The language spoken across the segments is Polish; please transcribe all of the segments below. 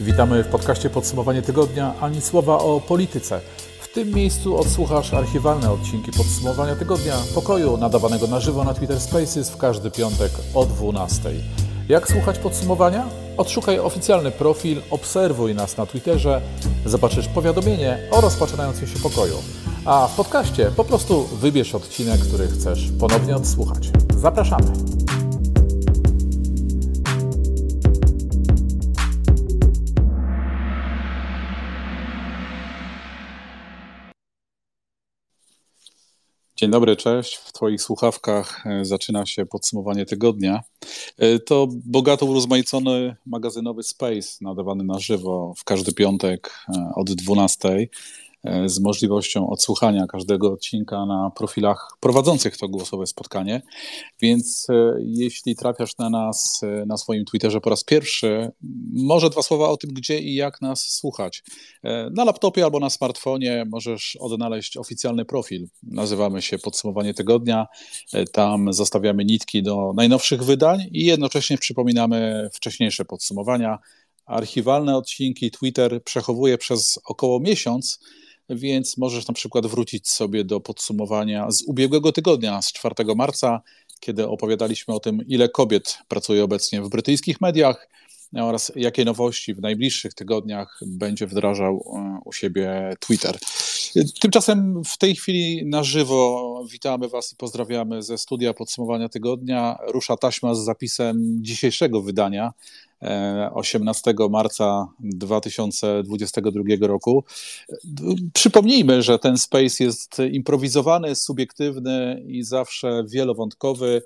Witamy w podcaście Podsumowanie Tygodnia, ani słowa o polityce. W tym miejscu odsłuchasz archiwalne odcinki Podsumowania Tygodnia pokoju nadawanego na żywo na Twitter Spaces w każdy piątek o 12. Jak słuchać podsumowania? Odszukaj oficjalny profil, obserwuj nas na Twitterze, zobaczysz powiadomienie o rozpoczynającym się pokoju. A w podcaście po prostu wybierz odcinek, który chcesz ponownie odsłuchać. Zapraszamy! Dzień dobry, cześć. W Twoich słuchawkach e, zaczyna się podsumowanie tygodnia. E, to bogato urozmaicony magazynowy Space nadawany na żywo w każdy piątek e, od 12. E, z możliwością odsłuchania każdego odcinka na profilach prowadzących to głosowe spotkanie. Więc e, jeśli trafiasz na nas e, na swoim Twitterze po raz pierwszy, może dwa słowa o tym, gdzie i jak nas słuchać. Na laptopie albo na smartfonie możesz odnaleźć oficjalny profil. Nazywamy się Podsumowanie Tygodnia. Tam zostawiamy nitki do najnowszych wydań i jednocześnie przypominamy wcześniejsze podsumowania. Archiwalne odcinki Twitter przechowuje przez około miesiąc więc możesz na przykład wrócić sobie do podsumowania z ubiegłego tygodnia, z 4 marca, kiedy opowiadaliśmy o tym, ile kobiet pracuje obecnie w brytyjskich mediach oraz jakie nowości w najbliższych tygodniach będzie wdrażał e, u siebie Twitter. Tymczasem w tej chwili na żywo witamy Was i pozdrawiamy ze studia podsumowania tygodnia. Rusza taśma z zapisem dzisiejszego wydania 18 e, marca 2022 roku. Przypomnijmy, że ten space jest improwizowany, subiektywny i zawsze wielowątkowy.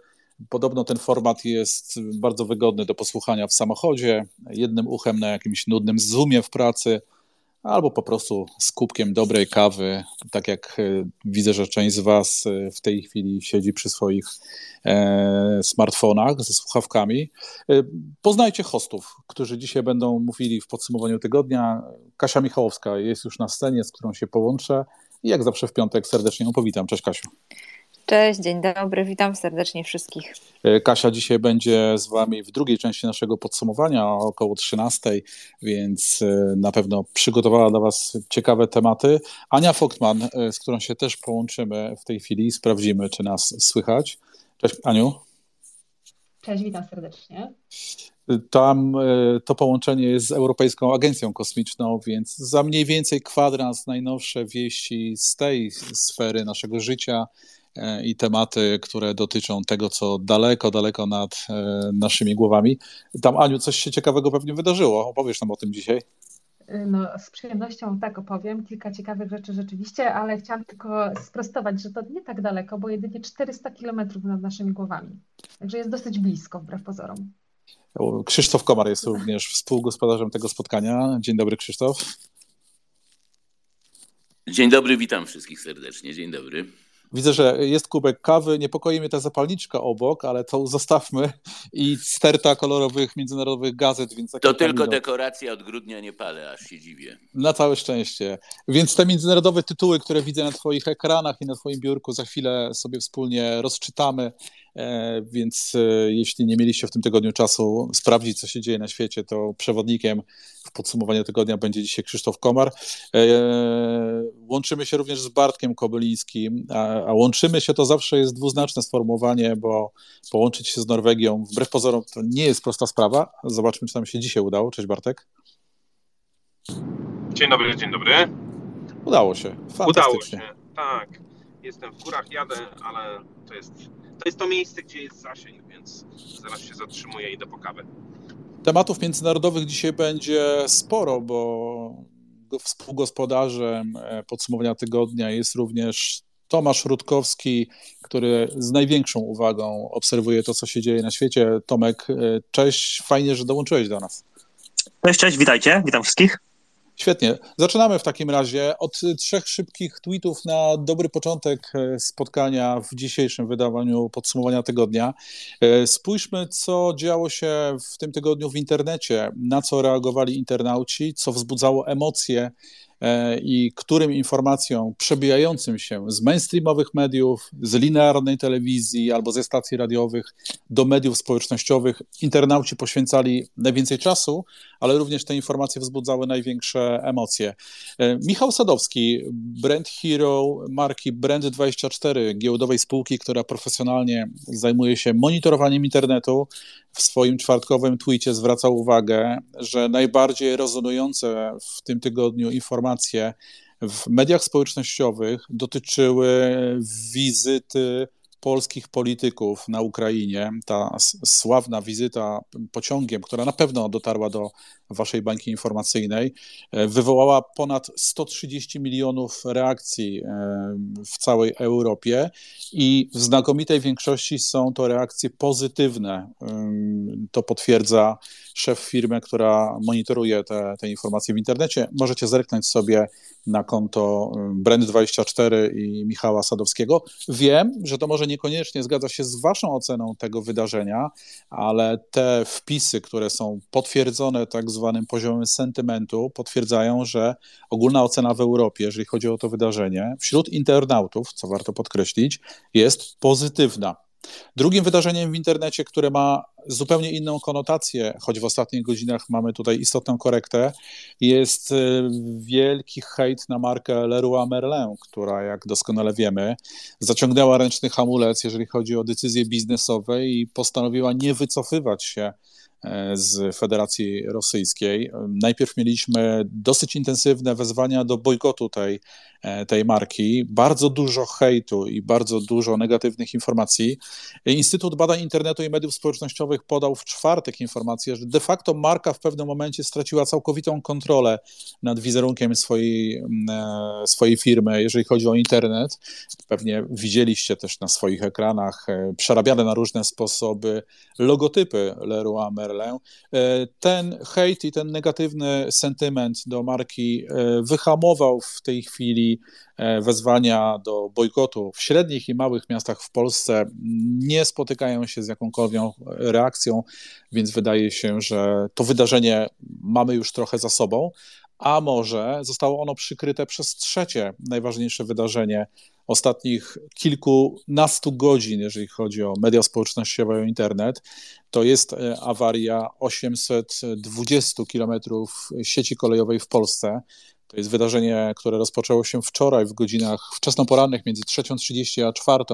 Podobno ten format jest bardzo wygodny do posłuchania w samochodzie, jednym uchem na jakimś nudnym zoomie w pracy albo po prostu z kubkiem dobrej kawy, tak jak e, widzę, że część z Was e, w tej chwili siedzi przy swoich e, smartfonach ze słuchawkami. Poznajcie hostów, którzy dzisiaj będą mówili w podsumowaniu tygodnia. Kasia Michałowska jest już na scenie, z którą się połączę i jak zawsze w piątek serdecznie ją powitam. Cześć Kasiu. Cześć, dzień dobry, witam serdecznie wszystkich. E, Kasia dzisiaj będzie z Wami w drugiej części naszego podsumowania około 13, więc e, na pewno przygotowała dla Was ciekawe tematy. Ania Foktman, e, z którą się też połączymy w tej chwili, sprawdzimy, czy nas słychać. Cześć Aniu. Cześć, witam serdecznie. Tam to połączenie jest z Europejską Agencją Kosmiczną, więc za mniej więcej kwadrans najnowsze wieści z tej sfery naszego życia i tematy, które dotyczą tego, co daleko, daleko nad e, naszymi głowami. Tam, Aniu, coś się ciekawego pewnie wydarzyło. Opowiesz nam o tym dzisiaj. No, z przyjemnością tak opowiem. Kilka ciekawych rzeczy rzeczywiście, ale chciałam tylko sprostować, że to nie tak daleko, bo jedynie 400 kilometrów nad naszymi głowami. Także jest dosyć blisko, wbrew pozorom. Krzysztof Komar jest również współgospodarzem tego spotkania. Dzień dobry, Krzysztof. Dzień dobry, witam wszystkich serdecznie. Dzień dobry. Widzę, że jest kubek kawy, niepokoi mnie ta zapalniczka obok, ale to zostawmy i sterta kolorowych międzynarodowych gazet. Więc to tylko dekoracja od grudnia nie palę, aż się dziwię. Na całe szczęście. Więc te międzynarodowe tytuły, które widzę na Twoich ekranach i na Twoim biurku, za chwilę sobie wspólnie rozczytamy. E, więc e, jeśli nie mieliście w tym tygodniu czasu sprawdzić, co się dzieje na świecie, to przewodnikiem w podsumowaniu tygodnia będzie dzisiaj Krzysztof Komar. E, łączymy się również z Bartkiem Kobylińskim, a łączymy się to zawsze jest dwuznaczne sformułowanie, bo połączyć się z Norwegią, wbrew pozorom, to nie jest prosta sprawa. Zobaczmy, czy nam się dzisiaj udało. Cześć Bartek. Dzień dobry, dzień dobry. Udało się. Udało się, tak. Jestem w górach, jadę, ale to jest to jest to miejsce, gdzie jest zasięg, więc zaraz się zatrzymuję i idę po kawę. Tematów międzynarodowych dzisiaj będzie sporo, bo współgospodarzem e, podsumowania tygodnia jest również Tomasz Rutkowski, który z największą uwagą obserwuje to, co się dzieje na świecie. Tomek, e, cześć, fajnie, że dołączyłeś do nas. Cześć, cześć, witajcie, witam wszystkich. Świetnie. Zaczynamy w takim razie od trzech szybkich tweetów na dobry początek e, spotkania w dzisiejszym wydawaniu podsumowania tygodnia. E, spójrzmy, co działo się w tym tygodniu w internecie, na co reagowali internauci, co wzbudzało emocje i którym informacjom przebijającym się z mainstreamowych mediów, z linearnej telewizji albo ze stacji radiowych do mediów społecznościowych internauci poświęcali najwięcej czasu, ale również te informacje wzbudzały największe emocje. E, Michał Sadowski, brand hero marki Brand24, giełdowej spółki, która profesjonalnie zajmuje się monitorowaniem internetu, w swoim czwartkowym tweetie zwracał uwagę, że najbardziej rezonujące w tym tygodniu informacje w mediach społecznościowych dotyczyły wizyty polskich polityków na Ukrainie. Ta sławna wizyta pociągiem, która na pewno dotarła do waszej bańki informacyjnej, e, wywołała ponad 130 milionów reakcji e, w całej Europie i w znakomitej większości są to reakcje pozytywne. To potwierdza szef firmy, która monitoruje te, te informacje w internecie. Możecie zerknąć sobie na konto Brand24 i Michała Sadowskiego. Wiem, że to może niekoniecznie zgadza się z waszą oceną tego wydarzenia, ale te wpisy, które są potwierdzone tak zwanym poziomem sentymentu, potwierdzają, że ogólna ocena w Europie, jeżeli chodzi o to wydarzenie, wśród internautów, co warto podkreślić, jest pozytywna. Drugim wydarzeniem w internecie, które ma zupełnie inną konotację, choć w ostatnich godzinach mamy tutaj istotną korektę, jest y, wielki hejt na markę Leroy Merlin, która, jak doskonale wiemy, zaciągnęła ręczny hamulec, jeżeli chodzi o decyzje biznesowe i postanowiła nie wycofywać się z Federacji Rosyjskiej. Najpierw mieliśmy dosyć intensywne wezwania do bojkotu tej, e, tej marki, bardzo dużo hejtu i bardzo dużo negatywnych informacji. Instytut Badań Internetu i Mediów Społecznościowych podał w czwartek informację, że de facto marka w pewnym momencie straciła całkowitą kontrolę nad wizerunkiem swojej, e, swojej firmy, jeżeli chodzi o internet. Pewnie widzieliście też na swoich ekranach przerabiane na różne sposoby logotypy Leroy Merlin E, ten hejt i ten negatywny sentyment do marki e, wyhamował w tej chwili e, wezwania do bojkotu w średnich i małych miastach w Polsce. Nie spotykają się z jakąkolwiek reakcją, więc wydaje się, że to wydarzenie mamy już trochę za sobą, a może zostało ono przykryte przez trzecie najważniejsze wydarzenie ostatnich kilkunastu godzin, jeżeli chodzi o media społecznościowe i internet, to jest e, awaria 820 kilometrów sieci kolejowej w Polsce. To jest wydarzenie, które rozpoczęło się wczoraj w godzinach wczesnoporannych między 3.30 a 4.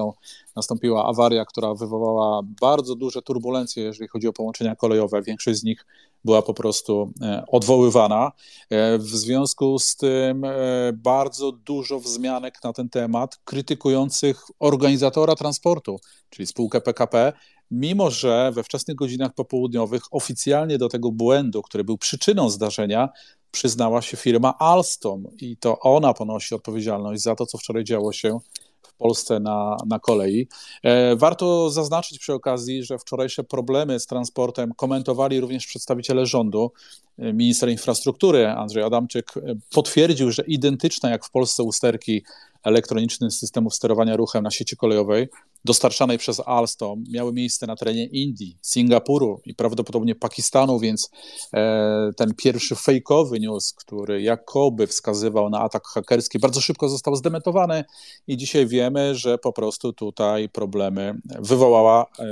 Nastąpiła awaria, która wywołała bardzo duże turbulencje, jeżeli chodzi o połączenia kolejowe. Większość z nich była po prostu e, odwoływana. E, w związku z tym e, bardzo dużo wzmianek na ten temat krytykujących organizatora transportu, czyli spółkę PKP, mimo że we wczesnych godzinach popołudniowych oficjalnie do tego błędu, który był przyczyną zdarzenia, przyznała się firma Alstom i to ona ponosi odpowiedzialność za to, co wczoraj działo się w Polsce na, na kolei. E, warto zaznaczyć przy okazji, że wczorajsze problemy z transportem komentowali również przedstawiciele rządu. Minister infrastruktury Andrzej Adamczyk potwierdził, że identyczne jak w Polsce usterki elektronicznych systemów sterowania ruchem na sieci kolejowej dostarczanej przez Alstom miały miejsce na terenie Indii, Singapuru i prawdopodobnie Pakistanu, więc e, ten pierwszy fejkowy news, który jakoby wskazywał na atak hakerski, bardzo szybko został zdementowany i dzisiaj wiemy, że po prostu tutaj problemy wywołała e,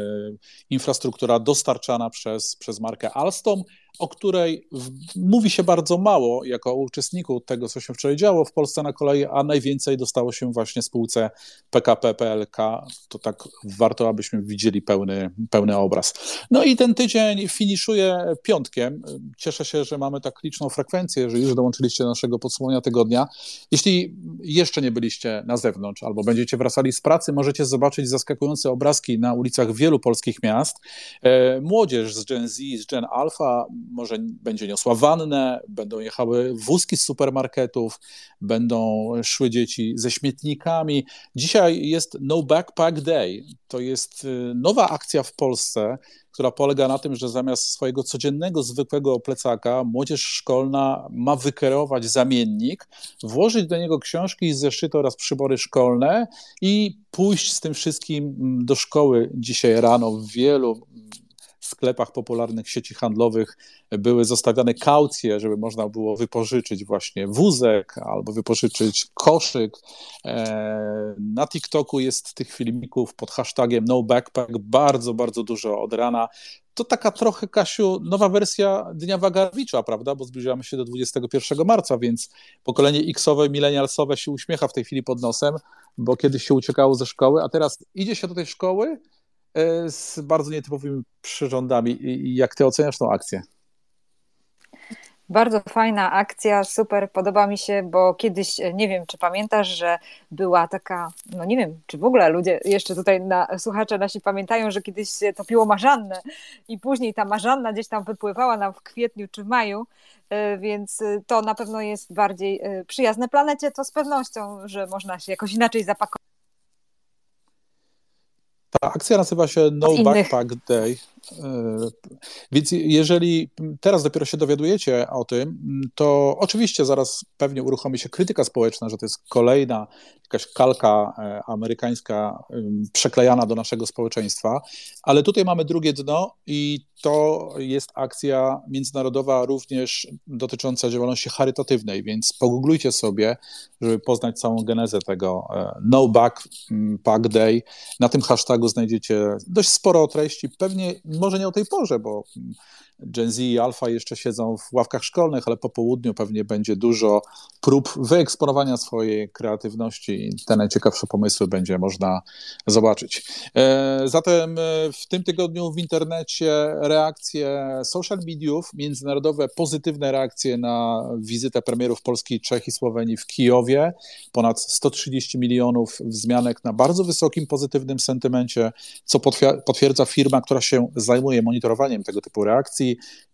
infrastruktura dostarczana przez, przez markę Alstom o której mówi się bardzo mało jako uczestniku tego, co się wczoraj działo w Polsce na kolei, a najwięcej dostało się właśnie spółce PKP PLK. To tak warto, abyśmy widzieli pełny, pełny obraz. No i ten tydzień finiszuje piątkiem. Cieszę się, że mamy tak liczną frekwencję, że już dołączyliście do naszego podsumowania tygodnia. Jeśli jeszcze nie byliście na zewnątrz albo będziecie wracali z pracy, możecie zobaczyć zaskakujące obrazki na ulicach wielu polskich miast. E, młodzież z Gen Z, z Gen Alpha może będzie niosła wannę, będą jechały wózki z supermarketów, będą szły dzieci ze śmietnikami. Dzisiaj jest No Backpack Day. To jest y, nowa akcja w Polsce, która polega na tym, że zamiast swojego codziennego, zwykłego plecaka, młodzież szkolna ma wykierować zamiennik, włożyć do niego książki, zeszyty oraz przybory szkolne i pójść z tym wszystkim do szkoły dzisiaj rano w wielu sklepach popularnych sieci handlowych były zostawiane kaucje, żeby można było wypożyczyć właśnie wózek albo wypożyczyć koszyk. E, na TikToku jest tych filmików pod hashtagiem no backpack bardzo, bardzo dużo od rana to taka trochę, Kasiu, nowa wersja Dnia Wagarowicza, prawda? Bo zbliżamy się do 21 marca, więc pokolenie X-owe, milenialsowe się uśmiecha w tej chwili pod nosem, bo kiedyś się uciekało ze szkoły, a teraz idzie się do tej szkoły z bardzo nietypowymi przyrządami. Jak ty oceniasz tą akcję? Bardzo fajna akcja, super, podoba mi się, bo kiedyś, e, nie wiem, czy pamiętasz, że była taka, no nie wiem, czy w ogóle ludzie jeszcze tutaj na, słuchacze nasi pamiętają, że kiedyś się topiło marzannę i później ta marzanna gdzieś tam wypływała nam w kwietniu czy maju, e, więc e, to na pewno jest bardziej przyjazne planecie, to z pewnością, że można się jakoś inaczej zapakować. Ta akcja nazywa się No Backpack Day. E, więc jeżeli teraz dopiero się dowiadujecie o tym, to oczywiście zaraz pewnie uruchomi się krytyka społeczna, że to jest kolejna jakaś kalka e, amerykańska przeklejana do naszego społeczeństwa, ale tutaj mamy drugie dno i to jest akcja międzynarodowa również dotycząca działalności charytatywnej, więc pogooglujcie sobie, żeby poznać całą genezę tego e, No Backpack Day. Na tym hashtagu znajdziecie dość sporo treści, pewnie może nie o tej porze, bo Gen Z i Alpha jeszcze siedzą w ławkach szkolnych, ale po południu pewnie będzie dużo prób wyeksponowania swojej kreatywności i te najciekawsze pomysły będzie można zobaczyć. E, zatem e, w tym tygodniu w internecie reakcje social mediów, międzynarodowe pozytywne reakcje na wizytę premierów Polski, Czech i Słowenii w Kijowie. Ponad 130 milionów wzmianek na bardzo wysokim pozytywnym sentymencie, co potwierdza firma, która się zajmuje monitorowaniem tego typu reakcji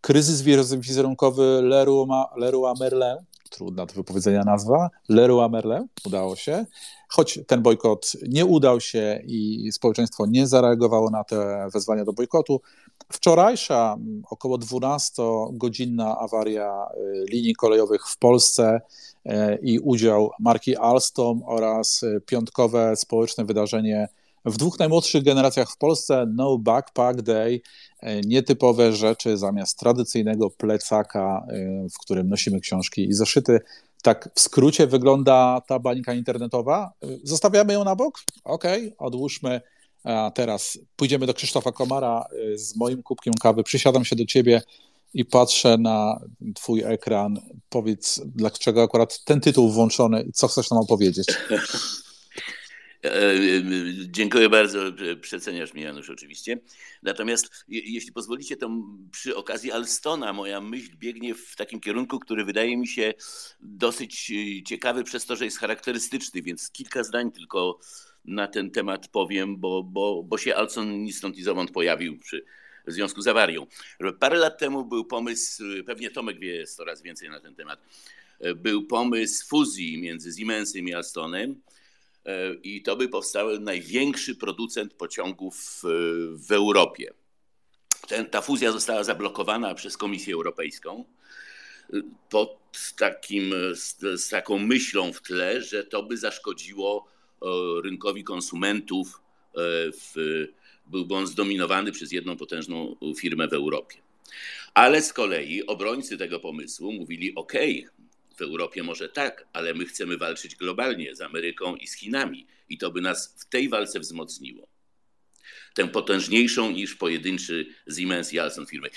kryzys wizerunkowy Leroy, Leroy Merlin, trudna do wypowiedzenia nazwa, Leroy Merlin, udało się, choć ten bojkot nie udał się i społeczeństwo nie zareagowało na te wezwania do bojkotu. Wczorajsza około 12-godzinna awaria y, linii kolejowych w Polsce y, i udział marki Alstom oraz y, piątkowe społeczne wydarzenie w dwóch najmłodszych generacjach w Polsce No Backpack Day, e, nietypowe rzeczy zamiast tradycyjnego plecaka, e, w którym nosimy książki i zeszyty. Tak w skrócie wygląda ta bańka internetowa. E, zostawiamy ją na bok? Ok, odłóżmy. A teraz pójdziemy do Krzysztofa Komara z moim kubkiem kawy. Przysiadam się do ciebie i patrzę na twój ekran. Powiedz, dlaczego akurat ten tytuł włączony i co chcesz nam opowiedzieć? E, e, dziękuję bardzo, przeceniasz mnie Janusz oczywiście. Natomiast jeśli pozwolicie, to przy okazji Alstona moja myśl biegnie w takim kierunku, który wydaje mi się dosyć e, ciekawy przez to, że jest charakterystyczny, więc kilka zdań tylko na ten temat powiem, bo, bo, bo się Alston ni stąd ni zowąd pojawił przy, w związku z awarią. Parę lat temu był pomysł, pewnie Tomek wie coraz więcej na ten temat, był pomysł fuzji między Siemensem i Alstonem, i to by powstał największy producent pociągów w Europie. Ten, ta fuzja została zablokowana przez Komisję Europejską pod takim, z, z taką myślą w tle, że to by zaszkodziło e, rynkowi konsumentów. E, w, byłby on zdominowany przez jedną potężną firmę w Europie. Ale z kolei obrońcy tego pomysłu mówili: OK, w Europie może tak, ale my chcemy walczyć globalnie z Ameryką i z Chinami i to by nas w tej walce wzmocniło. Tę potężniejszą niż pojedynczy Siemens i Alstom firmy.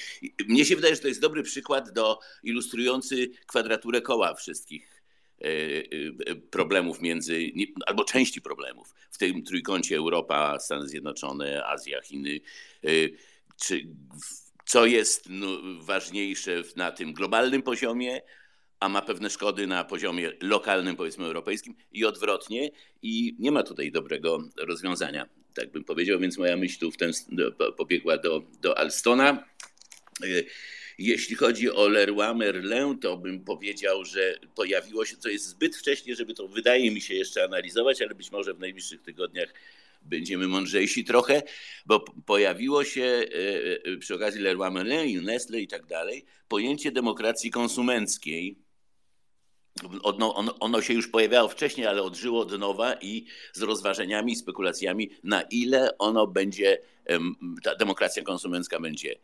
Mnie się wydaje, że to jest dobry przykład do ilustrujący kwadraturę koła wszystkich e, e, problemów między, albo części problemów w tym trójkącie Europa, Stany Zjednoczone, Azja, Chiny. E, czy, co jest no, ważniejsze na tym globalnym poziomie, a ma pewne szkody na poziomie lokalnym, powiedzmy europejskim i odwrotnie. I nie ma tutaj dobrego rozwiązania, tak bym powiedział, więc moja myśl tu w ten, pobiegła do, do Alstona. E, jeśli chodzi o Leroy Merlin, to bym powiedział, że pojawiło się, to jest zbyt wcześnie, żeby to wydaje mi się jeszcze analizować, ale być może w najbliższych tygodniach będziemy mądrzejsi trochę, bo pojawiło się e, e, przy okazji Leroy Merlin, Nestle i tak dalej pojęcie demokracji konsumenckiej, ono, ono, się już pojawiało wcześniej, ale odżyło od nowa i z rozważeniami, spekulacjami, na ile ono będzie, ta demokracja konsumencka będzie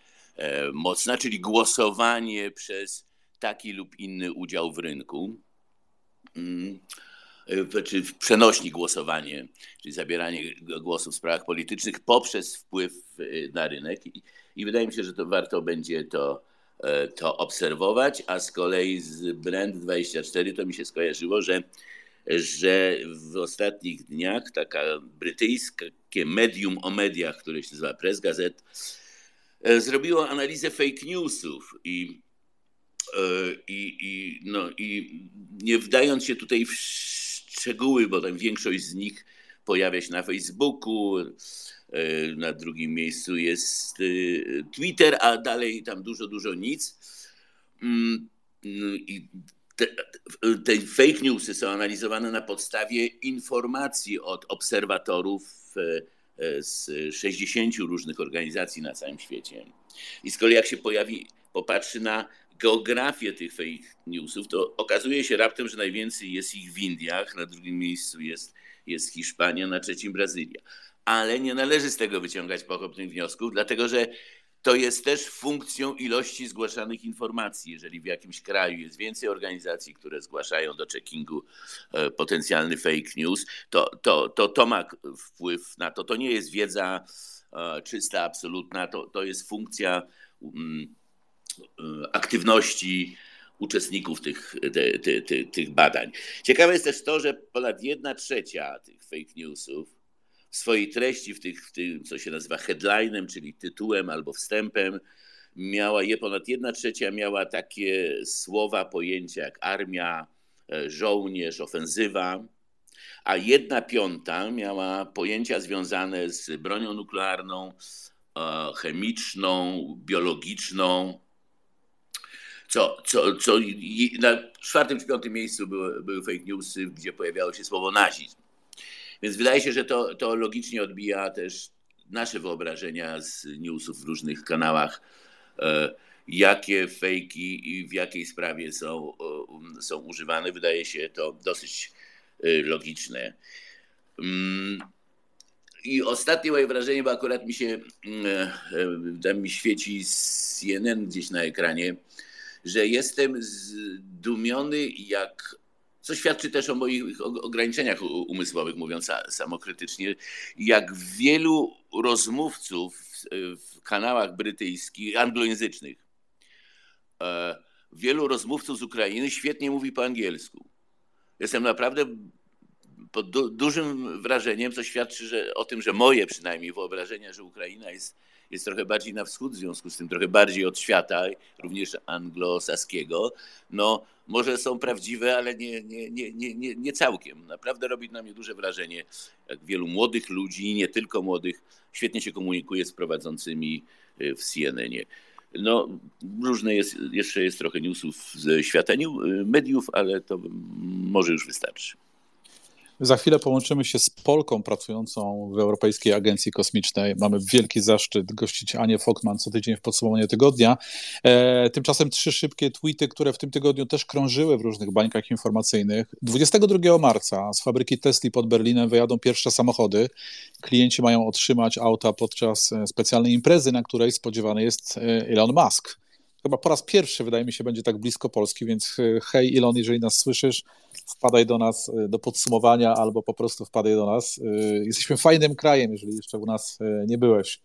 mocna, czyli głosowanie przez taki lub inny udział w rynku. Mm, czy przenośni głosowanie, czyli zabieranie głosów w sprawach politycznych poprzez wpływ na rynek. I, i wydaje mi się, że to warto będzie to, to obserwować, a z kolei z Brand24 to mi się skojarzyło, że że w ostatnich dniach taka brytyjskie medium o mediach, które się nazywa Press Gazette, e, zrobiło analizę fake newsów i, e, i, i, no, i nie wdając się tutaj w szczegóły, bo tam większość z nich pojawia się na Facebooku, e, na drugim miejscu jest Twitter, a dalej tam dużo, dużo nic. Mm, I te, te fake newsy są analizowane na podstawie informacji od obserwatorów e, z 60 różnych organizacji na całym świecie. I z kolei jak się pojawi, popatrzy na geografię tych fake newsów, to okazuje się raptem, że najwięcej jest ich w Indiach, na drugim miejscu jest, jest Hiszpania, na trzecim Brazylia. Ale nie należy z tego wyciągać pochopnych wniosków, dlatego że to jest też funkcją ilości zgłaszanych informacji. Jeżeli w jakimś kraju jest więcej organizacji, które zgłaszają do checkingu e, potencjalny fake news, to to, to, to ma wpływ na to. To nie jest wiedza e, czysta, absolutna, to, to jest funkcja mm, e, aktywności uczestników tych, te, te, te, tych badań. Ciekawe jest też to, że ponad jedna trzecia tych fake newsów swojej treści, w, tych, w tym, co się nazywa headlinem, czyli tytułem albo wstępem, miała je ponad jedna trzecia miała takie słowa, pojęcia jak armia, e, żołnierz, ofensywa, a jedna piąta miała pojęcia związane z bronią nuklearną, e, chemiczną, biologiczną. Co, co, co na czwartym czy piątym miejscu były, były fake newsy, gdzie pojawiało się słowo nazizm. Więc wydaje się, że to, to logicznie odbija też nasze wyobrażenia z newsów w różnych kanałach, e, jakie fejki i w jakiej sprawie są, są używane. Wydaje się to dosyć e, logiczne. Mm, I ostatnie moje wrażenie, bo akurat mi się, mm, e, tam mi świeci CNN gdzieś na ekranie, że jestem zdumiony, jak co świadczy też o moich ograniczeniach umysłowych, mówiąc samokrytycznie, jak wielu rozmówców w kanałach brytyjskich, anglojęzycznych, e, wielu rozmówców z Ukrainy świetnie mówi po angielsku. Jestem naprawdę pod du dużym wrażeniem, co świadczy że, o tym, że moje przynajmniej wyobrażenia, że Ukraina jest, jest trochę bardziej na wschód, w związku z tym trochę bardziej od świata, również anglosaskiego, no może są prawdziwe, ale nie, nie, nie, nie, nie całkiem. Naprawdę robi na mnie duże wrażenie, jak wielu młodych ludzi, nie tylko młodych, świetnie się komunikuje z prowadzącymi y, w CNN-ie. No, różne jest, jeszcze jest trochę newsów ze świata y, mediów, ale to może już wystarczy. Za chwilę połączymy się z Polką pracującą w Europejskiej Agencji Kosmicznej. Mamy wielki zaszczyt gościć Anię Fokman co tydzień w podsumowaniu tygodnia. E, tymczasem trzy szybkie tweety, które w tym tygodniu też krążyły w różnych bańkach informacyjnych. 22 marca z fabryki Tesla pod Berlinem wyjadą pierwsze samochody. Klienci mają otrzymać auta podczas e, specjalnej imprezy, na której spodziewany jest e, Elon Musk chyba po raz pierwszy, wydaje mi się, będzie tak blisko Polski, więc e, hej Ilon, jeżeli nas słyszysz, wpadaj do nas e, do podsumowania albo po prostu wpadaj do nas. E, jesteśmy fajnym krajem, jeżeli jeszcze u nas nie byłeś.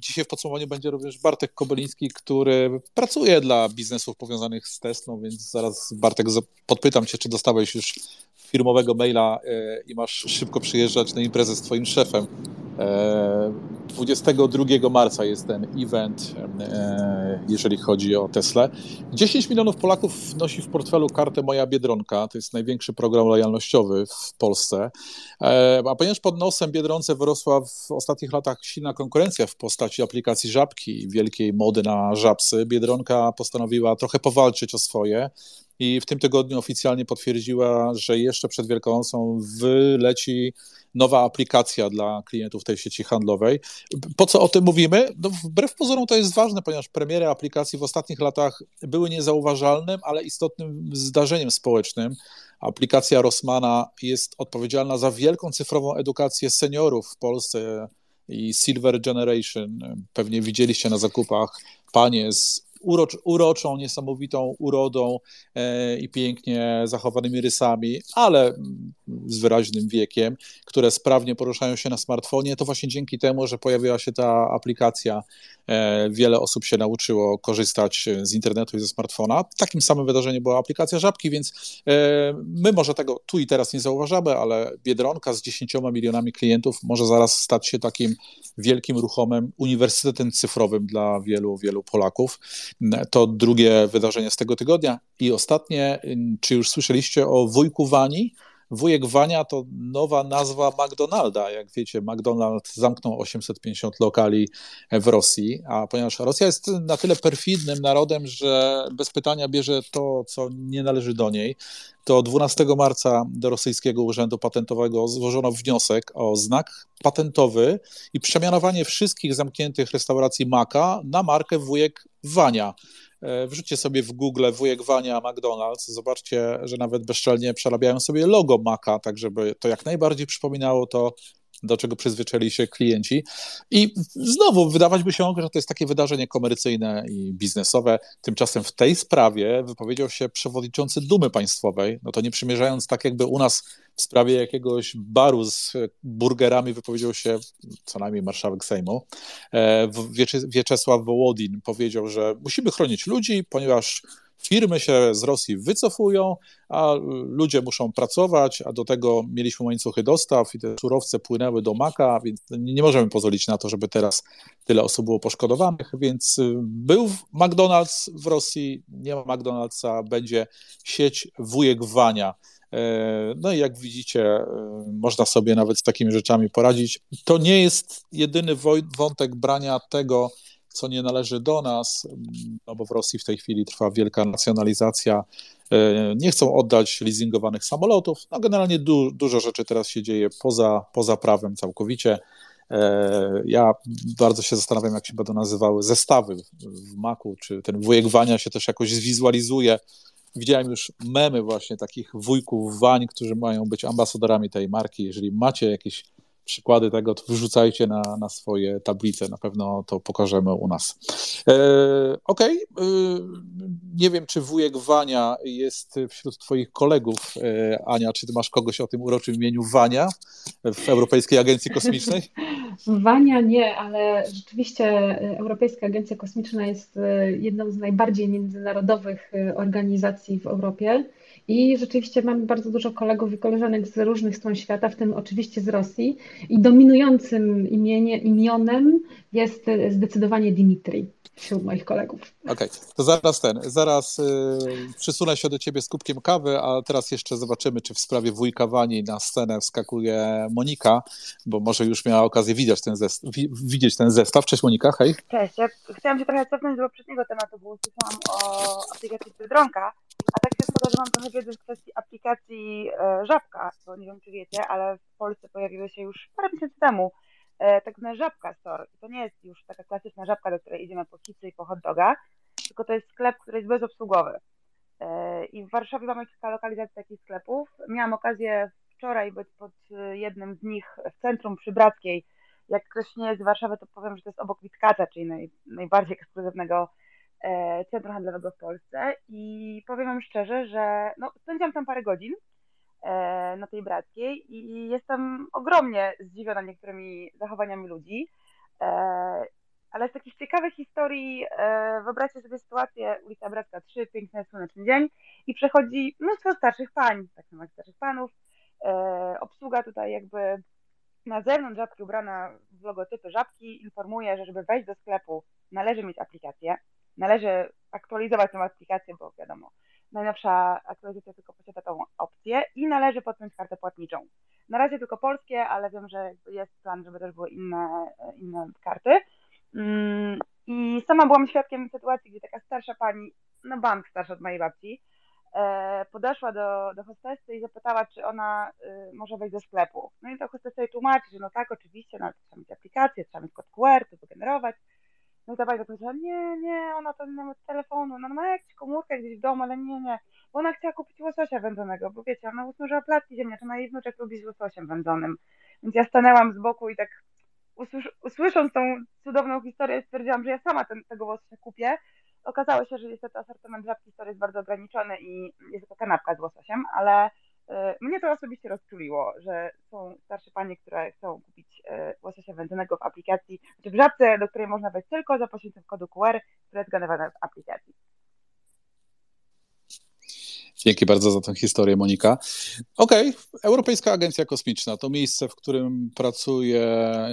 Dzisiaj w podsumowaniu będzie również Bartek Kobeliński, który pracuje dla biznesów powiązanych z Teslą, więc zaraz Bartek podpytam cię, czy dostałeś już firmowego maila i masz szybko przyjeżdżać na imprezę z twoim szefem. 22 marca jest ten event, e, jeżeli chodzi o Tesla. 10 milionów Polaków nosi w portfelu kartę Moja Biedronka. To jest największy program lojalnościowy w Polsce. E, a ponieważ pod nosem Biedronce wyrosła w ostatnich latach silna konkurencja w postaci aplikacji Żabki, wielkiej mody na żabsy, Biedronka postanowiła trochę powalczyć o swoje i w tym tygodniu oficjalnie potwierdziła, że jeszcze przed Wielkanocą wyleci nowa aplikacja dla klientów tej sieci handlowej. Po co o tym mówimy? No, wbrew pozorom to jest ważne, ponieważ premiery aplikacji w ostatnich latach były niezauważalnym, ale istotnym zdarzeniem społecznym. Aplikacja Rossmana jest odpowiedzialna za wielką cyfrową edukację seniorów w Polsce i Silver Generation. Pewnie widzieliście na zakupach panie z urocz, uroczą, niesamowitą urodą e, i pięknie zachowanymi rysami, ale z wyraźnym wiekiem, które sprawnie poruszają się na smartfonie, to właśnie dzięki temu, że pojawiła się ta aplikacja, wiele osób się nauczyło korzystać z internetu i ze smartfona. Takim samym wydarzeniem była aplikacja Żabki, więc e, my może tego tu i teraz nie zauważamy, ale Biedronka z 10 milionami klientów może zaraz stać się takim wielkim, ruchomym uniwersytetem cyfrowym dla wielu, wielu Polaków. To drugie wydarzenie z tego tygodnia. I ostatnie, czy już słyszeliście o wujku Wani? Wujek Wania to nowa nazwa McDonalda. Jak wiecie, McDonald zamknął 850 lokali w Rosji, a ponieważ Rosja jest na tyle perfidnym narodem, że bez pytania bierze to, co nie należy do niej, to 12 marca do rosyjskiego urzędu patentowego złożono wniosek o znak patentowy i przemianowanie wszystkich zamkniętych restauracji Maka na markę Wujek Wania. E, wrzućcie sobie w Google wujek Wania McDonald's, zobaczcie, że nawet bezczelnie przerabiają sobie logo Maka, tak żeby to jak najbardziej przypominało to do czego przyzwyczaili się klienci. I znowu wydawać by się, że to jest takie wydarzenie komercyjne i biznesowe. Tymczasem w tej sprawie wypowiedział się przewodniczący Dumy Państwowej, no to nie przymierzając tak jakby u nas w sprawie jakiegoś baru z burgerami wypowiedział się co najmniej marszałek Sejmu. E, Wieczesław Wołodin powiedział, że musimy chronić ludzi, ponieważ firmy się z Rosji wycofują, a ludzie muszą pracować, a do tego mieliśmy łańcuchy dostaw i te surowce płynęły do Maka, więc nie możemy pozwolić na to, żeby teraz tyle osób było poszkodowanych, więc y, był McDonald's w Rosji, nie ma McDonald'sa, będzie sieć wujek Wania. E, no i jak widzicie, e, można sobie nawet z takimi rzeczami poradzić. To nie jest jedyny wątek brania tego, co nie należy do nas, no bo w Rosji w tej chwili trwa wielka nacjonalizacja. E, nie chcą oddać leasingowanych samolotów. No generalnie du dużo rzeczy teraz się dzieje poza, poza prawem całkowicie. E, ja bardzo się zastanawiam, jak się będą nazywały zestawy w Macu, czy ten wujek Wania się też jakoś zwizualizuje. Widziałem już memy właśnie takich wujków Wań, którzy mają być ambasadorami tej marki. Jeżeli macie jakieś przykłady tego, to wrzucajcie na, na swoje tablice. Na pewno to pokażemy u nas. E, Okej. Okay. E, nie wiem, czy wujek Wania jest wśród Twoich kolegów. E, Ania, czy Ty masz kogoś o tym uroczym imieniu Wania w Europejskiej Agencji Kosmicznej? Wania nie, ale rzeczywiście Europejska Agencja Kosmiczna jest e, jedną z najbardziej międzynarodowych organizacji w Europie. I rzeczywiście mamy bardzo dużo kolegów i koleżanek z różnych stron świata, w tym oczywiście z Rosji. I dominującym imienie, imionem jest zdecydowanie Dimitri wśród moich kolegów. Okej, okay. to zaraz ten, zaraz y, przysunę się do ciebie z kubkiem kawy, a teraz jeszcze zobaczymy, czy w sprawie wujka Wani na scenę wskakuje Monika, bo może już miała okazję widzieć ten, zestaw, widzieć ten zestaw. Cześć Monika, hej. Cześć, ja chciałam się trochę cofnąć do poprzedniego tematu, bo usłyszałam o aplikacji Biedronka, a tak się składa, że mam trochę wiedzy w kwestii aplikacji e, Żabka, bo nie wiem, czy wiecie, ale w Polsce pojawiły się już parę miesięcy temu e, tak zwane Żabka Store. to nie jest już taka klasyczna żabka, do której idziemy po kicy i po hot dogach, tylko to jest sklep, który jest bezobsługowy. E, I w Warszawie mamy kilka lokalizacji takich sklepów. Miałam okazję wczoraj być pod jednym z nich w centrum przy Brackiej. Jak ktoś nie jest z Warszawy, to powiem, że to jest obok Witkaca, czyli naj, najbardziej ekskluzywnego centrum handlowego w Polsce i powiem Wam szczerze, że no, spędziłam tam parę godzin e, na tej Brackiej i jestem ogromnie zdziwiona niektórymi zachowaniami ludzi. E, ale z takich ciekawych historii wyobraźcie sobie sytuację, ulica Bracka 3, piękny słoneczny dzień i przechodzi mnóstwo starszych pań, tak samo jak starszych panów. Obsługa tutaj jakby na zewnątrz żabki ubrana w logotypy żabki informuje, że żeby wejść do sklepu należy mieć aplikację należy aktualizować tę aplikację, bo wiadomo, najnowsza aktualizacja tylko posiada tą opcję i należy podpiąć kartę płatniczą. Na razie tylko polskie, ale wiem, że jest plan, żeby też były inne, inne karty. Mm, I sama byłam świadkiem sytuacji, gdzie taka starsza pani, no bank starsza od mojej babci, e, podeszła do, do hostessy i zapytała, czy ona y, może wejść do sklepu. No i to hostessa jej tłumaczy, że no tak, oczywiście, no, trzeba mieć aplikację, trzeba mieć kod QR, to wygenerować. No i ta pani powiedziała, nie, nie, ona to nie telefonu, no ma jakąś komórkę gdzieś w domu, ale nie, nie. Bo ona chciała kupić łososia wędzonego, bo wiecie, ona usłyszała placki ziemniaczane, jej wnuczek lubi z łososiem wędzonym. Więc ja stanęłam z boku i tak usłysząc tą cudowną historię, stwierdziłam, że ja sama ten, tego łososia kupię. Okazało się, że niestety asortyment żabki story jest bardzo ograniczony i jest tylko kanapka z łososiem, ale mnie to osobiście rozczuliło, że są starsze panie, które chcą kupić y, łososia wędzonego w aplikacji, czy w żabce, do której można wejść tylko za pośrednictwem kodu QR, który jest generowany w aplikacji. Dzięki bardzo za tę historię, Monika. Okej, okay. Europejska Agencja Kosmiczna to miejsce, w którym pracuje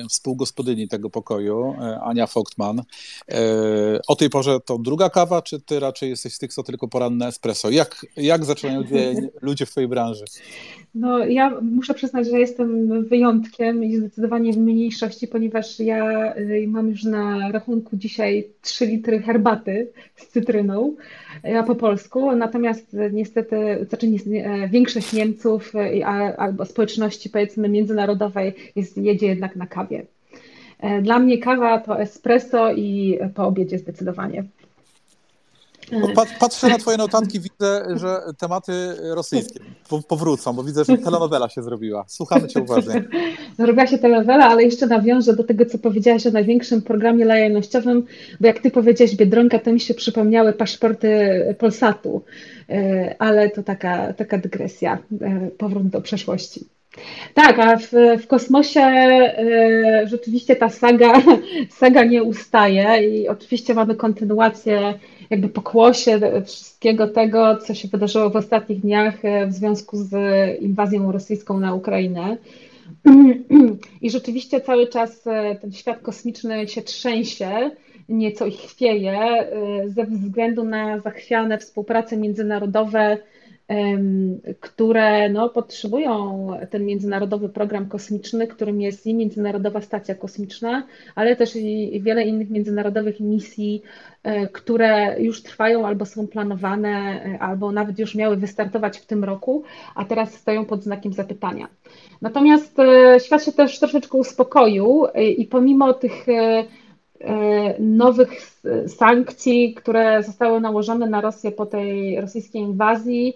współgospodyni tego pokoju, e, Ania Vogtman. E, o tej porze to druga kawa, czy ty raczej jesteś z tych, co tylko poranne espresso? Jak, jak zaczynają dzień ludzie w twojej branży? No, ja muszę przyznać, że jestem wyjątkiem i zdecydowanie w mniejszości, ponieważ ja y, mam już na rachunku dzisiaj 3 litry herbaty z cytryną, ja po polsku, natomiast niestety, znaczy nie, większość Niemców y, albo społeczności powiedzmy międzynarodowej jest, jedzie jednak na kawie. E, dla mnie kawa to espresso i po obiedzie zdecydowanie. Patrzę na twoje notatki, widzę, że tematy rosyjskie powrócą, bo widzę, że telenowela się zrobiła. Słuchamy cię uważnie. Zrobiła się telenowela, ale jeszcze nawiążę do tego, co powiedziałaś o największym programie lojalnościowym, bo jak ty powiedziałaś Biedronka, to mi się przypomniały paszporty Polsatu, e, ale to taka, taka dygresja, e, powrót do przeszłości. Tak, a w, w kosmosie y, rzeczywiście ta saga, saga nie ustaje i oczywiście mamy kontynuację jakby pokłosie wszystkiego tego, co się wydarzyło w ostatnich dniach e, w związku z inwazją rosyjską na Ukrainę. I rzeczywiście cały czas e, ten świat kosmiczny się trzęsie, nieco ich chwieje ze względu na zachwiane współprace międzynarodowe które no, potrzebują ten międzynarodowy program kosmiczny, którym jest i Międzynarodowa Stacja Kosmiczna, ale też i wiele innych międzynarodowych misji, e, które już trwają albo są planowane, e, albo nawet już miały wystartować w tym roku, a teraz stoją pod znakiem zapytania. Natomiast e, świat się też troszeczkę uspokoił i pomimo tych nowych sankcji, które zostały nałożone na Rosję po tej rosyjskiej inwazji,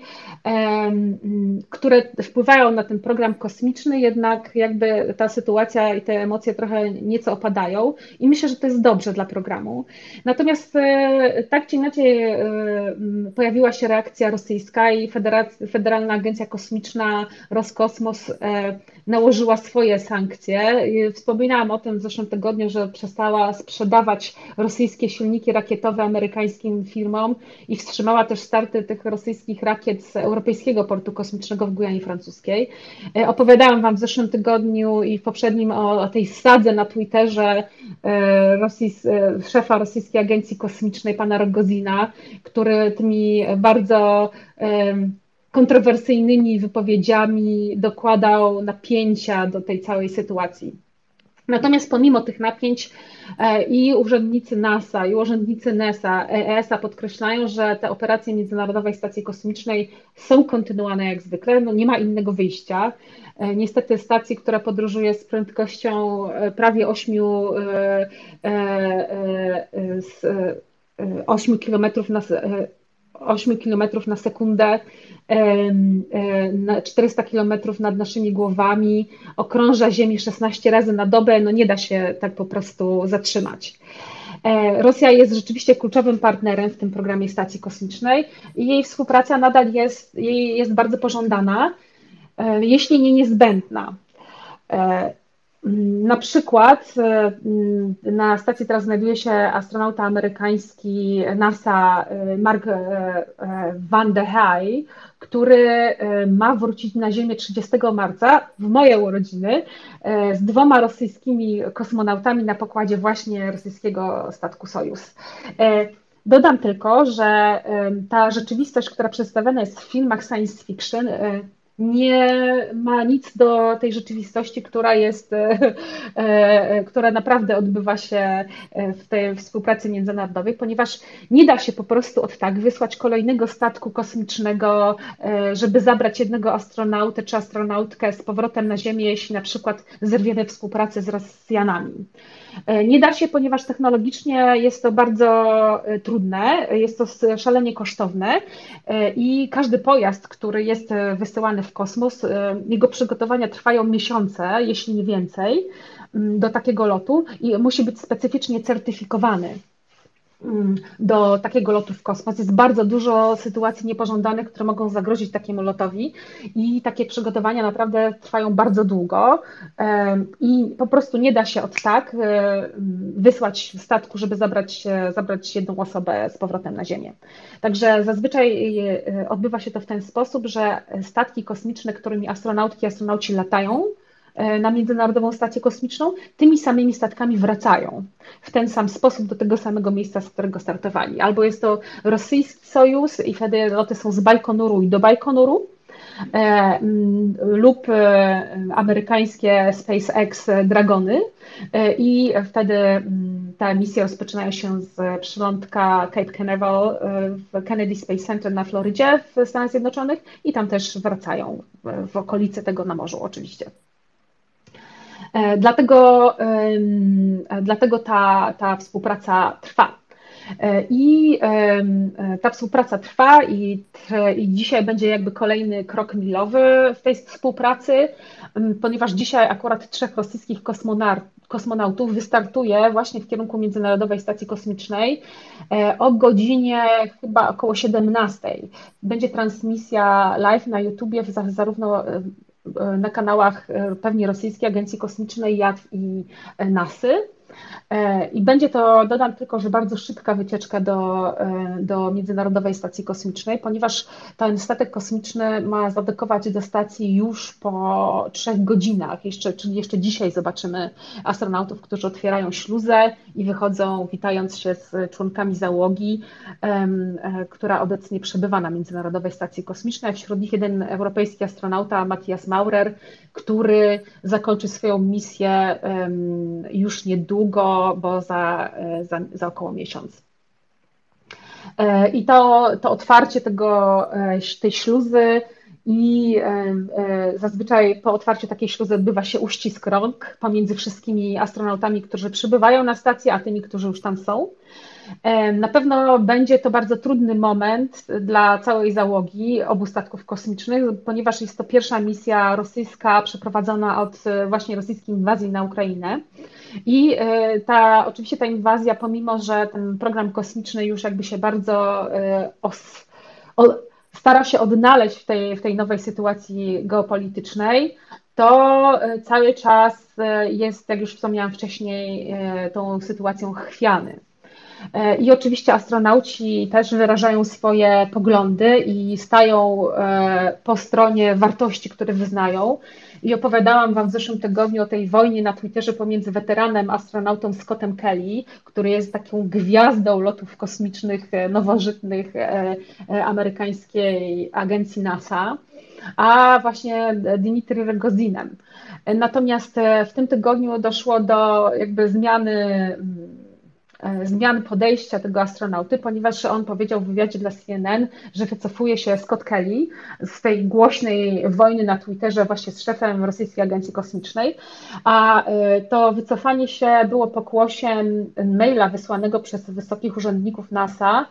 które wpływają na ten program kosmiczny, jednak jakby ta sytuacja i te emocje trochę nieco opadają i myślę, że to jest dobrze dla programu. Natomiast e, tak czy inaczej e, pojawiła się reakcja rosyjska i Federalna Agencja Kosmiczna Roskosmos nałożyła swoje sankcje. Wspominałam o tym w zeszłym tygodniu, że przestała sprzedawać rosyjskie silniki rakietowe amerykańskim firmom i wstrzymała też starty tych rosyjskich rakiet z Europejskiego Portu Kosmicznego w Gujanie Francuskiej. E, opowiadałam Wam w zeszłym tygodniu i w poprzednim o, o tej sadze na Twitterze e, Rosjs, e, szefa Rosyjskiej Agencji Kosmicznej, pana Rogozina, który tymi bardzo kontrowersyjnymi wypowiedziami dokładał napięcia do tej całej sytuacji. Natomiast pomimo tych napięć e, i urzędnicy NASA, i urzędnicy NESA, ESA podkreślają, że te operacje Międzynarodowej Stacji Kosmicznej są kontynuowane jak zwykle, no nie ma innego wyjścia. E, niestety stacji, która podróżuje z prędkością e, prawie 8, 8 km na 8 km na sekundę, 400 km nad naszymi głowami, okrąża Ziemię 16 razy na dobę, no nie da się tak po prostu zatrzymać. E, Rosja jest rzeczywiście kluczowym partnerem w tym programie stacji kosmicznej i jej współpraca nadal jest, jej jest bardzo pożądana, e, jeśli nie niezbędna. Na przykład e, na stacji teraz znajduje się astronauta amerykański NASA e, Mark e, Van der Hey, który ma wrócić na Ziemię 30 marca w moje urodziny z dwoma rosyjskimi kosmonautami na pokładzie właśnie rosyjskiego statku Sojus. Dodam tylko, że ta rzeczywistość, która przedstawiona jest w filmach science fiction, nie ma nic do tej rzeczywistości, która jest, e, e, która naprawdę odbywa się e, w tej współpracy międzynarodowej, ponieważ nie da się po prostu od tak wysłać kolejnego statku kosmicznego, żeby zabrać jednego astronautę czy astronautkę z powrotem na Ziemię, jeśli na przykład zerwiemy współpracę z Rosjanami. Nie da się, ponieważ technologicznie jest to bardzo trudne, jest to szalenie kosztowne i każdy pojazd, który jest wysyłany w kosmos. E, jego przygotowania trwają miesiące, jeśli nie więcej. do takiego lotu i musi być specyficznie certyfikowany mm, do takiego lotu w kosmos. Jest bardzo dużo sytuacji niepożądanych, które mogą zagrozić takiemu lotowi i takie przygotowania naprawdę trwają bardzo długo i po prostu nie da się od tak e, wysłać statku, żeby zabrać, zabrać jedną osobę z powrotem na Ziemię. Także zazwyczaj e, odbywa się to w ten sposób, że statki kosmiczne, którymi astronautki i astronauci latają, E, na Międzynarodową Stację Kosmiczną, tymi samymi statkami wracają w ten sam sposób do tego samego miejsca, z którego startowali. Albo jest to rosyjski Sojus i wtedy loty są z Bajkonuru i do Bajkonuru, e, mm, lub e, amerykańskie SpaceX Dragony i wtedy mm, te misje rozpoczynają się z przylądka Cape Canaveral w Kennedy Space Center na Florydzie w Stanach Zjednoczonych i tam też wracają w okolice tego na morzu oczywiście. E, dlatego, dlatego ta, ta współpraca trwa. E, I ta współpraca trwa i, i dzisiaj będzie jakby kolejny krok milowy w tej współpracy, ponieważ dzisiaj akurat trzech rosyjskich kosmonautów wystartuje właśnie w kierunku Międzynarodowej Stacji Kosmicznej e, o godzinie chyba około 17. Będzie transmisja live na YouTubie zarówno E, na kanałach e, pewnie Rosyjskiej Agencji Kosmicznej, JAD i e, NASY. E, I będzie to, dodam tylko, że bardzo szybka wycieczka do, e, do Międzynarodowej Stacji Kosmicznej, ponieważ ten statek kosmiczny ma zadekować do stacji już po trzech godzinach, jeszcze, czyli jeszcze dzisiaj zobaczymy astronautów, którzy otwierają śluzę i wychodzą, witając się z członkami załogi, e, która obecnie przebywa na Międzynarodowej Stacji Kosmicznej. Wśród nich jeden europejski astronauta, Matthias Maurer, który zakończy swoją misję już niedługo, bo za, za, za około miesiąc. E, I to, to otwarcie tego, e, tej śluzy i e, zazwyczaj po otwarciu takiej śluzy odbywa się uścisk rąk pomiędzy wszystkimi astronautami, którzy przybywają na stację, a tymi, którzy już tam są. Na pewno będzie to bardzo trudny moment dla całej załogi obu statków kosmicznych, ponieważ jest to pierwsza misja rosyjska przeprowadzona od e, właśnie rosyjskiej inwazji na Ukrainę. I e, ta, oczywiście ta inwazja, pomimo że ten program kosmiczny już jakby się bardzo e, os, o, stara się odnaleźć w tej, w tej nowej sytuacji geopolitycznej, to cały czas jest, jak już wspomniałam wcześniej, tą sytuacją chwiany. E, I oczywiście astronauci też wyrażają swoje poglądy i stają e, po stronie wartości, które wyznają. I opowiadałam Wam w zeszłym tygodniu o tej wojnie na Twitterze pomiędzy weteranem astronautą Scottem Kelly, który jest taką gwiazdą lotów kosmicznych e, nowożytnych amerykańskiej agencji NASA, a właśnie Dimitri Rogozinem. Natomiast w tym tygodniu doszło do jakby zmiany mm, zmian podejścia tego astronauty, ponieważ on powiedział w wywiadzie dla CNN, że wycofuje się Scott Kelly z tej głośnej wojny na Twitterze właśnie z szefem rosyjskiej agencji kosmicznej, a e, to wycofanie się było pokłosiem maila wysłanego przez wysokich urzędników NASA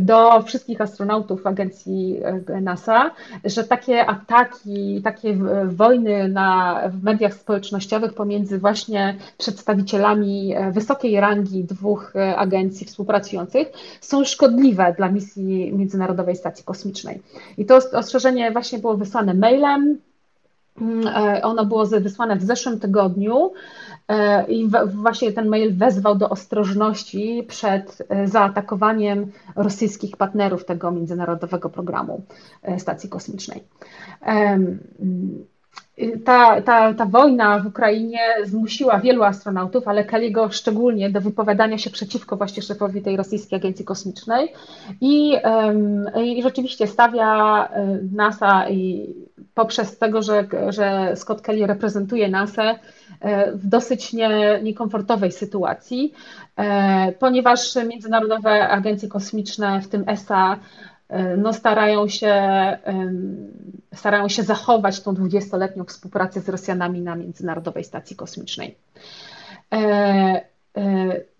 do wszystkich astronautów agencji e, NASA, że takie ataki, takie wojny na, w mediach społecznościowych pomiędzy właśnie przedstawicielami wysokiej rangi dwóch E, agencji współpracujących są szkodliwe dla misji Międzynarodowej Stacji Kosmicznej. I to ostrzeżenie właśnie było wysłane mailem. Mm, e, ono było wysłane w zeszłym tygodniu e, i właśnie ten mail wezwał do ostrożności przed zaatakowaniem rosyjskich partnerów tego międzynarodowego programu stacji kosmicznej ta, ta, ta wojna w Ukrainie zmusiła wielu astronautów, ale Kelly'ego szczególnie do wypowiadania się przeciwko właśnie szefowi tej rosyjskiej agencji kosmicznej. I, i rzeczywiście stawia NASA i poprzez tego, że, że Scott Kelly reprezentuje NASA e, w dosyć nie, niekomfortowej sytuacji, e, ponieważ międzynarodowe agencje kosmiczne, w tym ESA, no starają się, starają się zachować tą dwudziestoletnią współpracę z Rosjanami na Międzynarodowej Stacji Kosmicznej.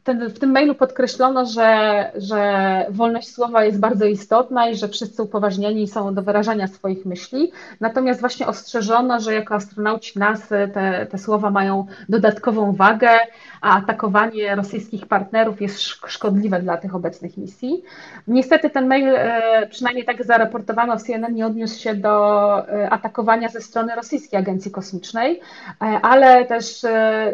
Ten, w tym mailu podkreślono, że, że wolność słowa jest bardzo istotna i że wszyscy upoważnieni są do wyrażania swoich myśli. Natomiast właśnie ostrzeżono, że jako astronauci NASY te, te słowa mają dodatkową wagę, a atakowanie rosyjskich partnerów jest szkodliwe dla tych obecnych misji. Niestety ten mail, e, przynajmniej tak zaraportowano w CNN, nie odniósł się do e, atakowania ze strony Rosyjskiej Agencji Kosmicznej, e, ale też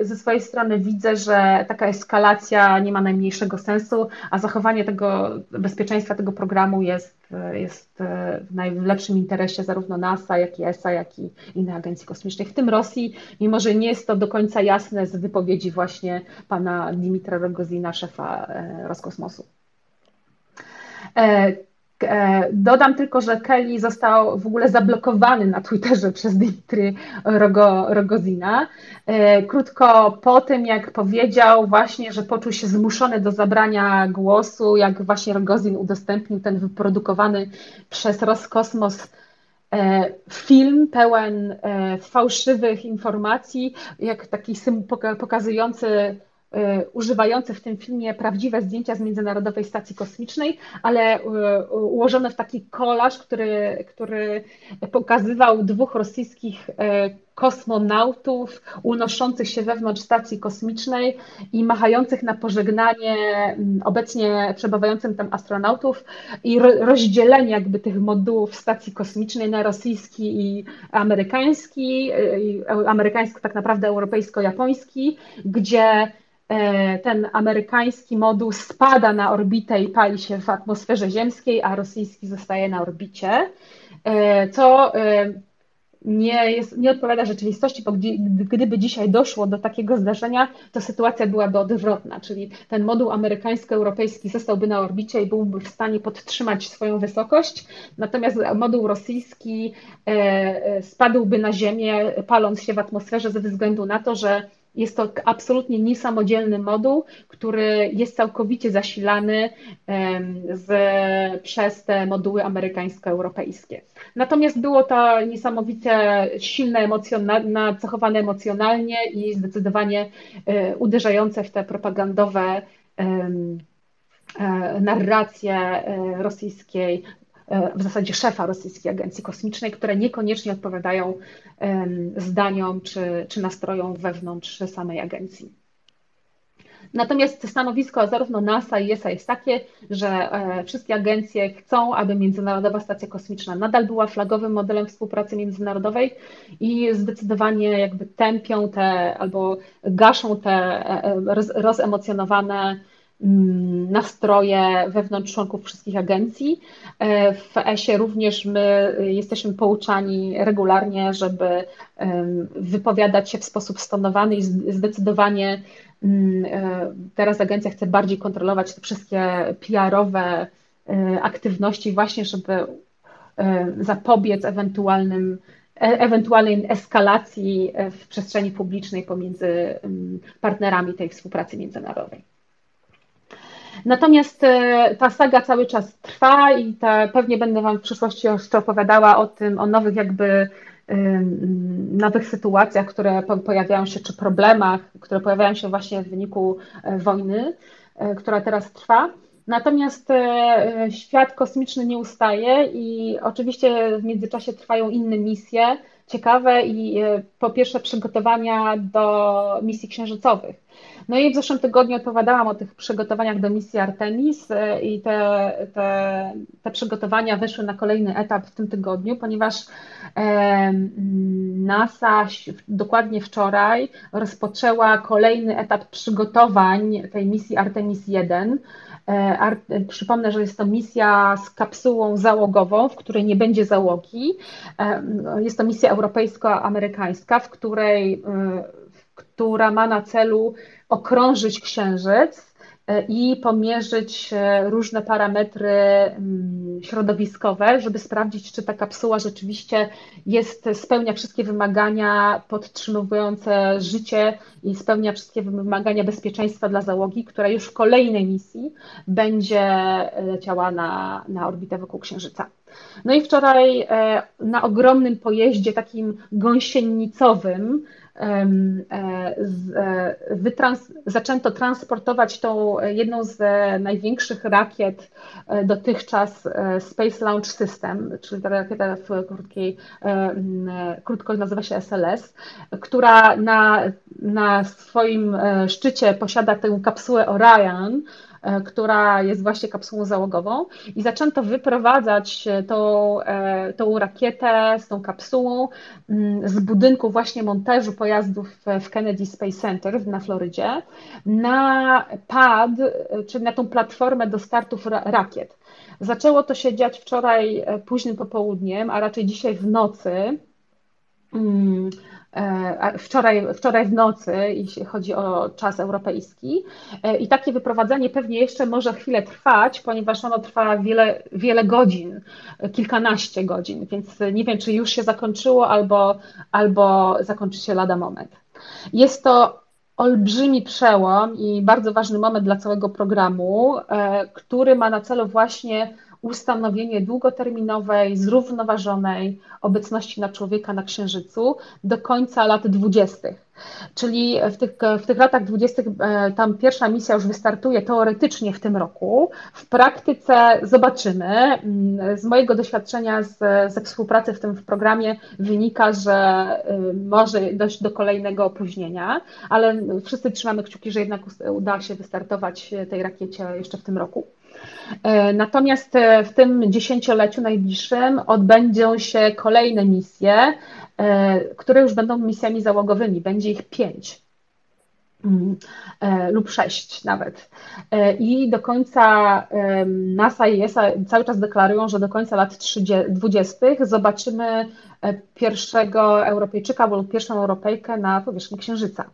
ze swojej strony widzę, że taka eskalacja nie ma najmniejszego sensu, a zachowanie tego bezpieczeństwa tego programu jest, jest w najlepszym interesie zarówno NASA, jak i ESA, jak i innych agencji kosmicznych, w tym Rosji, mimo że nie jest to do końca jasne z wypowiedzi właśnie pana Dimitra Rogozina, szefa Roskosmosu. E, e, dodam tylko, że Kelly został w ogóle zablokowany na Twitterze przez Dimitry Rogo, Rogozina. E, krótko po tym, jak powiedział właśnie, że poczuł się zmuszony do zabrania głosu, jak właśnie Rogozin udostępnił ten wyprodukowany przez Roskosmos film pełen fałszywych informacji, jak taki pokazujący Y, używające w tym filmie prawdziwe zdjęcia z Międzynarodowej Stacji Kosmicznej, ale y, ułożone w taki kolaż, który, który pokazywał dwóch rosyjskich y, kosmonautów unoszących się wewnątrz stacji kosmicznej i machających na pożegnanie mm, obecnie przebywającym tam astronautów i rozdzielenie jakby tych modułów stacji kosmicznej na rosyjski i amerykański, amerykańsko tak naprawdę europejsko-japoński, gdzie ten amerykański moduł spada na orbitę i pali się w atmosferze ziemskiej, a rosyjski zostaje na orbicie, e, co e, nie, jest, nie odpowiada rzeczywistości, bo gdyby dzisiaj doszło do takiego zdarzenia, to sytuacja byłaby odwrotna, czyli ten moduł amerykańsko-europejski zostałby na orbicie i byłby w stanie podtrzymać swoją wysokość, natomiast moduł rosyjski spadłby na Ziemię, paląc się w atmosferze ze względu na to, że jest to absolutnie niesamodzielny moduł, który jest całkowicie zasilany z, przez te moduły amerykańsko-europejskie. Natomiast było to niesamowicie silne, emocjonalne, nacechowane emocjonalnie i zdecydowanie e, uderzające w te propagandowe e, narracje e, rosyjskiej, w zasadzie szefa rosyjskiej agencji kosmicznej, które niekoniecznie odpowiadają zdaniom czy, czy nastrojom wewnątrz samej agencji. Natomiast stanowisko zarówno NASA i ESA jest takie, że e, wszystkie agencje chcą, aby Międzynarodowa Stacja Kosmiczna nadal była flagowym modelem współpracy międzynarodowej i zdecydowanie jakby tępią te albo gaszą te e, e, rozemocjonowane nastroje wewnątrz członków wszystkich agencji. E, w ESie również my jesteśmy pouczani regularnie, żeby wypowiadać się w sposób stonowany i zdecydowanie mm, e, teraz agencja chce bardziej kontrolować te wszystkie PR-owe e, aktywności właśnie, żeby zapobiec ewentualnym ewentualnej eskalacji w przestrzeni publicznej pomiędzy partnerami tej współpracy międzynarodowej. Natomiast e, ta saga cały czas trwa i ta, pewnie będę Wam w przyszłości jeszcze opowiadała o tym, o nowych jakby nowych sytuacjach, które pojawiają się, czy problemach, które pojawiają się właśnie w wyniku e, wojny, e, która teraz trwa. Natomiast świat kosmiczny nie ustaje i oczywiście w międzyczasie trwają inne misje ciekawe i po pierwsze przygotowania do misji księżycowych. No i w zeszłym tygodniu opowiadałam o tych przygotowaniach do misji Artemis e, i te, te, te przygotowania wyszły na kolejny etap w tym tygodniu, ponieważ NASA dokładnie wczoraj rozpoczęła kolejny etap przygotowań tej misji Artemis 1. E, przypomnę, że jest to misja z kapsułą załogową, w której nie będzie załogi. Jest to misja europejsko-amerykańska, w której która ma na celu okrążyć księżyc e, i pomierzyć e, różne parametry mm, środowiskowe, żeby sprawdzić, czy ta kapsuła rzeczywiście jest, spełnia wszystkie wymagania podtrzymywające życie i spełnia wszystkie wymagania bezpieczeństwa dla załogi, która już w kolejnej misji będzie leciała na, na orbitę wokół Księżyca. No i wczoraj e, na ogromnym pojeździe takim gąsienicowym wytrans zaczęto transportować tą jedną z największych rakiet dotychczas Space Launch System, czyli ta rakieta w krótkiej, krótko nazywa się SLS, która na, na swoim szczycie posiada tę kapsułę Orion, E, która jest właśnie kapsułą załogową i zaczęto wyprowadzać tą, e, tą rakietę z tą kapsułą mm, z budynku właśnie montażu pojazdów w Kennedy Space Center na Florydzie na pad, czyli na tą platformę do startów rakiet. Zaczęło to się dziać wczoraj e, późnym popołudniem, a raczej dzisiaj w nocy. Mm, E, wczoraj, wczoraj w nocy, jeśli chodzi o czas europejski. E, I takie wyprowadzenie pewnie jeszcze może chwilę trwać, ponieważ ono trwa wiele, wiele godzin, kilkanaście godzin, więc nie wiem, czy już się zakończyło albo, albo zakończy się lada moment. Jest to olbrzymi przełom i bardzo ważny moment dla całego programu, e, który ma na celu właśnie ustanowienie długoterminowej, zrównoważonej obecności na człowieka na Księżycu do końca lat 20. Czyli w tych, w tych latach 20. E, tam pierwsza misja już wystartuje teoretycznie w tym roku. W praktyce zobaczymy. Mm, z mojego doświadczenia z, ze współpracy w tym w programie wynika, że y, może dojść do kolejnego opóźnienia, ale wszyscy trzymamy kciuki, że jednak uda się wystartować tej rakiecie jeszcze w tym roku. E, natomiast e, w tym dziesięcioleciu najbliższym odbędą się kolejne misje, e, które już będą misjami załogowymi. Będzie ich pięć mm, lub sześć nawet. I do końca NASA i ESA cały czas deklarują, że do końca lat 20 zobaczymy pierwszego Europejczyka lub pierwszą Europejkę na powierzchni Księżyca.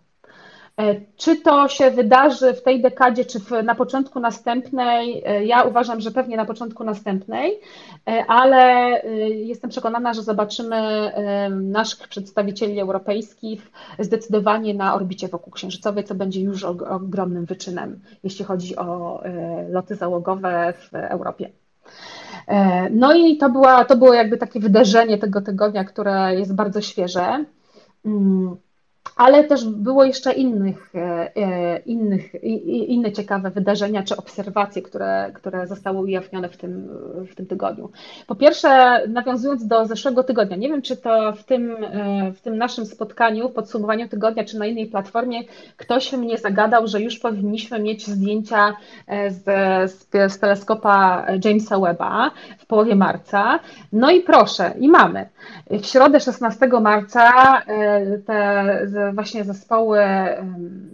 E, czy to się wydarzy w tej dekadzie, czy w, na początku następnej? E, ja uważam, że pewnie na początku następnej, e, ale jestem przekonana, że zobaczymy naszych przedstawicieli europejskich zdecydowanie na orbicie wokół księżycowej, co będzie już ogromnym wyczynem, jeśli chodzi o loty załogowe w Europie. No i to, była, to było jakby takie wydarzenie tego tygodnia, które jest bardzo świeże. Ale też było jeszcze innych, e, e, innych, inne ciekawe wydarzenia czy obserwacje, które, które zostały ujawnione w tym, w tym tygodniu. Po pierwsze, nawiązując do zeszłego tygodnia, nie wiem, czy to w tym, e, w tym naszym spotkaniu, w podsumowaniu tygodnia, czy na innej platformie, ktoś mnie zagadał, że już powinniśmy mieć zdjęcia z, z, z teleskopa Jamesa Webba w połowie marca. No i proszę, i mamy. W środę 16 marca te właśnie zespoły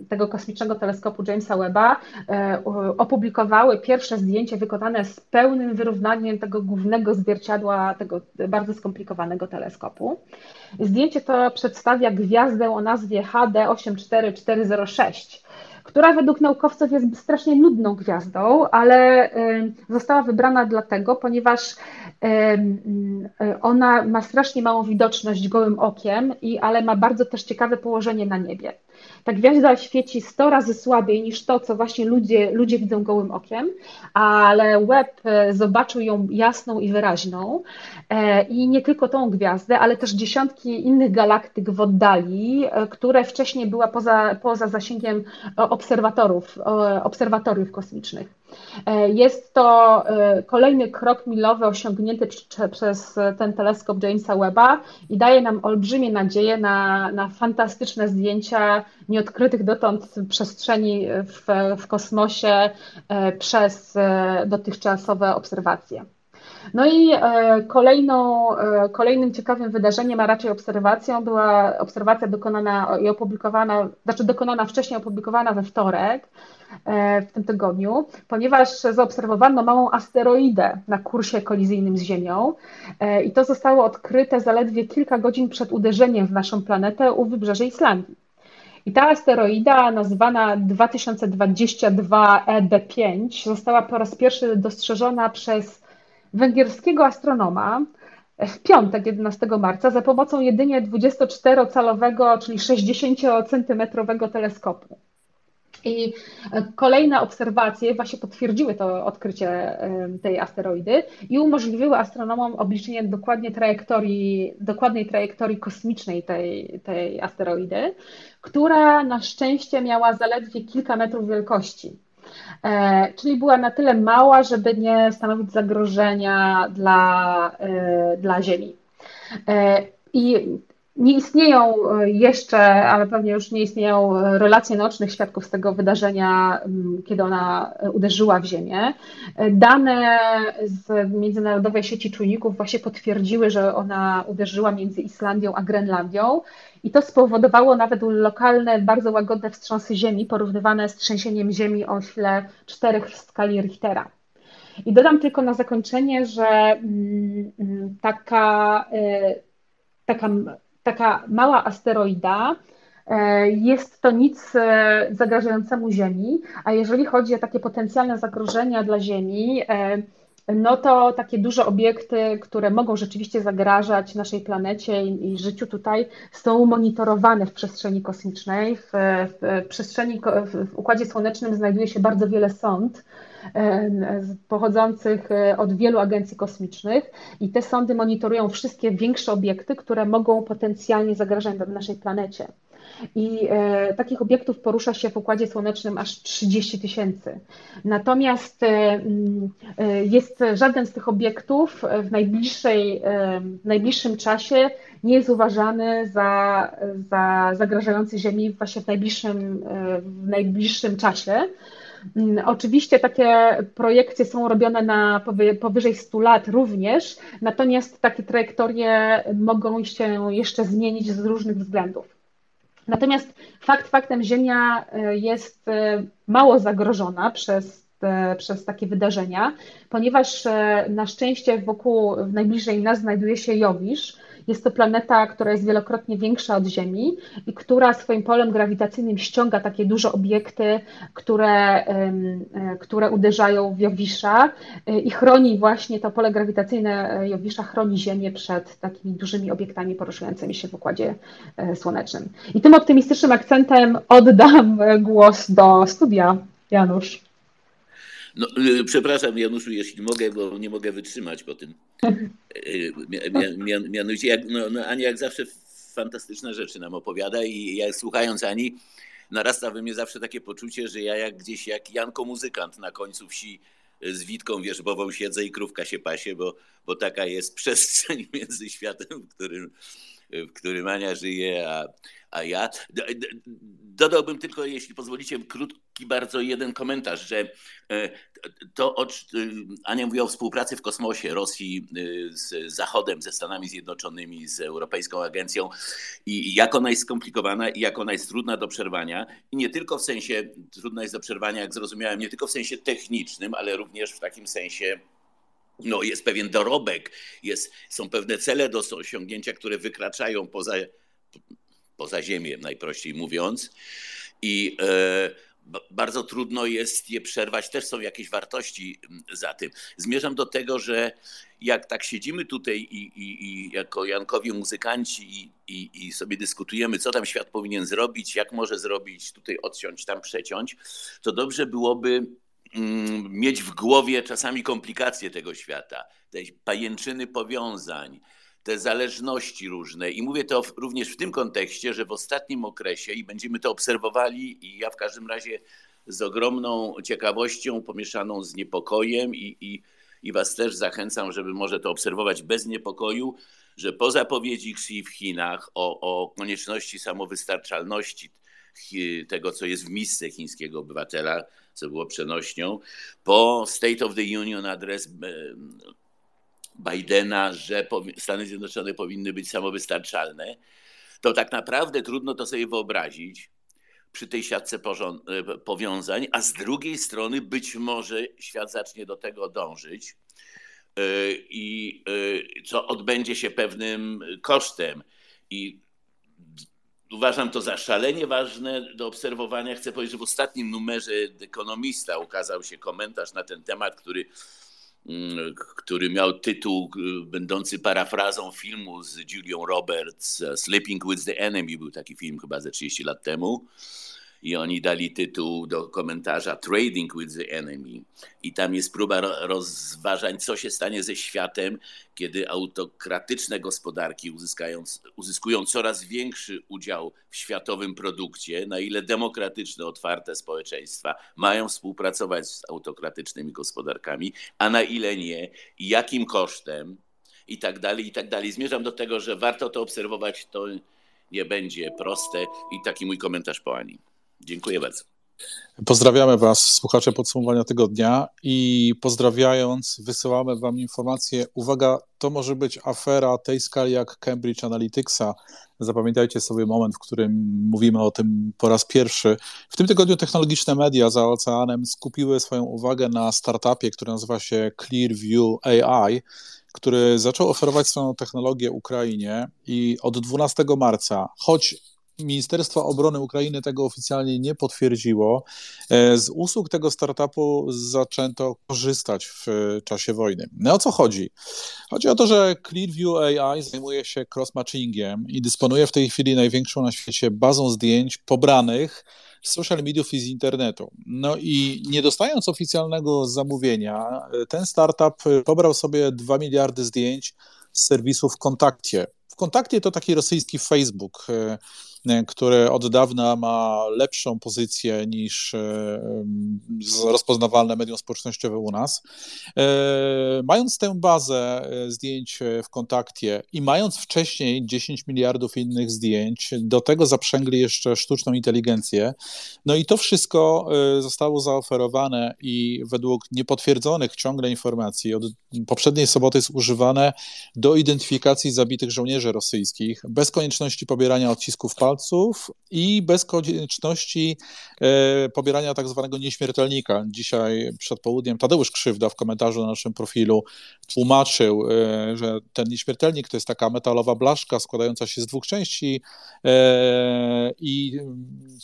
tego kosmicznego teleskopu Jamesa Webba e, opublikowały pierwsze zdjęcie wykonane z pełnym wyrównaniem tego głównego zwierciadła tego bardzo skomplikowanego teleskopu. Zdjęcie to przedstawia gwiazdę o nazwie HD 84406 która według naukowców jest strasznie nudną gwiazdą, ale została wybrana dlatego, ponieważ ona ma strasznie małą widoczność gołym okiem, i, ale ma bardzo też ciekawe położenie na niebie. Ta gwiazda świeci 100 razy słabiej niż to, co właśnie ludzie, ludzie widzą gołym okiem, ale Webb e, zobaczył ją jasną i wyraźną. E, I nie tylko tą gwiazdę, ale też dziesiątki innych galaktyk w oddali, e, które wcześniej była poza, poza zasięgiem obserwatorów, obserwatoriów kosmicznych. E, jest to e, kolejny krok milowy osiągnięty przez ten teleskop Jamesa Webba i daje nam olbrzymie nadzieje na, na fantastyczne zdjęcia nieodkrytych dotąd przestrzeni w, w kosmosie e, przez dotychczasowe obserwacje. No i kolejną, kolejnym ciekawym wydarzeniem, a raczej obserwacją, była obserwacja dokonana i opublikowana, znaczy dokonana wcześniej, opublikowana we wtorek E, w tym tygodniu, ponieważ zaobserwowano małą asteroidę na kursie kolizyjnym z Ziemią e, i to zostało odkryte zaledwie kilka godzin przed uderzeniem w naszą planetę u wybrzeży Islandii. I ta asteroida, nazywana 2022 EB5, została po raz pierwszy dostrzeżona przez węgierskiego astronoma w piątek 11 marca za pomocą jedynie 24-calowego, czyli 60-centymetrowego teleskopu. I kolejne obserwacje właśnie potwierdziły to odkrycie tej asteroidy i umożliwiły astronomom obliczenie dokładnie trajektorii, dokładnej trajektorii kosmicznej tej, tej asteroidy, która na szczęście miała zaledwie kilka metrów wielkości. E, czyli była na tyle mała, żeby nie stanowić zagrożenia dla, e, dla Ziemi. E, I nie istnieją jeszcze, ale pewnie już nie istnieją relacje naocznych świadków z tego wydarzenia, kiedy ona uderzyła w Ziemię. Dane z międzynarodowej sieci czujników właśnie potwierdziły, że ona uderzyła między Islandią a Grenlandią i to spowodowało nawet lokalne, bardzo łagodne wstrząsy ziemi, porównywane z trzęsieniem ziemi o sile 4 w skali Richtera. I dodam tylko na zakończenie, że mm, mm, taka, e, taka, taka mała asteroida e, jest to nic e, zagrażającemu Ziemi, a jeżeli chodzi o takie potencjalne zagrożenia dla Ziemi, no to takie duże obiekty, które mogą rzeczywiście zagrażać naszej planecie i, i życiu tutaj, są monitorowane w przestrzeni kosmicznej. W, w przestrzeni, w Układzie Słonecznym znajduje się bardzo wiele sond pochodzących e, od wielu agencji kosmicznych i te sondy monitorują wszystkie większe obiekty, które mogą potencjalnie zagrażać naszej planecie. I e, takich obiektów porusza się w Układzie Słonecznym aż 30 tysięcy. Natomiast e, e, jest żaden z tych obiektów w, najbliższej, e, w najbliższym czasie nie jest uważany za, za zagrażający Ziemi właśnie w najbliższym, e, w najbliższym czasie. Mm, oczywiście takie projekcje są robione na powyżej 100 lat również, natomiast takie trajektorie mogą się jeszcze zmienić z różnych względów. Natomiast fakt faktem Ziemia e, jest e, mało zagrożona przez, te, przez takie wydarzenia, ponieważ e, na szczęście wokół, w najbliżej nas znajduje się Jowisz, jest to planeta, która jest wielokrotnie większa od Ziemi i która swoim polem grawitacyjnym ściąga takie duże obiekty, które, e, które uderzają w Jowisza e, i chroni właśnie to pole grawitacyjne Jowisza, chroni Ziemię przed takimi dużymi obiektami poruszającymi się w Układzie e, Słonecznym. I tym optymistycznym akcentem oddam głos do studia. Janusz. No, y, przepraszam, Januszu, jeśli mogę, bo nie mogę wytrzymać po tym. Y, mianowicie, jak, no, no, Ani jak zawsze fantastyczne rzeczy nam opowiada i jak słuchając Ani, narasta we mnie zawsze takie poczucie, że ja jak gdzieś jak Janko muzykant na końcu wsi z Witką Wierzbową siedzę i krówka się pasie, bo, bo taka jest przestrzeń między światem, w którym, w którym Ania żyje, a, a ja. Dodałbym tylko, jeśli pozwolicie, krótki bardzo jeden komentarz, że e, to, o, Ania mówiła o współpracy w kosmosie Rosji e, z Zachodem, ze Stanami Zjednoczonymi, z Europejską Agencją i jak ona jest skomplikowana i jak ona jest trudna do przerwania. I nie tylko w sensie, trudna jest do przerwania, jak zrozumiałem, nie tylko w sensie technicznym, ale również w takim sensie no, jest pewien dorobek, jest, są pewne cele do osiągnięcia, które wykraczają poza poza ziemię, najprościej mówiąc. I e, bardzo trudno jest je przerwać. Też są jakieś wartości za tym. Zmierzam do tego, że jak tak siedzimy tutaj i, i, i jako Jankowi muzykanci i, i, sobie dyskutujemy, co tam świat powinien zrobić, jak może zrobić, tutaj odciąć, tam przeciąć, to dobrze byłoby mieć w głowie czasami komplikacje tego świata, te pajęczyny powiązań, te zależności różne. I mówię to również w tym kontekście, że w ostatnim okresie i będziemy to obserwowali, i ja w każdym razie z ogromną ciekawością pomieszaną z niepokojem, i, i, i Was też zachęcam, żeby może to obserwować bez niepokoju, że po zapowiedzi Xi w Chinach o, o konieczności samowystarczalności tego, co jest w misce chińskiego obywatela, co było przenośnią, po State of the Union adres Bidena, że Stany Zjednoczone powinny być samowystarczalne, to tak naprawdę trudno to sobie wyobrazić przy tej siatce e, powiązań, a z drugiej strony być może świat zacznie do tego dążyć e, i e, co odbędzie się pewnym kosztem. I uważam to za szalenie ważne do obserwowania. Chcę powiedzieć, że w ostatnim numerze Ekonomista ukazał się komentarz na ten temat, który Mm, który miał tytuł y, będący parafrazą filmu z Julią Roberts, Sleeping with the Enemy, był taki film chyba ze 30 lat temu. I oni dali tytuł do komentarza Trading with the Enemy. I tam jest próba rozważań, co się stanie ze światem, kiedy autokratyczne gospodarki uzyskują coraz większy udział w światowym produkcie, na ile demokratyczne, otwarte społeczeństwa mają współpracować z autokratycznymi gospodarkami, a na ile nie, jakim kosztem, i tak dalej, i tak dalej. Zmierzam do tego, że warto to obserwować, to nie będzie proste i taki mój komentarz po Ani. Dziękuję bardzo. Pozdrawiamy Was, słuchacze podsumowania tygodnia i pozdrawiając, wysyłamy Wam informację. Uwaga, to może być afera tej skali jak Cambridge Analyticsa. Zapamiętajcie sobie moment, w którym mówimy o tym po raz pierwszy. W tym tygodniu technologiczne media za oceanem skupiły swoją uwagę na startupie, który nazywa się Clearview AI który zaczął oferować swoją technologię Ukrainie i od 12 marca, choć Ministerstwo Obrony Ukrainy tego oficjalnie nie potwierdziło. E, z usług tego startupu zaczęto korzystać w czasie wojny. No o co chodzi? Chodzi o to, że Clearview AI zajmuje się cross-matchingiem i dysponuje w tej chwili największą na świecie bazą zdjęć pobranych z social mediów i z internetu. No i nie dostając oficjalnego zamówienia, ten startup pobrał sobie 2 miliardy zdjęć z serwisu w kontakcie. W kontakcie to taki rosyjski Facebook E, które od dawna ma lepszą pozycję niż e, rozpoznawalne medium społecznościowe u nas. E, mając tę bazę zdjęć w kontakcie i mając wcześniej 10 miliardów innych zdjęć, do tego zaprzęgli jeszcze sztuczną inteligencję. No i to wszystko zostało zaoferowane i według niepotwierdzonych ciągle informacji od poprzedniej soboty jest używane do identyfikacji zabitych żołnierzy rosyjskich bez konieczności pobierania odcisków palców palców i bez konieczności e, pobierania tak zwanego nieśmiertelnika. Dzisiaj przed południem Tadeusz Krzywda w komentarzu na naszym profilu tłumaczył, e, że ten nieśmiertelnik to jest taka metalowa blaszka składająca się z dwóch części e, i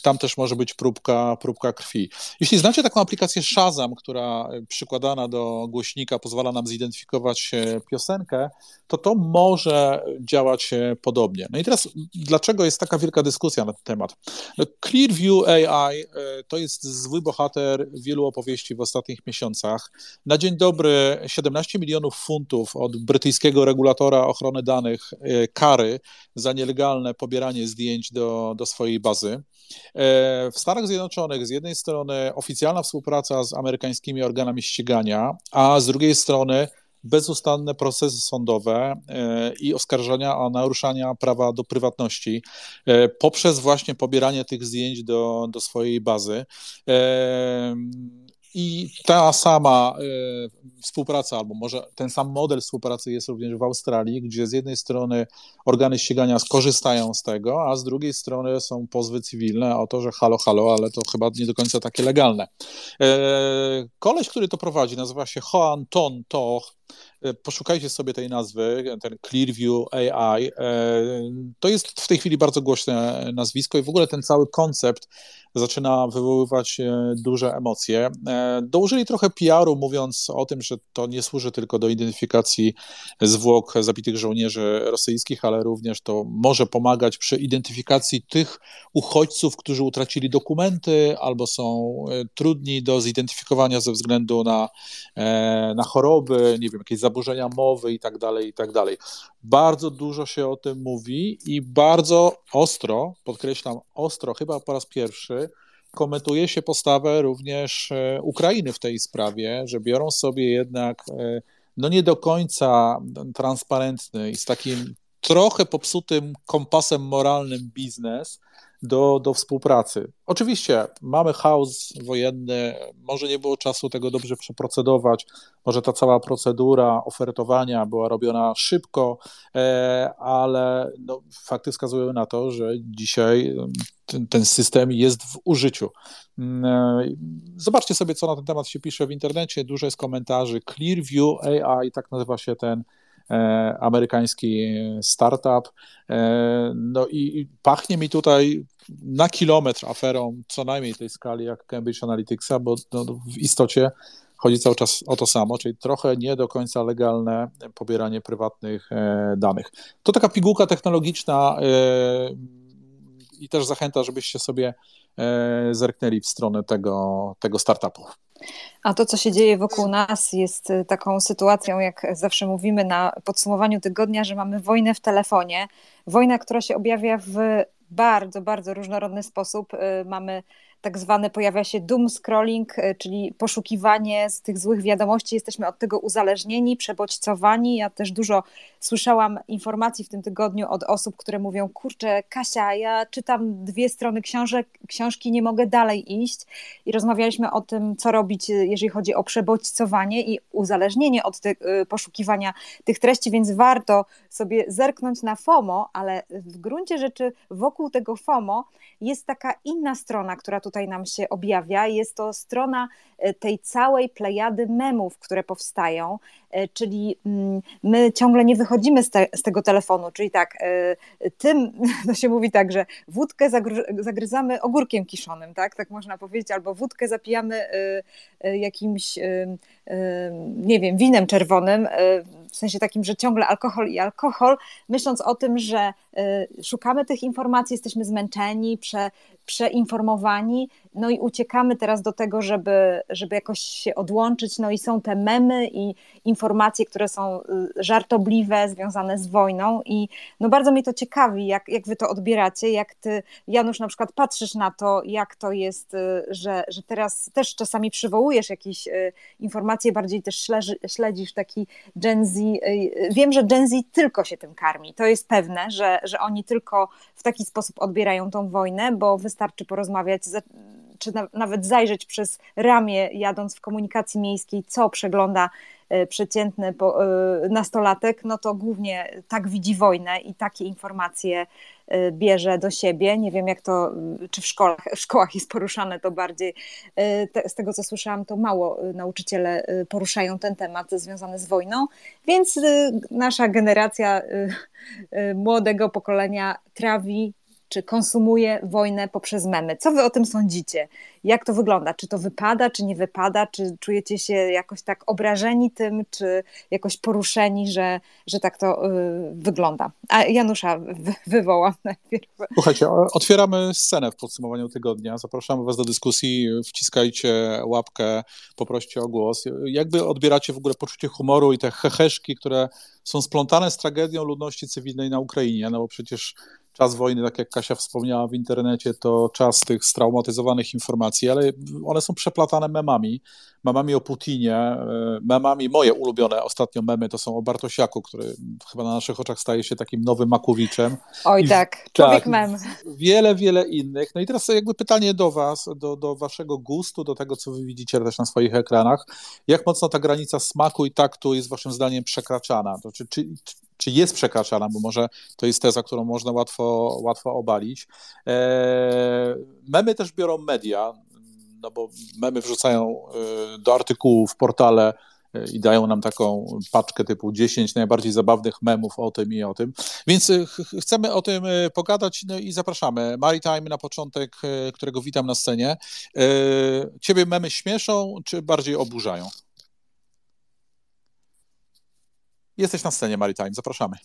tam też może być próbka, próbka krwi. Jeśli znacie taką aplikację Shazam, która przykładana do głośnika pozwala nam zidentyfikować piosenkę, to to może działać podobnie. No i teraz dlaczego jest taka wielka dyskusja na ten temat. No, Clearview AI e, to jest zły bohater wielu opowieści w ostatnich miesiącach. Na dzień dobry 17 milionów funtów od brytyjskiego regulatora ochrony danych e, kary za nielegalne pobieranie zdjęć do, do swojej bazy. E, w Stanach Zjednoczonych z jednej strony oficjalna współpraca z amerykańskimi organami ścigania, a z drugiej strony bezustanne procesy sądowe e, i oskarżenia o naruszania prawa do prywatności e, poprzez właśnie pobieranie tych zdjęć do, do swojej bazy. E, I ta sama współpraca, albo może ten sam model współpracy jest również w Australii, gdzie z jednej strony organy ścigania skorzystają z tego, a z drugiej strony są pozwy cywilne o to, że halo, halo, ale to chyba nie do końca takie legalne. Koleś, który to prowadzi, nazywa się Hoan Ton Toh, E, poszukajcie sobie tej nazwy, ten Clearview AI. E, to jest w tej chwili bardzo głośne nazwisko i w ogóle ten cały koncept zaczyna wywoływać e, duże emocje. Dołożyli trochę PR-u, mówiąc o tym, że to nie służy tylko do identyfikacji zwłok zabitych żołnierzy rosyjskich, ale również to może pomagać przy identyfikacji tych uchodźców, którzy utracili dokumenty albo są trudni do zidentyfikowania ze względu na, na choroby, nie wiem, jakieś zaburzenia mowy i tak dalej, i tak dalej. Bardzo dużo się o tym mówi i bardzo ostro, podkreślam ostro, chyba po raz pierwszy, komentuje się postawę również e, Ukrainy w tej sprawie, że biorą sobie jednak e, no nie do końca transparentny i z takim trochę popsutym kompasem moralnym biznes, do, do współpracy. Oczywiście mamy chaos wojenny, może nie było czasu tego dobrze przeprocedować, może ta cała procedura ofertowania była robiona szybko, e, ale no, fakty wskazują na to, że dzisiaj ten, ten system jest w użyciu. Mm, e, zobaczcie sobie, co na ten temat się pisze w internecie. Dużo jest komentarzy. Clearview AI, tak nazywa się ten amerykański startup. E, no i pachnie mi tutaj na kilometr aferą co najmniej tej skali jak Cambridge Analyticsa, bo no, w istocie chodzi cały czas o to samo, czyli trochę nie do końca legalne pobieranie prywatnych e, danych. To taka pigułka technologiczna i też zachęta, żebyście sobie zerknęli w stronę tego, tego startupu. A to, co się dzieje wokół nas, jest taką sytuacją, jak zawsze mówimy na podsumowaniu tygodnia, że mamy wojnę w telefonie. Wojna, która się objawia w bardzo, bardzo różnorodny sposób. Mamy tak zwane pojawia się doom scrolling, e, czyli poszukiwanie z tych złych wiadomości. Jesteśmy od tego uzależnieni, przebodźcowani. Ja też dużo słyszałam informacji w tym tygodniu od osób, które mówią: Kurczę, Kasia, ja czytam dwie strony książek, książki, nie mogę dalej iść. I rozmawialiśmy o tym, co robić, e, jeżeli chodzi o przebodźcowanie i uzależnienie od e, poszukiwania tych treści, więc warto sobie zerknąć na FOMO, ale w gruncie rzeczy wokół tego FOMO jest taka inna strona, która tutaj nam się objawia. Jest to strona e, tej całej plejady memów, które powstają, e, czyli mm, my ciągle nie wychodzimy z, te, z tego telefonu, czyli tak, e, tym, to się mówi tak, że wódkę zagryzamy ogórkiem kiszonym, tak, tak można powiedzieć, albo wódkę zapijamy jakimś, nie wiem, winem czerwonym, w sensie takim, że ciągle alkohol i alkohol, myśląc o tym, że szukamy tych informacji, jesteśmy zmęczeni, prze, przeinformowani, no i uciekamy teraz do tego, żeby, żeby jakoś się odłączyć, no i są te memy i informacje, które są y, żartobliwe, związane z wojną. I no bardzo mnie to ciekawi, jak, jak wy to odbieracie, jak ty, Janusz, na przykład patrzysz na to, jak to jest, y, że, że teraz też czasami przywołujesz jakieś y, informacje, bardziej też śledzi, śledzisz taki Gen Z, wiem, że Gen Z tylko się tym karmi, to jest pewne, że, że oni tylko w taki sposób odbierają tą wojnę, bo wystarczy porozmawiać, czy na, nawet zajrzeć przez ramię, jadąc w komunikacji miejskiej, co przegląda e, przeciętny e, nastolatek, no to głównie tak widzi wojnę i takie informacje e, bierze do siebie. Nie wiem, jak to, czy w szkołach, w szkołach jest poruszane to bardziej. Z tego, co słyszałam, to mało nauczyciele poruszają ten temat związany z wojną, więc nasza generacja młodego pokolenia trawi czy konsumuje wojnę poprzez memy. Co wy o tym sądzicie? Jak to wygląda? Czy to wypada, czy nie wypada? Czy czujecie się jakoś tak obrażeni tym, czy jakoś poruszeni, że, że tak to y, wygląda? A Janusza wy, wywołam najpierw. Słuchajcie, otwieramy scenę w podsumowaniu tygodnia. Zapraszamy was do dyskusji. Wciskajcie łapkę, poproście o głos. Jakby odbieracie w ogóle poczucie humoru i te heheszki, które są splątane z tragedią ludności cywilnej na Ukrainie? No bo przecież czas wojny, tak jak Kasia wspomniała w internecie, to czas tych straumatyzowanych informacji, ale one są przeplatane memami, memami o Putinie, e, memami, moje ulubione ostatnio memy to są o Bartosiaku, który chyba na naszych oczach staje się takim nowym Makowiczem. Oj I, tak, człowiek tak, mem. Wiele, wiele innych. No i teraz jakby pytanie do was, do, do waszego gustu, do tego, co wy widzicie też na swoich ekranach. Jak mocno ta granica smaku i taktu jest waszym zdaniem przekraczana? To czy, czy, czy jest przekraczana, bo może to jest teza, którą można łatwo, łatwo obalić. E, memy też biorą media, no bo memy wrzucają e, do artykułów, portale e, i dają nam taką paczkę typu 10 najbardziej zabawnych memów o tym i o tym. Więc chcemy o tym pogadać no i zapraszamy. Maritime na początek, którego witam na scenie. Ciebie memy śmieszą, czy bardziej oburzają? Jesteś na scenie Maritime, zapraszamy.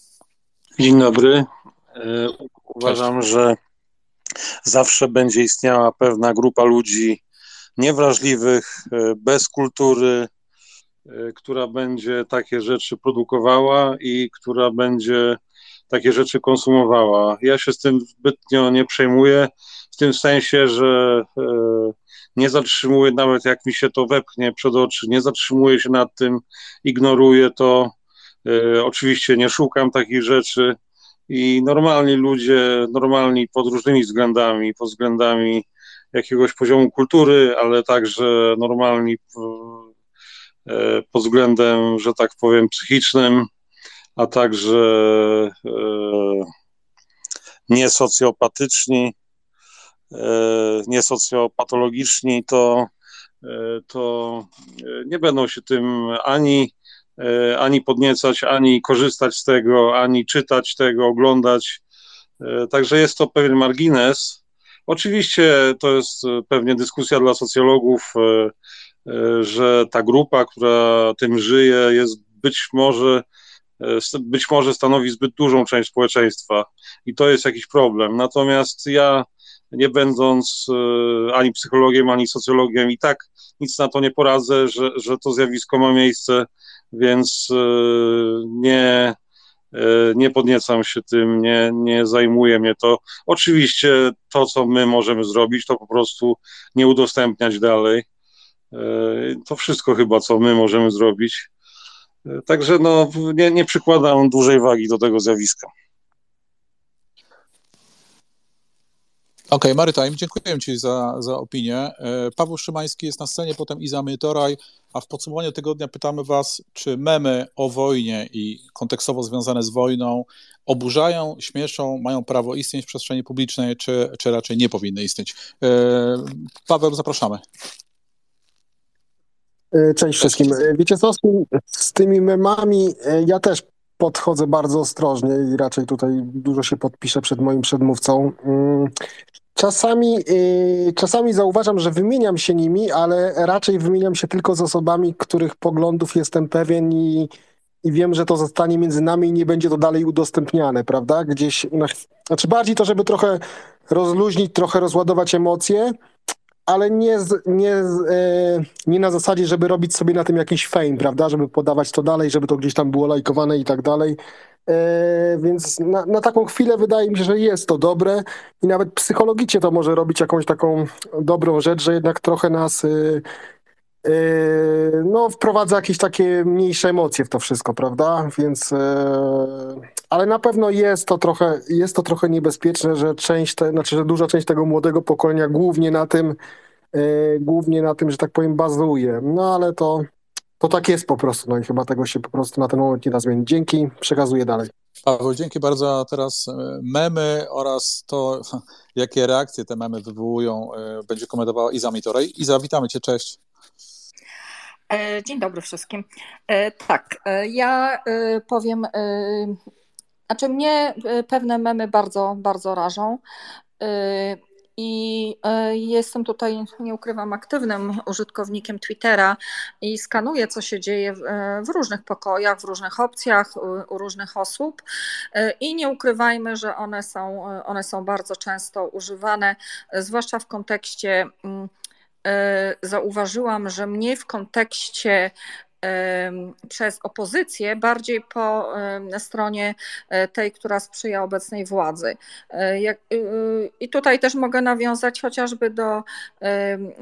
Dzień dobry. E, uważam, Cześć. że zawsze będzie istniała pewna grupa ludzi niewrażliwych, e, bez kultury, e, która będzie takie rzeczy produkowała i która będzie takie rzeczy konsumowała. Ja się z tym zbytnio nie przejmuję, w tym sensie, że nie zatrzymuję, nawet jak mi się to wepchnie przed oczy, nie zatrzymuję się nad tym, ignoruję to, oczywiście nie szukam takich rzeczy i normalni ludzie, normalni pod różnymi względami, pod względami jakiegoś poziomu kultury, ale także normalni e, pod względem, że tak powiem, psychicznym, a także e, niesocjopatyczni, niesocjopatologiczni, to, to nie będą się tym ani E, ani podniecać, ani korzystać z tego, ani czytać tego, oglądać. E, także jest to pewien margines. Oczywiście to jest pewnie dyskusja dla socjologów, e, że ta grupa, która tym żyje, jest być może być może stanowi zbyt dużą część społeczeństwa i to jest jakiś problem. Natomiast ja, nie będąc ani psychologiem, ani socjologiem, i tak nic na to nie poradzę, że, że to zjawisko ma miejsce, więc nie E, nie podniecam się tym, nie, nie zajmuje mnie to. Oczywiście to, co my możemy zrobić, to po prostu nie udostępniać dalej. E, to wszystko chyba, co my możemy zrobić. Także no, nie, nie przykładam dużej wagi do tego zjawiska. Okej, okay, Marytime, dziękuję Ci za, za opinię. E, Paweł Szymański jest na scenie, potem Iza Mytoraj, a w podsumowaniu tygodnia pytamy Was, czy memy o wojnie i kontekstowo związane z wojną oburzają, śmieszą, mają prawo istnieć w przestrzeni publicznej, czy, czy raczej nie powinny istnieć. E, Paweł, zapraszamy. E, cześć wszystkim. Wiecie co, z tymi memami ja też podchodzę bardzo ostrożnie i raczej tutaj dużo się podpiszę przed moim przedmówcą. Czasami, y, czasami zauważam, że wymieniam się nimi, ale raczej wymieniam się tylko z osobami, których poglądów jestem pewien i, i wiem, że to zostanie między nami i nie będzie to dalej udostępniane, prawda? Gdzieś, znaczy bardziej to, żeby trochę rozluźnić, trochę rozładować emocje, ale nie, z, nie, z, e, nie na zasadzie, żeby robić sobie na tym jakiś fame, prawda, żeby podawać to dalej, żeby to gdzieś tam było lajkowane i tak dalej. E, więc na, na, taką chwilę wydaje mi się, że jest to dobre i nawet psychologicznie to może robić jakąś taką dobrą rzecz, że jednak trochę nas e, e no, wprowadza jakieś takie mniejsze emocje w to wszystko, prawda? Więc, ale na pewno jest to trochę, jest to trochę niebezpieczne, że część, te, znaczy, że duża część tego młodego pokolenia głównie na tym głównie na tym, że tak powiem, bazuje. No ale to, to tak jest po prostu, no i chyba tego się po prostu na ten moment nie da zmienić. Dzięki, przekazuję dalej. Paweł, dzięki bardzo. A teraz e, memy oraz to, jakie reakcje te memy wywołują, e, będzie komentowała Iza Mitorej. Iza, witamy Cię, cześć. Dzień dobry wszystkim. Tak, ja powiem, znaczy mnie pewne memy bardzo, bardzo rażą. I e, jestem tutaj, nie ukrywam, aktywnym użytkownikiem Twittera i skanuję, co się dzieje w, e, różnych pokojach, w różnych opcjach, u, u, różnych osób. E, I nie ukrywajmy, że one są, one są bardzo często używane, zwłaszcza w kontekście. Mm, zauważyłam, że mniej w kontekście przez opozycję, bardziej po stronie e, tej, która sprzyja obecnej władzy. E, y, y, I tutaj też mogę nawiązać chociażby do,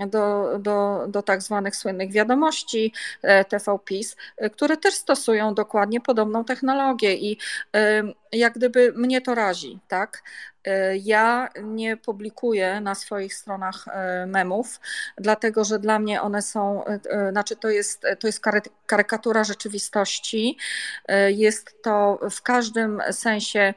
do, do, do tak zwanych słynnych wiadomości e, TVPiS, które też stosują dokładnie podobną technologię i jak gdyby mnie to razi, tak? E, ja nie publikuję na swoich stronach e, memów, dlatego że dla mnie one są, e, znaczy to jest, to jest karykatura rzeczywistości. Jest to w każdym sensie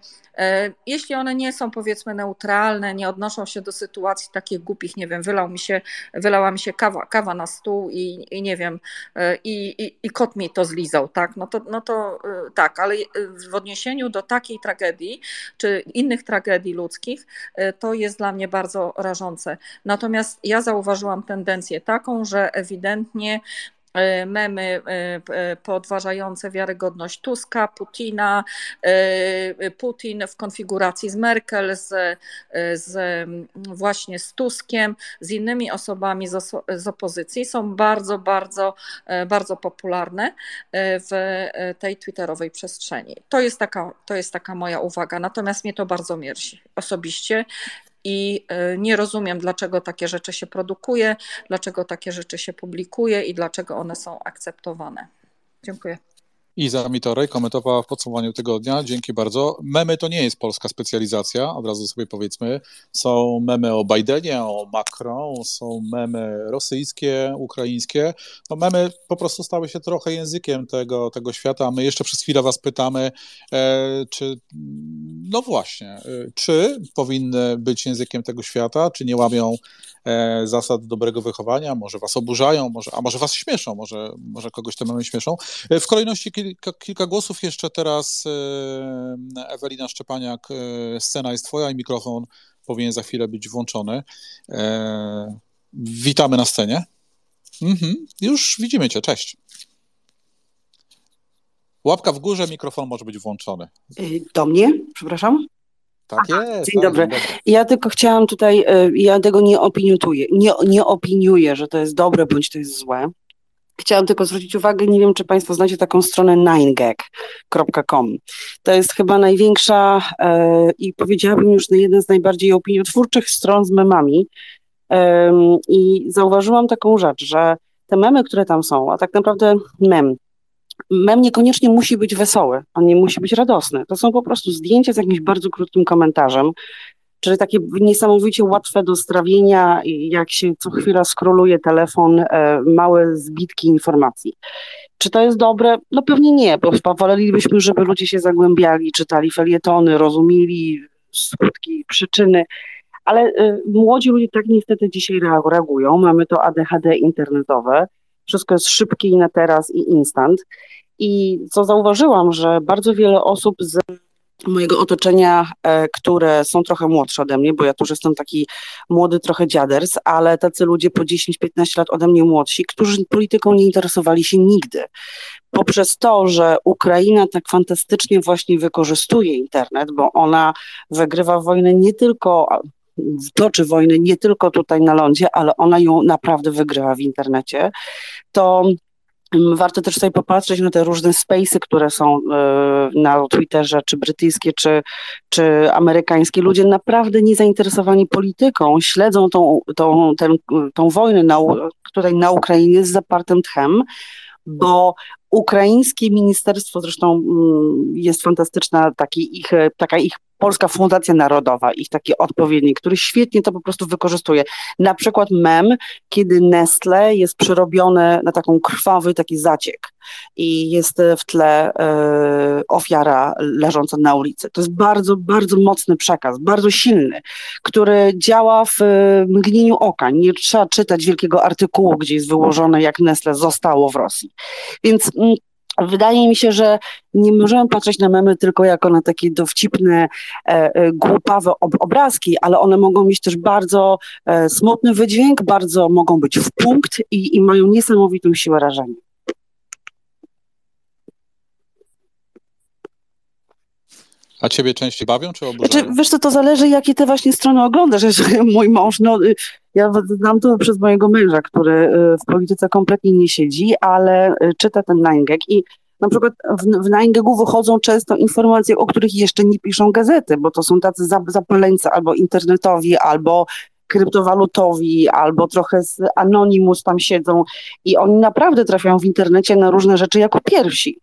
jeśli one nie są powiedzmy neutralne, nie odnoszą się do sytuacji takich głupich, nie wiem, wylał mi się, wylała mi się kawa, kawa na stół i, i nie wiem, e, i, i, i, kot mi to zlizał, tak, no to, no to e, tak, ale w odniesieniu do takiej tragedii, czy innych tragedii ludzkich, to jest dla mnie bardzo rażące. Natomiast ja zauważyłam tendencję taką, że ewidentnie E, memy e, e, podważające wiarygodność Tuska, Putina, Putin w konfiguracji z Merkel, z, z właśnie z Tuskiem, z innymi osobami z, z opozycji są bardzo, bardzo, bardzo popularne w tej twitterowej przestrzeni. To jest taka, to jest taka moja uwaga, natomiast mnie to bardzo mierzi osobiście i e, nie rozumiem, dlaczego takie rzeczy się produkuje, dlaczego takie rzeczy się publikuje i dlaczego one są akceptowane. Dziękuję. Iza Mitorej komentowała w podsumowaniu tygodnia. Dzięki bardzo. Memy to nie jest polska specjalizacja, od razu sobie powiedzmy. Są memy o Bidenie, o Macron, są memy rosyjskie, ukraińskie. No memy po prostu stały się trochę językiem tego, tego świata. My jeszcze przez chwilę was pytamy, e, czy no właśnie, e, czy powinny być językiem tego świata, czy nie łamią E, zasad dobrego wychowania, może was oburzają, może, a może was śmieszą, może, może kogoś te mamy śmieszą. W kolejności kilka, kilka głosów jeszcze teraz e, Ewelina Szczepaniak, scena jest twoja i mikrofon powinien za chwilę być włączony. Witamy na scenie. Mhm, już widzimy cię, cześć. Łapka w górze, mikrofon może być włączony. Y, do mnie, przepraszam? Tak Aha, jest. Dzień tak, dobry. Ja tylko chciałam tutaj, ja tego nie opiniuję, nie, nie opiniuję, że to jest dobre bądź to jest złe. Chciałam tylko zwrócić uwagę, nie wiem, czy Państwo znacie taką stronę ninegag.com. To jest chyba największa e, i powiedziałabym już jeden z najbardziej opiniotwórczych stron z memami. I zauważyłam taką rzecz, że te memy, które tam są, a tak naprawdę mem, mem niekoniecznie musi być wesoły, on nie musi być radosny. To są po prostu zdjęcia z jakimś bardzo krótkim komentarzem, czyli takie niesamowicie łatwe do strawienia, jak się co chwila skroluje telefon, e, małe zbitki informacji. Czy to jest dobre? No pewnie nie, bo wolelibyśmy, żeby ludzie się zagłębiali, czytali felietony, rozumieli skutki, przyczyny, ale y, młodzi ludzie tak niestety dzisiaj reagują. Mamy to ADHD internetowe, wszystko jest szybkie i na teraz i instant. I co zauważyłam, że bardzo wiele osób z mojego otoczenia, e, które są trochę młodsze ode mnie, bo ja tu jestem taki młody trochę dziaders, ale tacy ludzie po 10-15 lat ode mnie młodsi, którzy polityką nie interesowali się nigdy. Poprzez to, że Ukraina tak fantastycznie właśnie wykorzystuje internet, bo ona wygrywa wojnę nie tylko toczy wojnę nie tylko tutaj na lądzie, ale ona ją naprawdę wygrywa w internecie, to Warto też sobie popatrzeć na te różne space'y, które są e, na Twitterze, czy brytyjskie, czy, czy amerykańskie. Ludzie naprawdę niezainteresowani polityką śledzą tą, tą, ten, tą wojnę na, tutaj na Ukrainie z zapartym tchem, bo ukraińskie ministerstwo, zresztą mm, jest fantastyczna taki ich, taka ich Polska Fundacja Narodowa, ich taki odpowiednik, który świetnie to po prostu wykorzystuje. Na przykład mem, kiedy Nestle jest przerobione na taką krwawy taki zaciek i jest w tle e, ofiara leżąca na ulicy. To jest bardzo, bardzo mocny przekaz, bardzo silny, który działa w e, mgnieniu oka. Nie trzeba czytać wielkiego artykułu, gdzie jest wyłożone, jak Nestle zostało w Rosji. Więc mm, Wydaje mi się, że nie możemy patrzeć na memy tylko jako na takie dowcipne, e, e, głupawe ob obrazki, ale one mogą mieć też bardzo e, smutny wydźwięk, bardzo mogą być w punkt i, i mają niesamowitą siłę rażenia. A ciebie częściej bawią czy oburzają? Znaczy, wiesz co, to zależy jakie te właśnie strony oglądasz. Mój mąż, no y, ja znam to przez mojego męża, który y, w polityce kompletnie nie siedzi, ale y, czyta ten Gag i na przykład w, w Nine Gagu wychodzą często informacje, o których jeszcze nie piszą gazety, bo to są tacy zapaleńcy albo internetowi, albo kryptowalutowi, albo trochę z Anonymous tam siedzą i oni naprawdę trafiają w internecie na różne rzeczy jako pierwsi.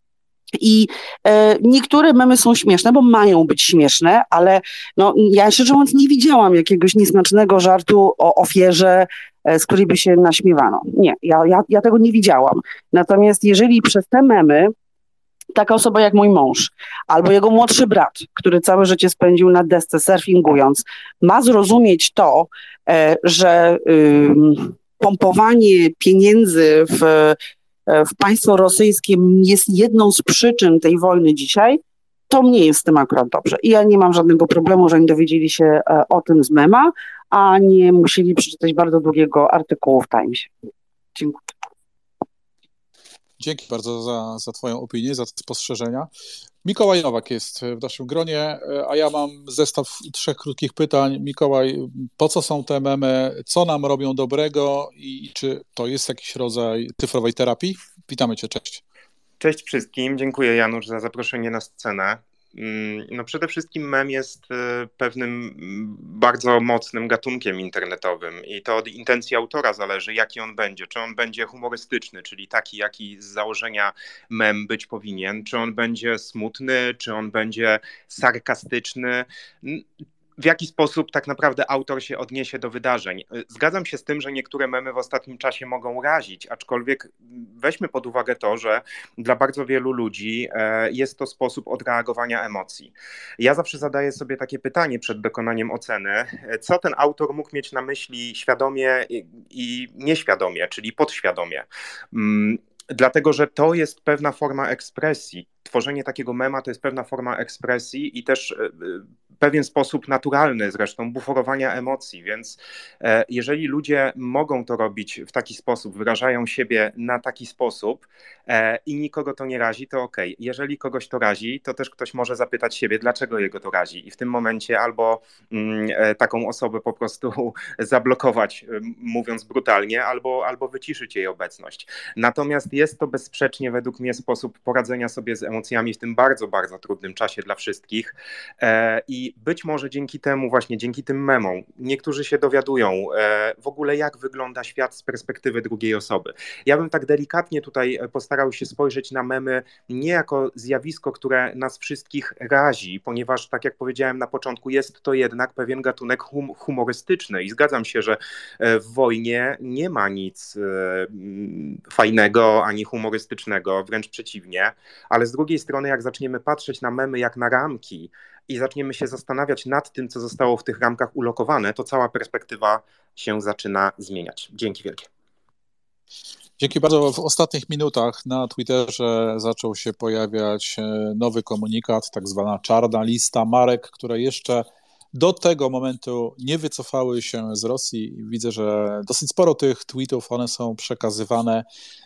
I e, niektóre memy są śmieszne, bo mają być śmieszne, ale no, ja szczerze mówiąc nie widziałam jakiegoś niesmacznego żartu o ofierze, e, z której by się naśmiewano. Nie, ja, ja, ja tego nie widziałam. Natomiast jeżeli przez te memy taka osoba jak mój mąż, albo jego młodszy brat, który całe życie spędził na desce surfingując, ma zrozumieć to, e, że pompowanie pieniędzy w w państwo rosyjskie jest jedną z przyczyn tej wojny dzisiaj, to mnie jest z tym akurat dobrze. I ja nie mam żadnego problemu, że oni dowiedzieli się e, o tym z mema, a nie musieli przeczytać bardzo długiego artykułu w Timesie. Dziękuję. Dzięki bardzo za, za Twoją opinię, za te spostrzeżenia. Mikołaj Nowak jest w naszym gronie, a ja mam zestaw trzech krótkich pytań. Mikołaj, po co są te memy, co nam robią dobrego i czy to jest jakiś rodzaj cyfrowej terapii? Witamy Cię, cześć. Cześć wszystkim, dziękuję Janusz za zaproszenie na scenę. Mm, no przede wszystkim mem jest y, pewnym mm, bardzo mocnym gatunkiem internetowym i to od intencji autora zależy, jaki on będzie. Czy on będzie humorystyczny, czyli taki, jaki z założenia mem być powinien, czy on będzie smutny, czy on będzie sarkastyczny w jaki sposób tak naprawdę autor się odniesie do wydarzeń. Zgadzam się z tym, że niektóre memy w ostatnim czasie mogą razić, aczkolwiek weźmy pod uwagę to, że dla bardzo wielu ludzi e, jest to sposób odreagowania emocji. Ja zawsze zadaję sobie takie pytanie przed dokonaniem oceny, co ten autor mógł mieć na myśli świadomie i nieświadomie, czyli podświadomie. Mm, dlatego, że to jest pewna forma ekspresji. Tworzenie takiego mema to jest pewna forma ekspresji i też e, pewien sposób naturalny zresztą buforowania emocji, więc e, jeżeli ludzie mogą to robić w taki sposób, wyrażają siebie na taki sposób e, i nikogo to nie razi, to ok. Jeżeli kogoś to razi, to też ktoś może zapytać siebie, dlaczego jego to razi i w tym momencie albo mm, e, taką osobę po prostu zablokować, mówiąc brutalnie, albo, albo wyciszyć jej obecność. Natomiast jest to bezsprzecznie według mnie sposób poradzenia sobie z emocjami w tym bardzo, bardzo trudnym czasie dla wszystkich i być może dzięki temu, właśnie dzięki tym memom, niektórzy się dowiadują e, w ogóle, jak wygląda świat z perspektywy drugiej osoby. Ja bym tak delikatnie tutaj postarał się spojrzeć na memy nie jako zjawisko, które nas wszystkich razi, ponieważ, tak jak powiedziałem na początku, jest to jednak pewien gatunek hum humorystyczny i zgadzam się, że e, w wojnie nie ma nic e, fajnego ani humorystycznego, wręcz przeciwnie, ale z drugiej strony, jak zaczniemy patrzeć na memy jak na ramki, i zaczniemy się zastanawiać nad tym, co zostało w tych ramkach ulokowane, to cała perspektywa się zaczyna zmieniać. Dzięki wielkie. Dzięki bardzo. W ostatnich minutach na Twitterze zaczął się pojawiać e, nowy komunikat, tak zwana czarna lista marek, które jeszcze do tego momentu nie wycofały się z Rosji. Widzę, że dosyć sporo tych tweetów, one są przekazywane,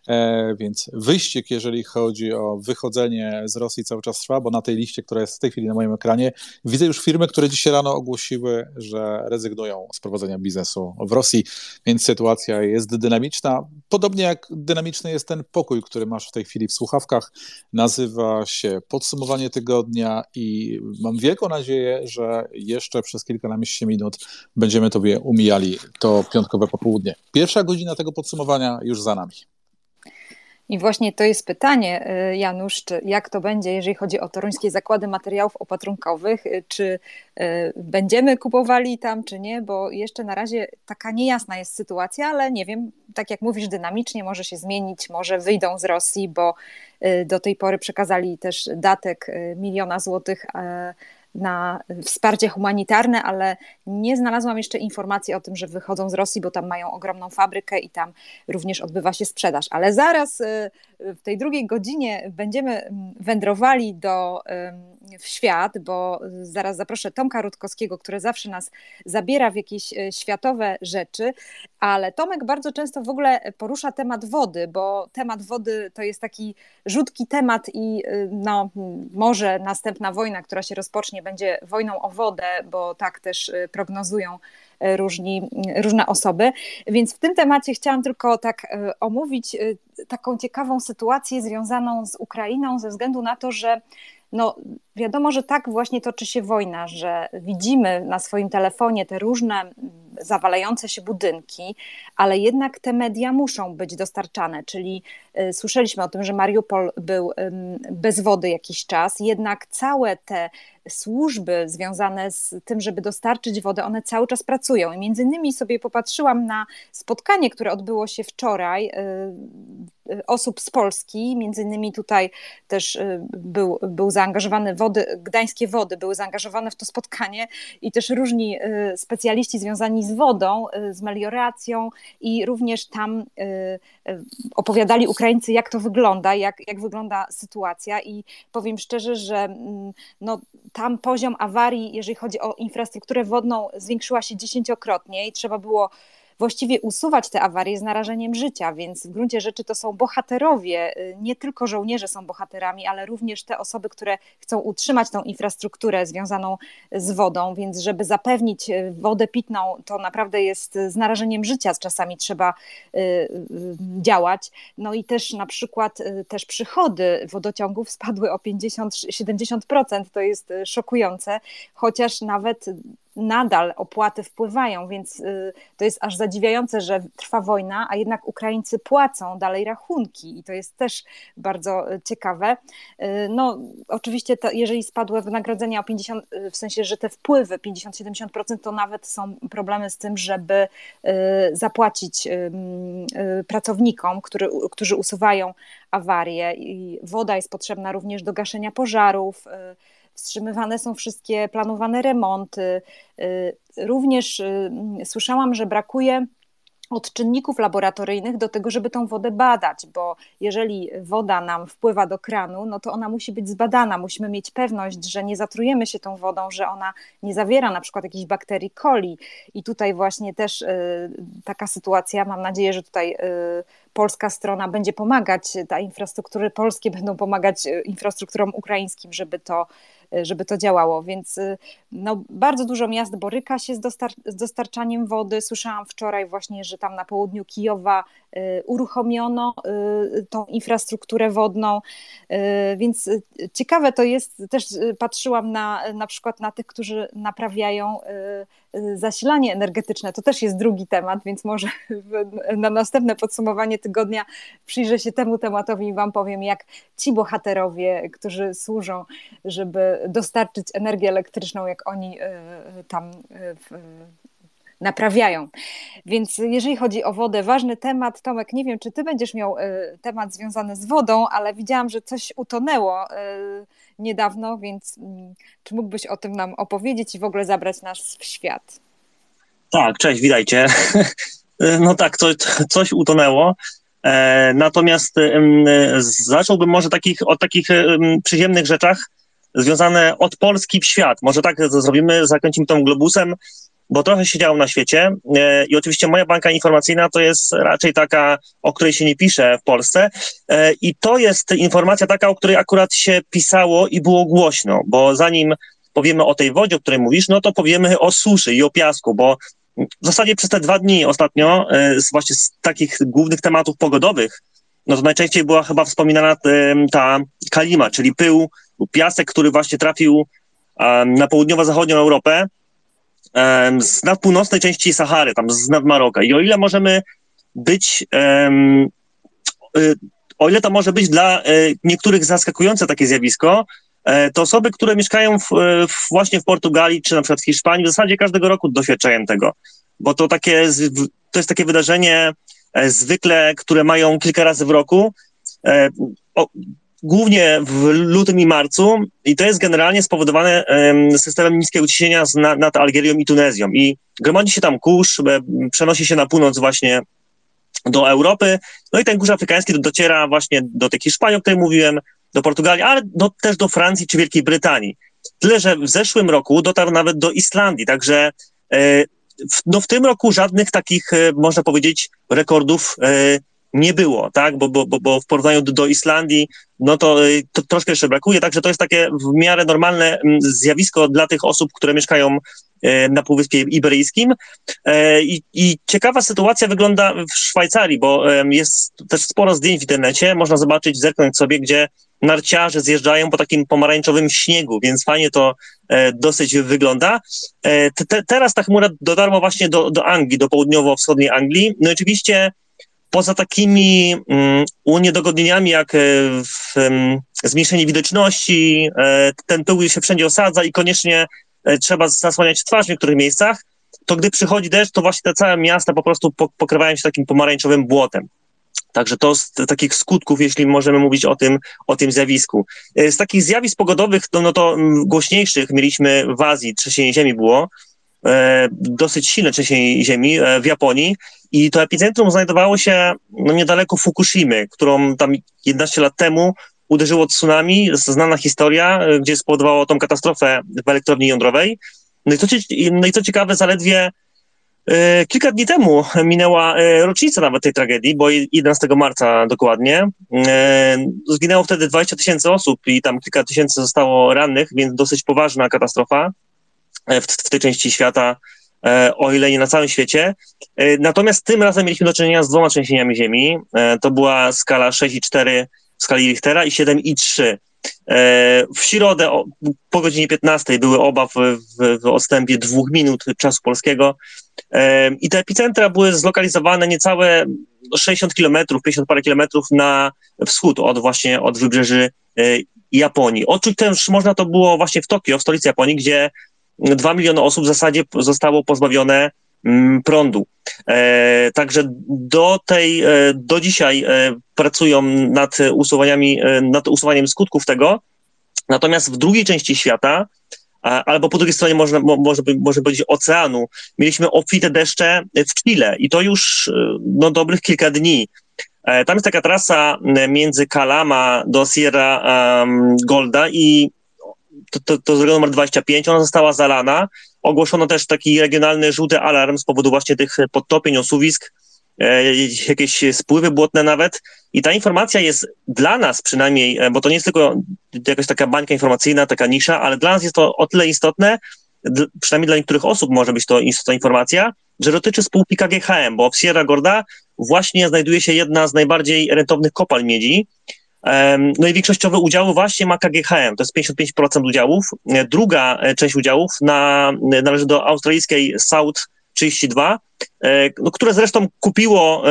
e, więc wyścig, jeżeli chodzi o wychodzenie z Rosji cały czas trwa, bo na tej liście, która jest w tej chwili na moim ekranie, widzę już firmy, które dzisiaj rano ogłosiły, że rezygnują z prowadzenia biznesu w Rosji, więc sytuacja jest dynamiczna. Podobnie jak dynamiczny jest ten pokój, który masz w tej chwili w słuchawkach. Nazywa się Podsumowanie Tygodnia i mam wielką nadzieję, że jeszcze jeszcze przez kilkanaście minut będziemy Tobie umijali to piątkowe popołudnie. Pierwsza godzina tego podsumowania już za nami. I właśnie to jest pytanie, y, Janusz, czy jak to będzie, jeżeli chodzi o toruńskie zakłady materiałów opatrunkowych, y, czy y, będziemy kupowali tam, czy nie, bo jeszcze na razie taka niejasna jest sytuacja, ale nie wiem, tak jak mówisz, dynamicznie może się zmienić, może wyjdą z Rosji, bo do tej pory przekazali też datek miliona złotych na wsparcie humanitarne, ale nie znalazłam jeszcze informacji o tym, że wychodzą z Rosji, bo tam mają ogromną fabrykę i tam również odbywa się sprzedaż. Ale zaraz y, w tej drugiej godzinie będziemy mm, wędrowali do, w świat, bo zaraz zaproszę Tomka Rutkowskiego, który zawsze nas zabiera w jakieś y, światowe rzeczy, ale Tomek bardzo często w ogóle porusza temat wody, bo temat wody to jest taki rzutki temat i y, no, może następna wojna, która się rozpocznie, będzie wojną o wodę, bo tak też y, prognozują y, różni, różne osoby. Więc w tym temacie chciałam tylko tak omówić taką ciekawą sytuację związaną z Ukrainą, ze względu na to, że no, wiadomo, że tak właśnie toczy się wojna, że widzimy na swoim telefonie te różne zawalające się budynki, ale jednak te media muszą być dostarczane, czyli y, słyszeliśmy o tym, że Mariupol był y, bez wody jakiś czas, jednak całe te służby związane z tym, żeby dostarczyć wodę, one cały czas pracują. I między innymi sobie popatrzyłam na spotkanie, które odbyło się wczoraj y, y osób z Polski, między innymi tutaj też y, był, był zaangażowany wody, gdańskie wody były zaangażowane w to spotkanie i też różni specjaliści związani z wodą, z melioracją i również tam opowiadali Ukraińcy, jak to wygląda, jak, jak wygląda sytuacja i powiem szczerze, że mm, no, tam poziom awarii, jeżeli chodzi o infrastrukturę wodną, zwiększyła się dziesięciokrotnie i trzeba było właściwie usuwać te awarie z narażeniem życia, więc w gruncie rzeczy to są bohaterowie, y, nie tylko żołnierze są bohaterami, ale również te osoby, które chcą utrzymać tą infrastrukturę związaną z wodą, więc żeby zapewnić y, wodę pitną, to naprawdę jest z narażeniem życia czasami trzeba y, działać. No i też na przykład też przychody wodociągów spadły o 50-70%, to jest szokujące, chociaż nawet nadal opłaty wpływają, więc y, to jest aż zadziwiające, że trwa wojna, a jednak Ukraińcy płacą dalej rachunki i to jest też bardzo y, ciekawe. Y, no, oczywiście, to, jeżeli spadły wynagrodzenia o 50, w sensie, że te wpływy 50-70%, to nawet są problemy z tym, żeby zapłacić pracownikom, który, którzy usuwają awarie i woda jest potrzebna również do gaszenia pożarów, wstrzymywane są wszystkie planowane remonty. Y, również y, słyszałam, że brakuje od czynników laboratoryjnych do tego, żeby tą wodę badać, bo jeżeli woda nam wpływa do kranu, no to ona musi być zbadana. Musimy mieć pewność, że nie zatrujemy się tą wodą, że ona nie zawiera na przykład jakichś bakterii coli. I tutaj właśnie też y, taka sytuacja, mam nadzieję, że tutaj polska strona będzie pomagać, ta infrastruktury polskie będą pomagać infrastrukturom ukraińskim, żeby to żeby to działało. Więc y, no, bardzo dużo miast boryka się z, dostar z dostarczaniem wody. Słyszałam wczoraj właśnie, że tam na południu Kijowa uruchomiono y, tą infrastrukturę wodną, więc ciekawe to jest, też patrzyłam na, na przykład na tych, którzy naprawiają zasilanie energetyczne. To też jest drugi temat, więc może na następne podsumowanie tygodnia przyjrzę się temu tematowi i Wam powiem, jak ci bohaterowie, którzy służą, żeby dostarczyć energię elektryczną, jak oni tam e, naprawiają. Więc jeżeli chodzi o wodę, ważny temat. Tomek, nie wiem, czy ty będziesz miał e, temat związany z wodą, ale widziałam, że coś utonęło niedawno, więc mm, czy mógłbyś o tym nam opowiedzieć i w ogóle zabrać nas w świat? Tak, cześć, witajcie. No tak, coś, coś utonęło. Natomiast zacząłbym może takich, od takich przyziemnych rzeczach, związane od Polski w świat. Może tak zrobimy, zakręcimy tą globusem, bo trochę się działo na świecie. E, i oczywiście moja banka informacyjna to jest raczej taka, o której się nie pisze w Polsce. E, i to jest informacja taka, o której akurat się pisało i było głośno, bo zanim powiemy o tej wodzie, o której mówisz, no to powiemy o suszy i o piasku, bo w zasadzie przez te dwa dni ostatnio, e, właśnie z takich głównych tematów pogodowych, no to najczęściej była chyba wspominana ta kalima, czyli pył, piasek, który właśnie trafił na południowo-zachodnią Europę z nadpółnocnej części Sahary, tam z nad Maroka. I o ile możemy być, y, o ile to może być dla y, niektórych zaskakujące takie zjawisko, e, to osoby, które mieszkają w, w, właśnie w Portugalii czy na przykład w Hiszpanii, w zasadzie każdego roku doświadczają tego, bo to takie, to jest takie wydarzenie e, zwykle, które mają kilka razy w roku. E, głównie w lutym i marcu i to jest generalnie spowodowane systemem niskiego ciśnienia nad, Algierią i Tunezją i gromadzi się tam kurz, przenosi się na północ właśnie do Europy, no i ten kurz afrykański dociera właśnie do tej Hiszpanii, o której mówiłem, do Portugalii, ale do, też do Francji czy Wielkiej Brytanii. Tyle, że w zeszłym roku dotarł nawet do Islandii, także e, w, no w tym roku żadnych takich, e, można powiedzieć, rekordów e, nie było, tak, bo, bo, bo w porównaniu do, do Islandii, no to, y, to troszkę jeszcze brakuje, także to jest takie w miarę normalne mm, zjawisko dla tych osób, które mieszkają y, na Półwyspie Iberyjskim. E, I, I, ciekawa sytuacja wygląda w Szwajcarii, bo jest też sporo zdjęć w internecie, można zobaczyć, zerknąć sobie, gdzie narciarze zjeżdżają po takim pomarańczowym śniegu, więc fajnie to e, dosyć wygląda. E, te, teraz ta chmura dotarła właśnie do, do Anglii, do południowo-wschodniej Anglii. No i oczywiście poza takimi um, uniedogodnieniami jak e, w, zmniejszenie widoczności, e, ten pył się wszędzie osadza i koniecznie e, trzeba zasłaniać twarz w niektórych miejscach, to gdy przychodzi deszcz, to właśnie te całe miasta po prostu pokrywają się takim pomarańczowym błotem. Także to z takich skutków, jeśli możemy mówić o tym, o tym zjawisku. Z takich zjawisk pogodowych, no, no to głośniejszych mieliśmy w Azji, trzęsienie ziemi było, dosyć silne trzęsienie ziemi e, w Japonii i to epicentrum znajdowało się no, niedaleko Fukushimy, którą tam 11 lat temu uderzyło tsunami, znana historia, e, gdzie spowodowało tą katastrofę w elektrowni jądrowej. No i co, no i co ciekawe, zaledwie e, kilka dni temu minęła e, rocznica nawet tej tragedii, bo 11 marca dokładnie. Zginęło wtedy 20 tysięcy osób i tam kilka tysięcy zostało rannych, więc dosyć poważna katastrofa w, w tej części świata E, o ile nie na całym świecie. E, natomiast tym razem mieliśmy do czynienia z dwoma trzęsieniami ziemi. E, to była skala 6,4 w skali Richtera i 7,3. W środę po godzinie 15 były oba w, w, w odstępie dwóch minut czasu polskiego i te epicentra były zlokalizowane niecałe 60 kilometrów, 50 parę kilometrów na wschód od właśnie od wybrzeży Japonii. Odczuć też można to było właśnie w Tokio, w stolicy Japonii, gdzie dwa miliony osób w zasadzie zostało pozbawione mm, prądu. E, także do tej, e, do dzisiaj e, pracują nad usuwaniami, nad usuwaniem skutków tego. Natomiast w drugiej części świata albo po drugiej stronie można, może, może powiedzieć oceanu, mieliśmy obfite deszcze w Chile i to już no, dobrych kilka dni. Tam jest taka trasa między Kalama do Sierra um, Golda i to, to, to numer 25, ona została zalana. Ogłoszono też taki regionalny żółty alarm z powodu właśnie tych podtopień, osuwisk, e, jakieś spływy błotne nawet. I ta informacja jest dla nas przynajmniej, e, bo to nie jest tylko jakaś taka bańka informacyjna, taka nisza, ale dla nas jest to o tyle istotne, przynajmniej dla niektórych osób może być to istotna informacja, że dotyczy spółki KGHM, bo w Sierra Gorda właśnie znajduje się jedna z najbardziej rentownych kopalń miedzi, no i większościowe udziały właśnie ma KGHM, to jest 55% udziałów. Druga e, część udziałów na, należy do australijskiej South 32, e, no, które zresztą kupiło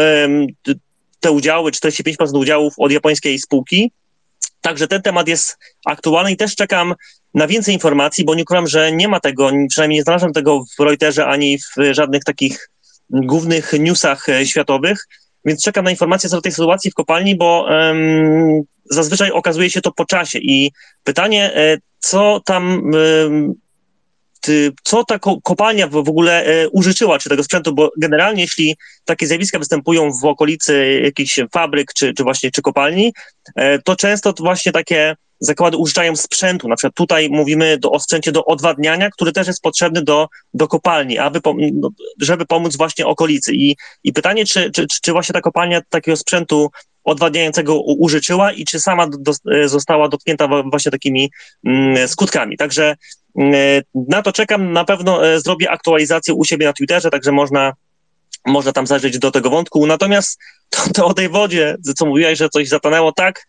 te udziały, 45% udziałów od japońskiej spółki. Także ten temat jest aktualny i też czekam na więcej informacji, bo nie ukrywam, że nie ma tego, przynajmniej nie znalazłem tego w Reuterze ani w żadnych takich głównych newsach e, światowych. Więc czekam na informacje co do tej sytuacji w kopalni, bo um, zazwyczaj okazuje się to po czasie. I pytanie, e, co tam, co ta kopalnia w ogóle e, użyczyła, czy tego sprzętu, bo generalnie jeśli takie zjawiska występują w okolicy jakichś fabryk, czy, czy właśnie, czy kopalni, e, to często to właśnie takie zakłady użyczają sprzętu. Na przykład tutaj mówimy do, o sprzęcie do odwadniania, który też jest potrzebny do, do kopalni, aby, no, żeby pomóc właśnie okolicy. I, i pytanie, czy, czy, czy właśnie ta kopalnia takiego sprzętu odwadniającego użyczyła i czy sama do, została dotknięta właśnie takimi mm, skutkami. Także mm, na to czekam. Na pewno e, zrobię aktualizację u siebie na Twitterze, także można można tam zajrzeć do tego wątku. Natomiast to, to o tej wodzie, co mówiłaś, że coś zatanęło, tak,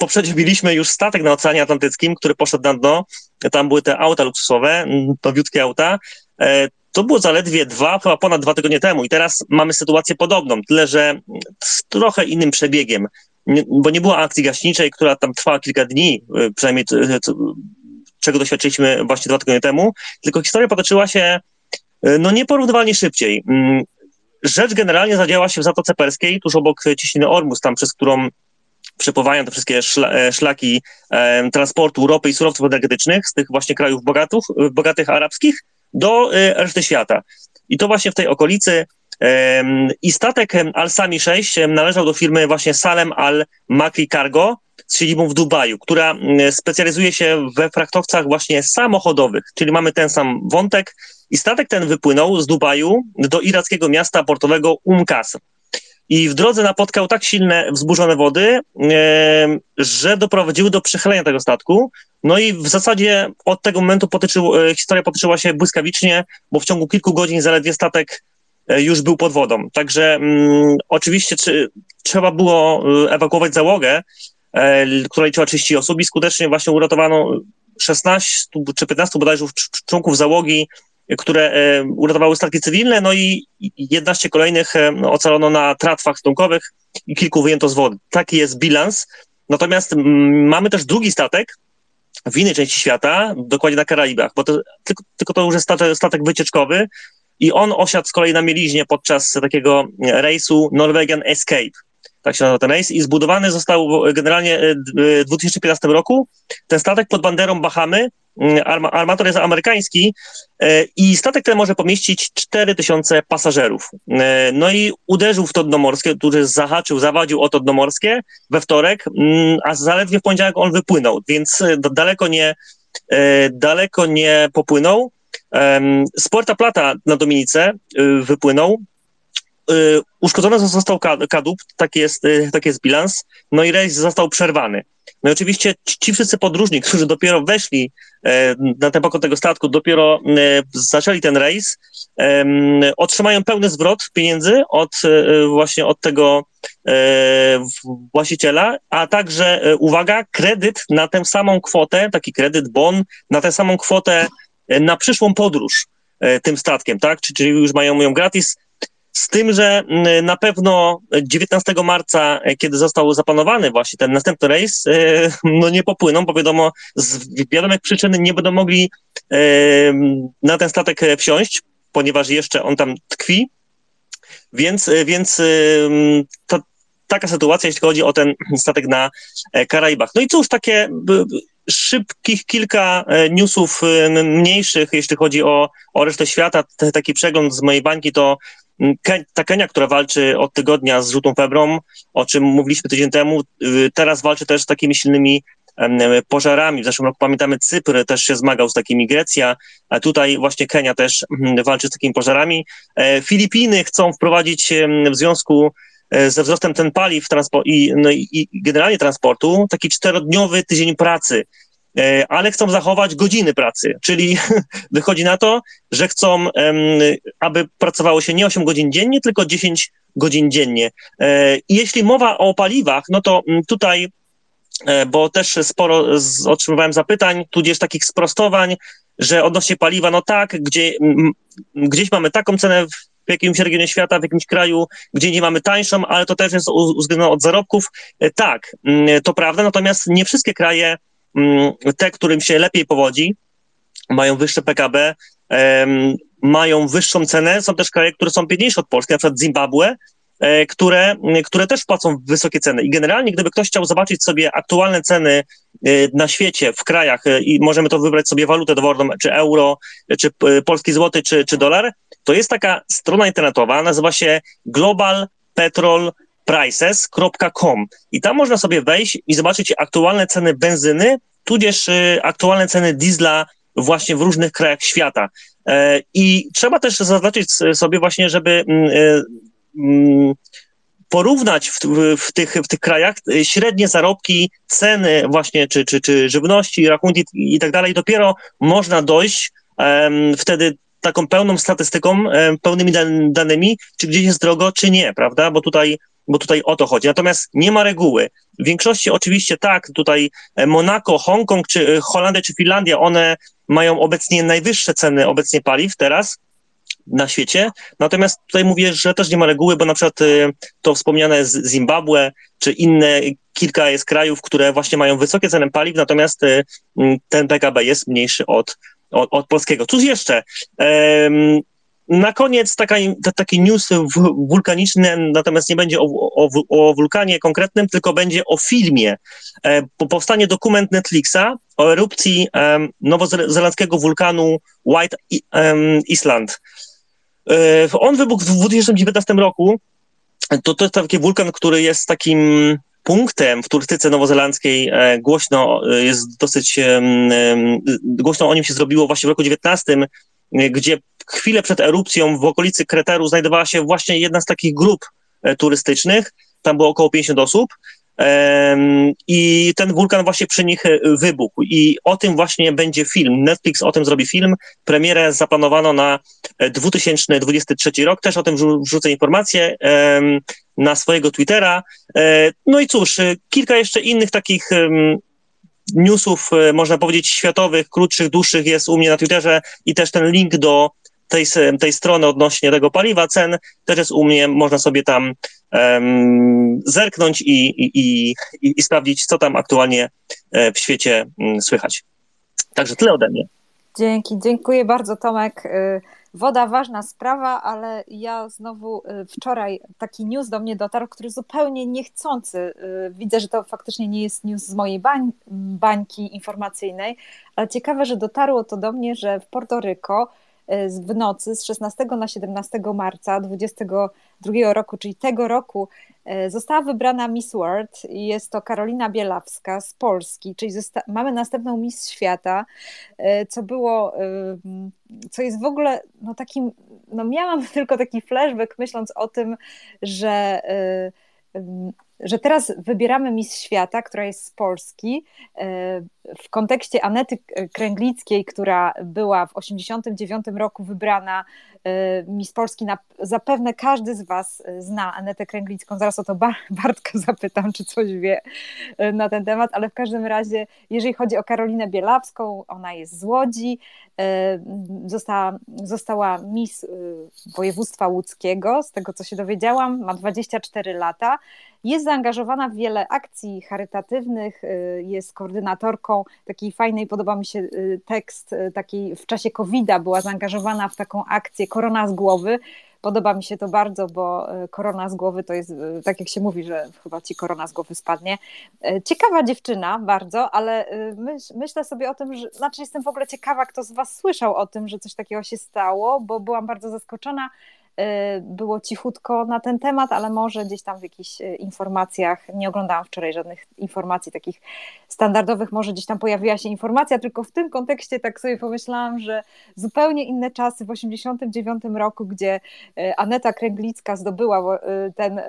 e, poprzednio mieliśmy już statek na Oceanie Atlantyckim, który poszedł na dno. Tam były te auta luksusowe, nowiutkie auta. E, to było zaledwie dwa, chyba ponad dwa tygodnie temu i teraz mamy sytuację podobną, tyle że z trochę innym przebiegiem, bo nie było akcji gaśniczej, która tam trwała kilka dni, e, przynajmniej czego doświadczyliśmy właśnie dwa tygodnie temu, tylko historia potoczyła się e, no nieporównywalnie szybciej. Mm, rzecz generalnie zadziała się w Zatoce Perskiej, tuż obok ciśniny Ormus, tam przez którą przepływają te wszystkie e, szlaki transportu ropy i surowców energetycznych z tych właśnie krajów bogatów, e, bogatych arabskich do e, reszty świata. I to właśnie w tej okolicy i statek Al-Sami 6 należał do firmy właśnie Salem Al-Makri Cargo z siedzibą w Dubaju, która specjalizuje się we frachtowcach właśnie samochodowych, czyli mamy ten sam wątek i statek ten wypłynął z Dubaju do irackiego miasta portowego Umkas i w drodze napotkał tak silne wzburzone wody, e, że doprowadziły do przechylenia tego statku. No i w zasadzie od tego momentu potyczył, e, historia potyczyła się błyskawicznie, bo w ciągu kilku godzin zaledwie statek e, już był pod wodą. Także mm, oczywiście czy, trzeba było ewakuować załogę, która liczyła 30 osób i skutecznie właśnie uratowano 16 czy 15 bodajże członków załogi które e, uratowały statki cywilne, no i 11 kolejnych e, ocalono na tratwach ratunkowych i kilku wyjęto z wody. Taki jest bilans. Natomiast mamy też drugi statek w innej części świata, dokładnie na Karaibach, bo to, tylko, tylko to już jest statek, statek wycieczkowy i on osiadł z kolei na mieliźnie podczas takiego rejsu Norwegian Escape tak się nazywa ten rejs, i zbudowany został generalnie e, w 2015 roku. Ten statek pod banderą Bahamy, mm, armator jest amerykański e, i statek ten może pomieścić 4000 pasażerów. E, no i uderzył w to dno morskie, który zahaczył, zawadził o to dno morskie we wtorek, mm, a zaledwie w poniedziałek on wypłynął, więc daleko nie, daleko nie popłynął. Puerto Plata na Dominice wypłynął, uszkodzony został kadłub, taki jest, y, taki jest bilans, no i rejs został przerwany. No i oczywiście ci wszyscy podróżni, którzy dopiero weszli e, na ten pokład tego statku, dopiero e, zaczęli ten rejs, otrzymają pełny zwrot pieniędzy od e, właśnie od tego właściciela, a także, uwaga, kredyt na tę samą kwotę, taki kredyt, bon, na tę samą kwotę na przyszłą podróż tym statkiem, tak? Czyli już mają ją gratis, z tym, że mm, na pewno 19 marca, e, kiedy został zaplanowany właśnie ten następny rejs, e, no nie popłyną, bo wiadomo, z wiadomych przyczyn nie będą mogli e, na ten statek wsiąść, ponieważ jeszcze on tam tkwi. Więc, więc to, taka sytuacja, jeśli chodzi o ten statek na Karaibach. No i cóż, takie szybkich kilka newsów mniejszych, jeśli chodzi o, o resztę świata. Taki przegląd z mojej bańki to ta Kenia, która walczy od tygodnia z żółtą febrą, o czym mówiliśmy tydzień temu, teraz walczy też z takimi silnymi pożarami. W zeszłym roku pamiętamy Cypr też się zmagał z takimi Grecja, a tutaj właśnie Kenia też walczy z takimi pożarami. E, Filipiny chcą wprowadzić w związku e, ze wzrostem ten paliw i, no i generalnie transportu taki czterodniowy tydzień pracy ale chcą zachować godziny pracy, czyli wychodzi na to, że chcą, aby pracowało się nie 8 godzin dziennie, tylko 10 godzin dziennie. I jeśli mowa o paliwach, no to tutaj E, bo też sporo otrzymywałem zapytań, tudzież takich sprostowań, że odnośnie paliwa, no tak, gdzie, gdzieś mamy taką cenę w jakimś regionie świata, w jakimś kraju, gdzie nie mamy tańszą, ale to też jest uwzględnione od zarobków. E, tak, to prawda, natomiast nie wszystkie kraje, te, którym się lepiej powodzi, mają wyższe PKB, mają wyższą cenę. Są też kraje, które są biedniejsze od Polski, na przykład Zimbabwe, E, które, które też płacą wysokie ceny. I generalnie, gdyby ktoś chciał zobaczyć sobie aktualne ceny e, na świecie, w krajach e, i możemy to wybrać sobie walutę dowolną, czy euro, czy polski złoty, czy, czy dolar, to jest taka strona internetowa, nazywa się globalpetrolprices.com i tam można sobie wejść i zobaczyć aktualne ceny benzyny, tudzież aktualne ceny diesla właśnie w różnych krajach świata. I trzeba też zaznaczyć sobie właśnie, żeby mm, Mm, porównać w, w, tych, w tych krajach y, średnie zarobki, ceny właśnie, czy, czy, czy żywności, rachunki i tak dalej, dopiero można dojść wtedy taką pełną statystyką, pełnymi danymi, czy gdzieś jest drogo, czy nie, prawda? Bo tutaj, bo tutaj o to chodzi. Natomiast nie ma reguły. W większości oczywiście tak, tutaj e, Monako, Hongkong, czy e, Holandia, czy Finlandia, one mają obecnie najwyższe ceny obecnie paliw teraz, na świecie. Natomiast tutaj mówię, że też nie ma reguły, bo na przykład y, to wspomniane z Zimbabwe, czy inne kilka jest krajów, które właśnie mają wysokie ceny paliw, natomiast ten PKB jest mniejszy od, od, od polskiego. Cóż jeszcze? Na koniec taka, taki news wulkaniczny, natomiast nie będzie o, o, o, wulkanie konkretnym, tylko będzie o filmie. E, powstanie dokument Netflixa o erupcji nowozelandzkiego wulkanu White Island. E, on wybuchł w 2019 roku. To, to jest taki wulkan, który jest takim punktem w turystyce nowozelandzkiej e, głośno e, jest dosyć głośno o nim się zrobiło właśnie w roku 19, gdzie chwilę przed erupcją w okolicy Kreteru znajdowała się właśnie jedna z takich grup turystycznych. Tam było około 50 osób i ten wulkan właśnie przy nich e, wybuchł. I o tym właśnie będzie film. Netflix o tym zrobi film. Premierę zaplanowano na 2023 e, rok. Też o tym wrzucę informacje na swojego Twittera. E, no i cóż, kilka jeszcze innych takich newsów, można powiedzieć, światowych, krótszych, dłuższych jest u mnie na Twitterze i też ten link do tej, tej strony odnośnie tego paliwa, cen też jest u mnie, można sobie tam um, zerknąć i, i, i, i sprawdzić, co tam aktualnie e, w świecie mm, słychać. Także tyle ode mnie. Dzięki, dziękuję bardzo Tomek. Y, woda ważna sprawa, ale ja znowu y, wczoraj taki news do mnie dotarł, który zupełnie niechcący. Y, widzę, że to faktycznie nie jest news z mojej bań, bańki informacyjnej, ale ciekawe, że dotarło to do mnie, że w Porto w nocy z 16 na 17 marca 2022 roku, czyli tego roku, została wybrana Miss World i jest to Karolina Bielawska z Polski, czyli mamy następną Miss Świata, e, co było, e, co jest w ogóle no takim, no miałam tylko taki flashback myśląc o tym, że że teraz wybieramy Miss Świata, która jest z Polski, e, w kontekście Anety Kręglickiej, która była w 1989 roku wybrana e, Miss Polski. Zapewne każdy z Was zna Anetę Kręglicką. Zaraz o to Bartka zapytam, czy coś wie e, na ten temat, ale w każdym razie, jeżeli chodzi o Karolinę Bielawską, ona jest z Łodzi, została, została Miss Województwa Łódzkiego, z tego co się dowiedziałam, ma 24 lata jest zaangażowana w wiele akcji charytatywnych, jest koordynatorką takiej fajnej, podoba mi się tekst, takiej w czasie COVID-a była zaangażowana w taką akcję Korona z głowy, Podoba mi się to bardzo, bo korona z głowy to jest, tak jak się mówi, że chyba ci korona z głowy spadnie. Ciekawa dziewczyna bardzo, ale myśl, myślę sobie o tym, że, znaczy jestem w ogóle ciekawa, kto z Was słyszał o tym, że coś takiego się stało, bo byłam bardzo zaskoczona Y, było cichutko na ten temat, ale może gdzieś tam w jakichś y, informacjach, nie oglądałam wczoraj żadnych informacji takich standardowych, może gdzieś tam pojawiła się informacja, tylko w tym kontekście tak sobie pomyślałam, że zupełnie inne czasy w 1989 roku, gdzie y, Aneta Kręglicka zdobyła ten,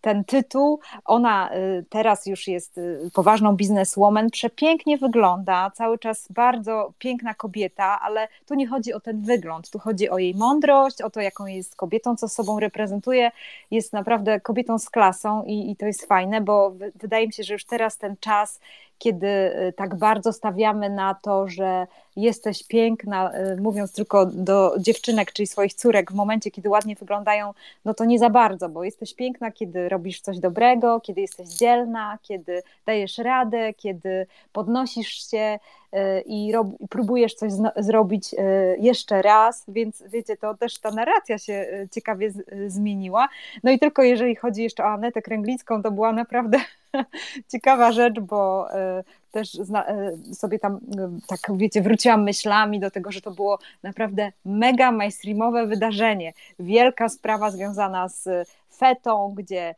ten tytuł, ona teraz już jest poważną bizneswoman, przepięknie wygląda, cały czas bardzo piękna kobieta, ale tu nie chodzi o ten wygląd, tu chodzi o jej mądrość, o to, jaką jest kobietą, co sobą reprezentuje, jest naprawdę kobietą z klasą i, i to jest fajne, bo wydaje mi się, że już teraz ten czas, kiedy y, tak bardzo stawiamy na to, że jesteś piękna, y, mówiąc tylko do dziewczynek, czyli swoich córek, w momencie, kiedy ładnie wyglądają, no to nie za bardzo, bo jesteś piękna, kiedy robisz coś dobrego, kiedy jesteś dzielna, kiedy dajesz radę, kiedy podnosisz się y, i rob, próbujesz coś zrobić jeszcze raz, więc wiecie, to też ta narracja się ciekawie zmieniła. No i tylko jeżeli chodzi jeszcze o Anetę Kręglicką, to była naprawdę ciekawa rzecz, bo e, też e, sobie tam, e, tak wiecie, wróciłam myślami do tego, że to było naprawdę mega mainstreamowe wydarzenie. Wielka sprawa związana z Fetą, gdzie,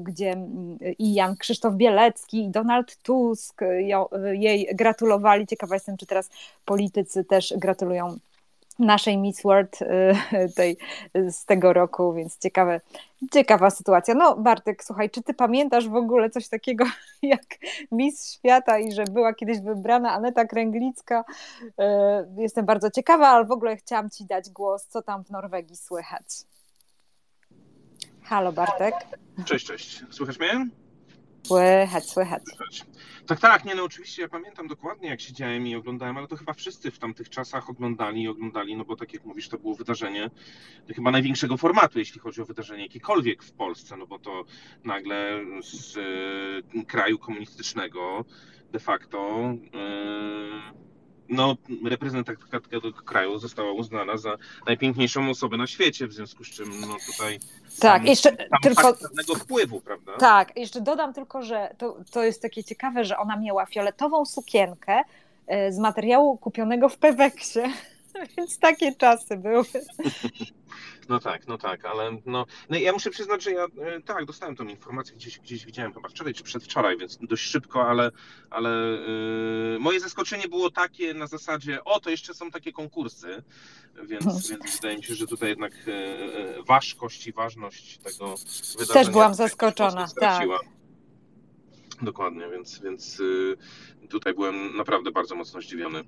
gdzie i Jan Krzysztof Bielecki, i Donald Tusk jej gratulowali. Ciekawa jestem, czy teraz politycy też gratulują naszej Miss World y, tej, z tego roku, więc ciekawe, ciekawa sytuacja. No Bartek, słuchaj, czy ty pamiętasz w ogóle coś takiego jak Miss Świata i że była kiedyś wybrana Aneta Kręglicka? Y, jestem bardzo ciekawa, ale w ogóle chciałam ci dać głos, co tam w Norwegii słychać. Halo Bartek. Cześć, cześć. Słychać mnie? Słychać, słychać. Tak, tak, nie no oczywiście ja pamiętam dokładnie jak siedziałem i oglądałem, ale to chyba wszyscy w tamtych czasach oglądali i oglądali, no bo tak jak mówisz, to było wydarzenie chyba największego formatu, jeśli chodzi o wydarzenie jakiekolwiek w Polsce, no bo to nagle z y, kraju komunistycznego de facto y, no, reprezentantka tego kraju została uznana za najpiękniejszą osobę na świecie, w związku z czym no tutaj tak, sam, jeszcze sam tylko pewnego wpływu, prawda? Tak, jeszcze dodam tylko, że to, to jest takie ciekawe, że ona miała fioletową sukienkę e, z materiału kupionego w Peweksie, więc takie czasy były. No tak, no tak, ale no, no ja muszę przyznać, że ja e, tak, dostałem tą informację, gdzieś, gdzieś widziałem chyba wczoraj czy przedwczoraj, więc dość szybko, ale, ale yy, moje zaskoczenie było takie na zasadzie, o, to jeszcze są takie konkursy, więc, więc wydaje mi się, że tutaj jednak yy, ważkość i ważność tego wydarzenia... Też byłam zaskoczona, tak. Dokładnie, więc, więc yy, tutaj byłem naprawdę bardzo mocno zdziwiony.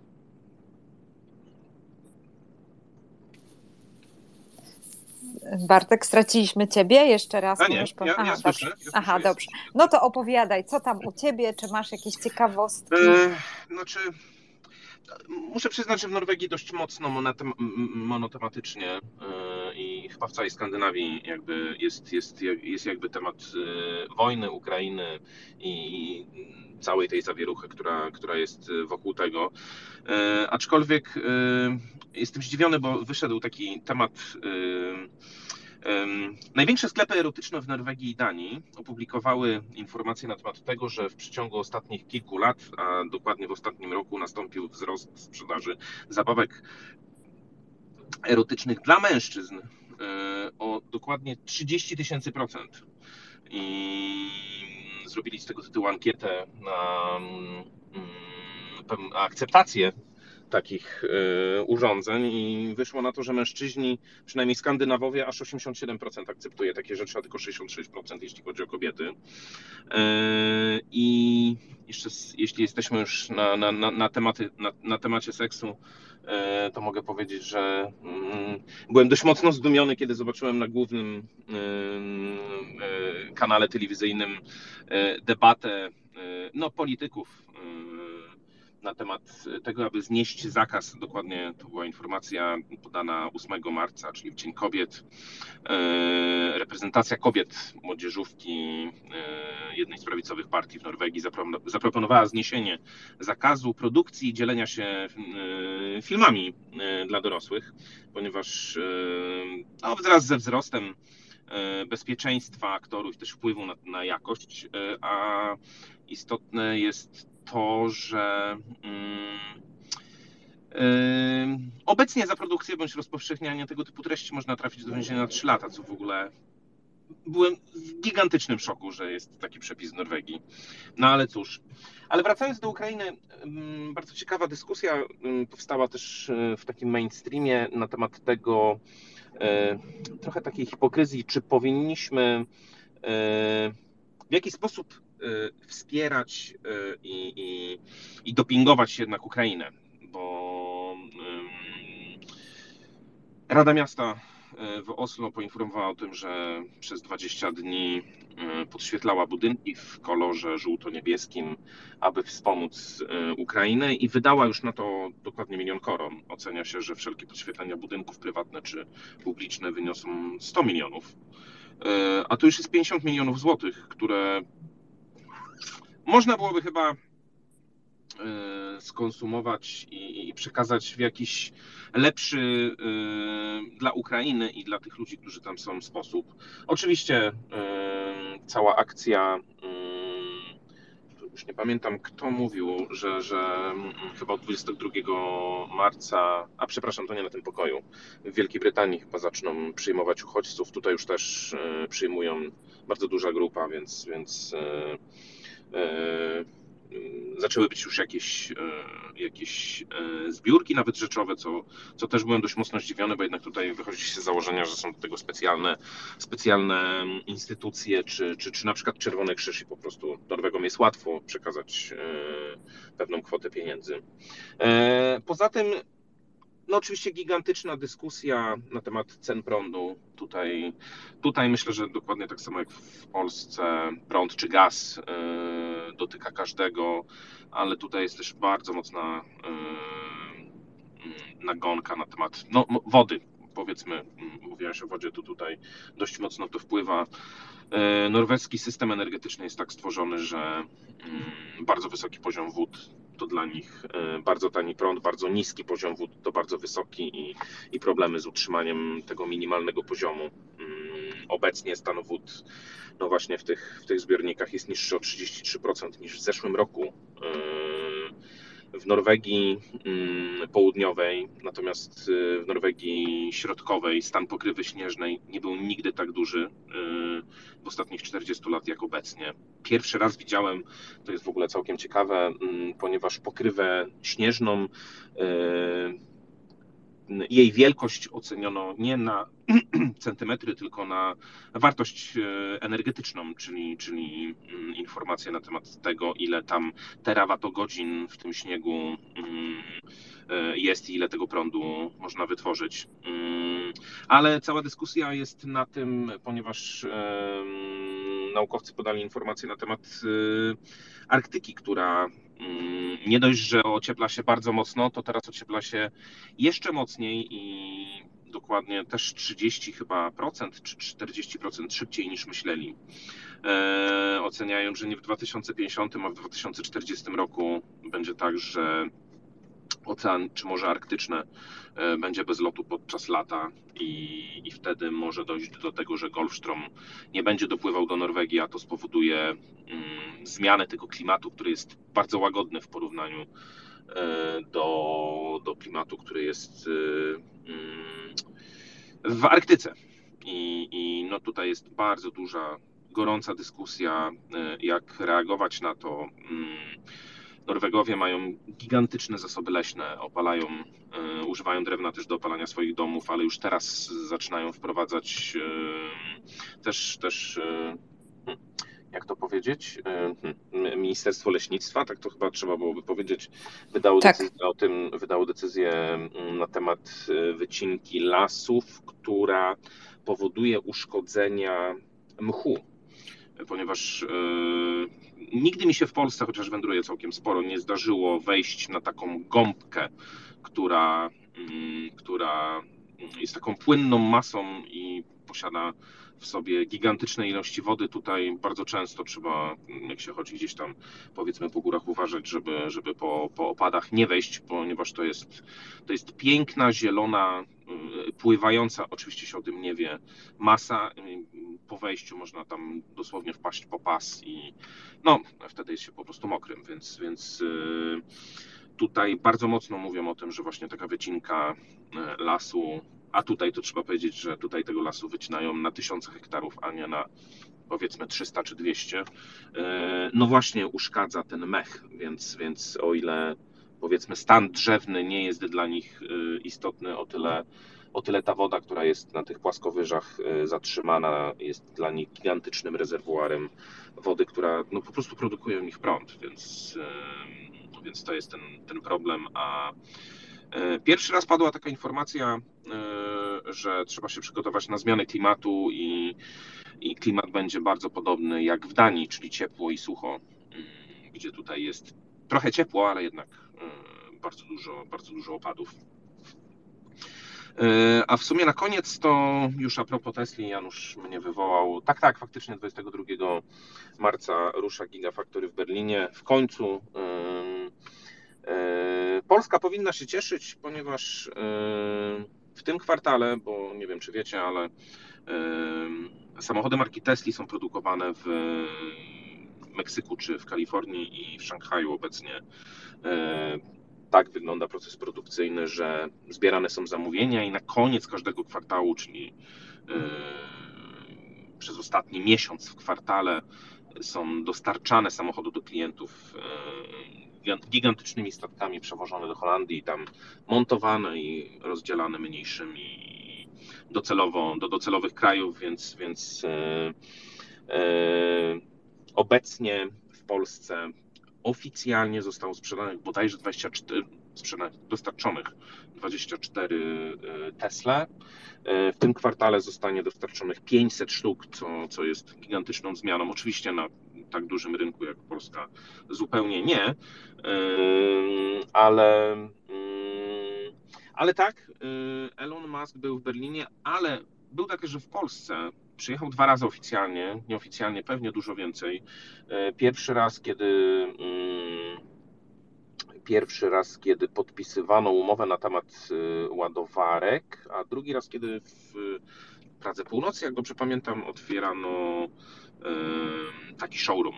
Bartek, straciliśmy ciebie jeszcze raz. A nie, po... ja, Aha, ja słyszę, dobrze. Ja Aha, dobrze. No to opowiadaj, co tam u ciebie, czy masz jakieś ciekawostki? E, znaczy, muszę przyznać, że w Norwegii dość mocno monotem, monotematycznie e, i chyba w całej Skandynawii jakby jest, jest, jest jakby temat e, wojny, Ukrainy i całej tej zawieruchy, która, która jest wokół tego. E, aczkolwiek jestem zdziwiony, bo wyszedł taki temat Największe sklepy erotyczne w Norwegii i Danii opublikowały informacje na temat tego, że w przeciągu ostatnich kilku lat, a dokładnie w ostatnim roku, nastąpił wzrost sprzedaży zabawek erotycznych dla mężczyzn o dokładnie 30 tysięcy procent. I zrobili z tego tytułu ankietę na mm, akceptację takich y, urządzeń i wyszło na to, że mężczyźni, przynajmniej Skandynawowie, aż 87% akceptuje takie rzeczy, a tylko 66% jeśli chodzi o kobiety. Y, I jeszcze jeśli jesteśmy już na, na, na, tematy, na, na temacie seksu, to mogę powiedzieć, że mm, byłem dość mocno zdumiony, kiedy zobaczyłem na głównym kanale telewizyjnym debatę no, polityków na temat tego, aby znieść zakaz. Dokładnie to była informacja podana 8 marca, czyli w Dzień Kobiet. E, reprezentacja kobiet młodzieżówki e, jednej z prawicowych partii w Norwegii zaproponowała zniesienie zakazu produkcji i dzielenia się e, filmami dla dorosłych, ponieważ no, wraz ze wzrostem bezpieczeństwa aktorów też wpływu na, na jakość, a istotne jest to, że yy, obecnie za produkcję bądź rozpowszechnianie tego typu treści można trafić do więzienia na 3 lata, co w ogóle byłem w gigantycznym szoku, że jest taki przepis w Norwegii. No ale cóż. Ale wracając do Ukrainy, bardzo ciekawa dyskusja powstała też e, w takim mainstreamie na temat tego, e, trochę takiej hipokryzji, czy powinniśmy w jaki sposób Y, wspierać y, i, i, i dopingować jednak Ukrainę, bo Rada Miasta y, w Oslo poinformowała o tym, że przez 20 dni podświetlała budynki w kolorze żółto-niebieskim, aby wspomóc Ukrainę i wydała już na to dokładnie milion koron. Ocenia się, że wszelkie podświetlenia budynków prywatne czy publiczne wyniosą 100 milionów. A to już jest 50 milionów złotych, które można byłoby chyba e, skonsumować i, przekazać w jakiś lepszy e, dla Ukrainy i dla tych ludzi, którzy tam są sposób. Oczywiście e, cała akcja, już nie pamiętam kto mówił, że, że mm, chyba od 22 marca, a przepraszam, to nie na tym pokoju, w Wielkiej Brytanii chyba zaczną przyjmować uchodźców. Tutaj już też przyjmują bardzo duża grupa, więc, więc zaczęły być już jakieś, e, jakieś e, zbiórki, nawet rzeczowe, co, co też byłem dość mocno zdziwiony, bo jednak tutaj wychodzi się z założenia, że są do tego specjalne, specjalne instytucje, czy, czy, czy na przykład Czerwony Krzyż i po prostu Norwegom jest łatwo przekazać pewną kwotę pieniędzy. Poza tym no oczywiście gigantyczna dyskusja na temat cen prądu. Tutaj, tutaj myślę, że dokładnie tak samo jak w Polsce prąd czy gaz yy, dotyka każdego, ale tutaj jest też bardzo mocna yy, nagonka na temat no, wody. Powiedzmy, mówiłaś o wodzie, to tutaj dość mocno to wpływa. Yy, norweski system energetyczny jest tak stworzony, że bardzo wysoki poziom wód to dla nich e, bardzo tani prąd, bardzo niski poziom wód to bardzo wysoki i, i problemy z utrzymaniem tego minimalnego poziomu. Mm, obecnie stan wód no właśnie w tych, w tych zbiornikach jest niższy o 33% niż w zeszłym roku e, w Norwegii mm, południowej, natomiast y, w Norwegii środkowej stan pokrywy śnieżnej nie był nigdy tak duży y, w ostatnich 40 lat jak obecnie. Pierwszy raz widziałem, to jest w ogóle całkiem ciekawe, mm, ponieważ pokrywę śnieżną y, jej wielkość oceniono nie na centymetry, tylko na wartość e, energetyczną, czyli, czyli mm, informacje na temat tego, ile tam terawatogodzin w tym śniegu mm, e, jest i ile tego prądu można wytworzyć. Mm, ale cała dyskusja jest na tym, ponieważ naukowcy podali informacje na temat e, Arktyki, która nie dość, że ociepla się bardzo mocno, to teraz ociepla się jeszcze mocniej i dokładnie też 30 chyba procent czy 40% szybciej niż myśleli. E, oceniają, że nie w 2050, a w 2040 roku będzie tak, że ocean czy Morze Arktyczne e, będzie bez lotu podczas lata i, i wtedy może dojść do tego, że Golfstrom nie będzie dopływał do Norwegii, a to spowoduje mm, zmianę tego klimatu, który jest bardzo łagodny w porównaniu e, do, do klimatu, który jest e, mm, w Arktyce. I, I no tutaj jest bardzo duża, gorąca dyskusja, jak reagować na to mm, Norwegowie mają gigantyczne zasoby leśne, opalają, y, używają drewna też do opalania swoich domów, ale już teraz zaczynają wprowadzać y, też, też y, hmm, jak to powiedzieć, hmm, Ministerstwo Leśnictwa, tak to chyba trzeba byłoby powiedzieć, wydało tak. decyzję o tym, wydało decyzję na temat wycinki lasów, która powoduje uszkodzenia mchu ponieważ nigdy mi się w Polsce, chociaż wędruję całkiem sporo, nie zdarzyło wejść na taką gąbkę, która, mm, która jest taką płynną masą i posiada w sobie gigantyczne ilości wody. Tutaj bardzo często trzeba, jak się chodzi gdzieś tam, powiedzmy po górach, uważać, żeby, żeby po, po opadach nie wejść, ponieważ to jest, to jest piękna, zielona, pływająca, oczywiście się o tym nie wie, masa. Po wejściu można tam dosłownie wpaść po pas i no, wtedy jest się po prostu mokrym, więc, więc y, tutaj bardzo mocno mówią o tym, że właśnie taka wycinka y, lasu a tutaj to trzeba powiedzieć, że tutaj tego lasu wycinają na tysiące hektarów, a nie na powiedzmy 300 czy 200. E, no właśnie uszkadza ten mech, więc, więc o ile powiedzmy stan drzewny nie jest dla nich e, istotny, o tyle, o tyle ta woda, która jest na tych płaskowyżach e, zatrzymana, jest dla nich gigantycznym rezerwuarem wody, która no po prostu produkuje w nich prąd, więc, więc to jest ten, ten problem, a pierwszy raz padła taka informacja, że trzeba się przygotować na zmianę klimatu i, i klimat będzie bardzo podobny jak w Danii, czyli ciepło i sucho, gdzie tutaj jest trochę ciepło, ale jednak bardzo dużo, bardzo dużo opadów. A w sumie na koniec to już a propos Tesli, Janusz mnie wywołał. Tak, tak, faktycznie 22 marca rusza Gigafactory w Berlinie. W końcu E, Polska powinna się cieszyć, ponieważ e, w tym kwartale, bo nie wiem czy wiecie, ale e, samochody marki Tesla są produkowane w Meksyku czy w Kalifornii i w Szanghaju obecnie. Tak wygląda proces produkcyjny, że zbierane są zamówienia i na koniec każdego kwartału, czyli przez ostatni miesiąc w kwartale są dostarczane samochody do klientów gigantycznymi statkami przewożone do Holandii, tam montowane i rozdzielane mniejszymi docelowo do docelowych krajów, więc, więc e, e, obecnie w Polsce oficjalnie zostało sprzedanych bodajże 24, sprzedanych, dostarczonych 24 e, Tesla. E, w tym kwartale zostanie dostarczonych 500 sztuk, co, co jest gigantyczną zmianą. Oczywiście na tak dużym rynku jak Polska zupełnie nie, e, ale, mm, ale tak, Elon Musk był w Berlinie, ale był tak, że w Polsce przyjechał dwa razy oficjalnie, nieoficjalnie pewnie dużo więcej. Pierwszy raz, kiedy mm, pierwszy raz, kiedy podpisywano umowę na temat y, ładowarek, a drugi raz, kiedy w Pradze Północy, jak dobrze pamiętam, otwierano y, taki showroom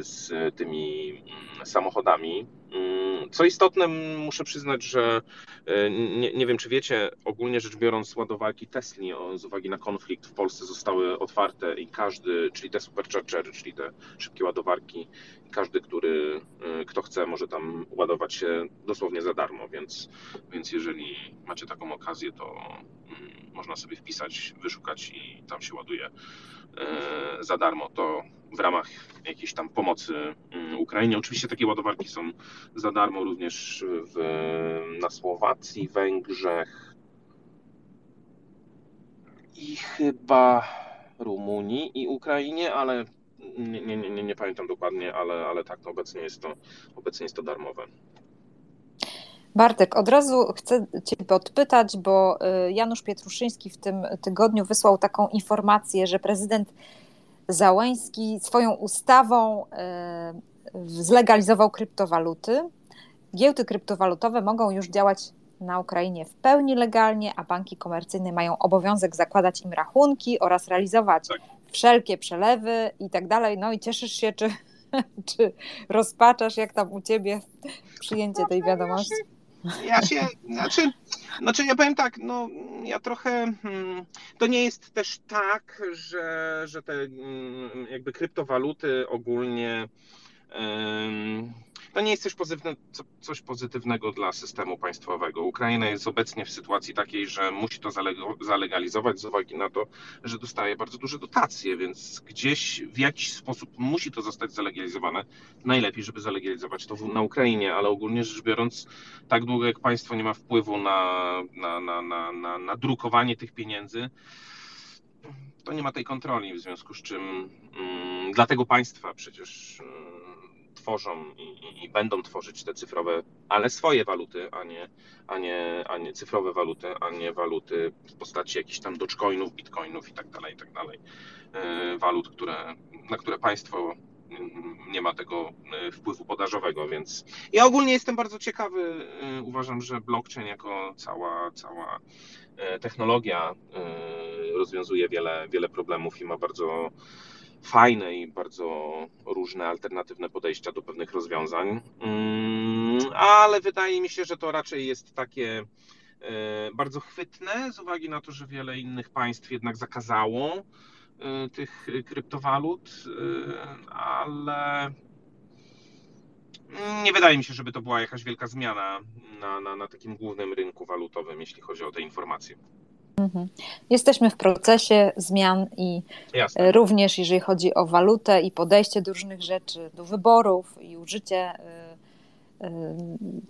z tymi mm, samochodami. Mm, co istotne, muszę przyznać, że e, nie, nie, wiem, czy wiecie, ogólnie rzecz biorąc, ładowarki Tesla z uwagi na konflikt w Polsce zostały otwarte i każdy, czyli te superchargery, czyli te szybkie ładowarki, każdy, który, e, kto chce, może tam ładować się dosłownie za darmo, więc, więc jeżeli macie taką okazję, to mm, można sobie wpisać, wyszukać i tam się ładuje e, za darmo. To w ramach jakiejś tam pomocy mm, Ukrainie. Oczywiście takie ładowarki są za darmo również w, na Słowacji, Węgrzech i chyba Rumunii i Ukrainie, ale nie, nie, nie, nie pamiętam dokładnie, ale, ale tak, obecnie jest to, obecnie jest to darmowe. Bartek, od razu chcę Cię podpytać, bo y, Janusz Pietruszyński w tym tygodniu wysłał taką informację, że prezydent Załęski swoją ustawą y, zlegalizował kryptowaluty. Giełdy kryptowalutowe mogą już działać na Ukrainie w pełni legalnie, a banki komercyjne mają obowiązek zakładać im rachunki oraz realizować tak. wszelkie przelewy i tak dalej. No i cieszysz się, czy, czy rozpaczasz, jak tam u ciebie przyjęcie tej wiadomości? Ja się, znaczy, znaczy ja powiem tak, no ja trochę, hmm, to nie jest też tak, że, że te hmm, jakby kryptowaluty ogólnie to nie jest coś, pozytywne, coś pozytywnego dla systemu państwowego. Ukraina jest obecnie w sytuacji takiej, że musi to zalegalizować z uwagi na to, że dostaje bardzo duże dotacje, więc gdzieś w jakiś sposób musi to zostać zalegalizowane. Najlepiej, żeby zalegalizować to na Ukrainie, ale ogólnie rzecz biorąc, tak długo jak państwo nie ma wpływu na, na, na, na, na, na drukowanie tych pieniędzy, to nie ma tej kontroli, w związku z czym mm, dlatego państwa przecież mm, tworzą i, i, będą tworzyć te cyfrowe, ale swoje waluty, a nie, a, nie, a nie cyfrowe waluty, a nie waluty w postaci jakichś tam dogecoinów, bitcoinów i tak dalej, i tak dalej. E, walut, które, na które państwo nie ma tego e, wpływu podażowego, więc ja ogólnie jestem bardzo ciekawy. E, uważam, że blockchain jako cała, cała technologia rozwiązuje wiele, wiele problemów i ma bardzo fajne i bardzo różne alternatywne podejścia do pewnych rozwiązań, mm, ale wydaje mi się, że to raczej jest takie bardzo chwytne z uwagi na to, że wiele innych państw jednak zakazało Y, tych kryptowalut, y, ale nie wydaje mi się, żeby to była jakaś wielka zmiana na, na, na takim głównym rynku walutowym, jeśli chodzi o te informacje. Mhm. Jesteśmy w procesie zmian i Jasne. również jeżeli chodzi o walutę i podejście do różnych rzeczy, do wyborów i użycie y,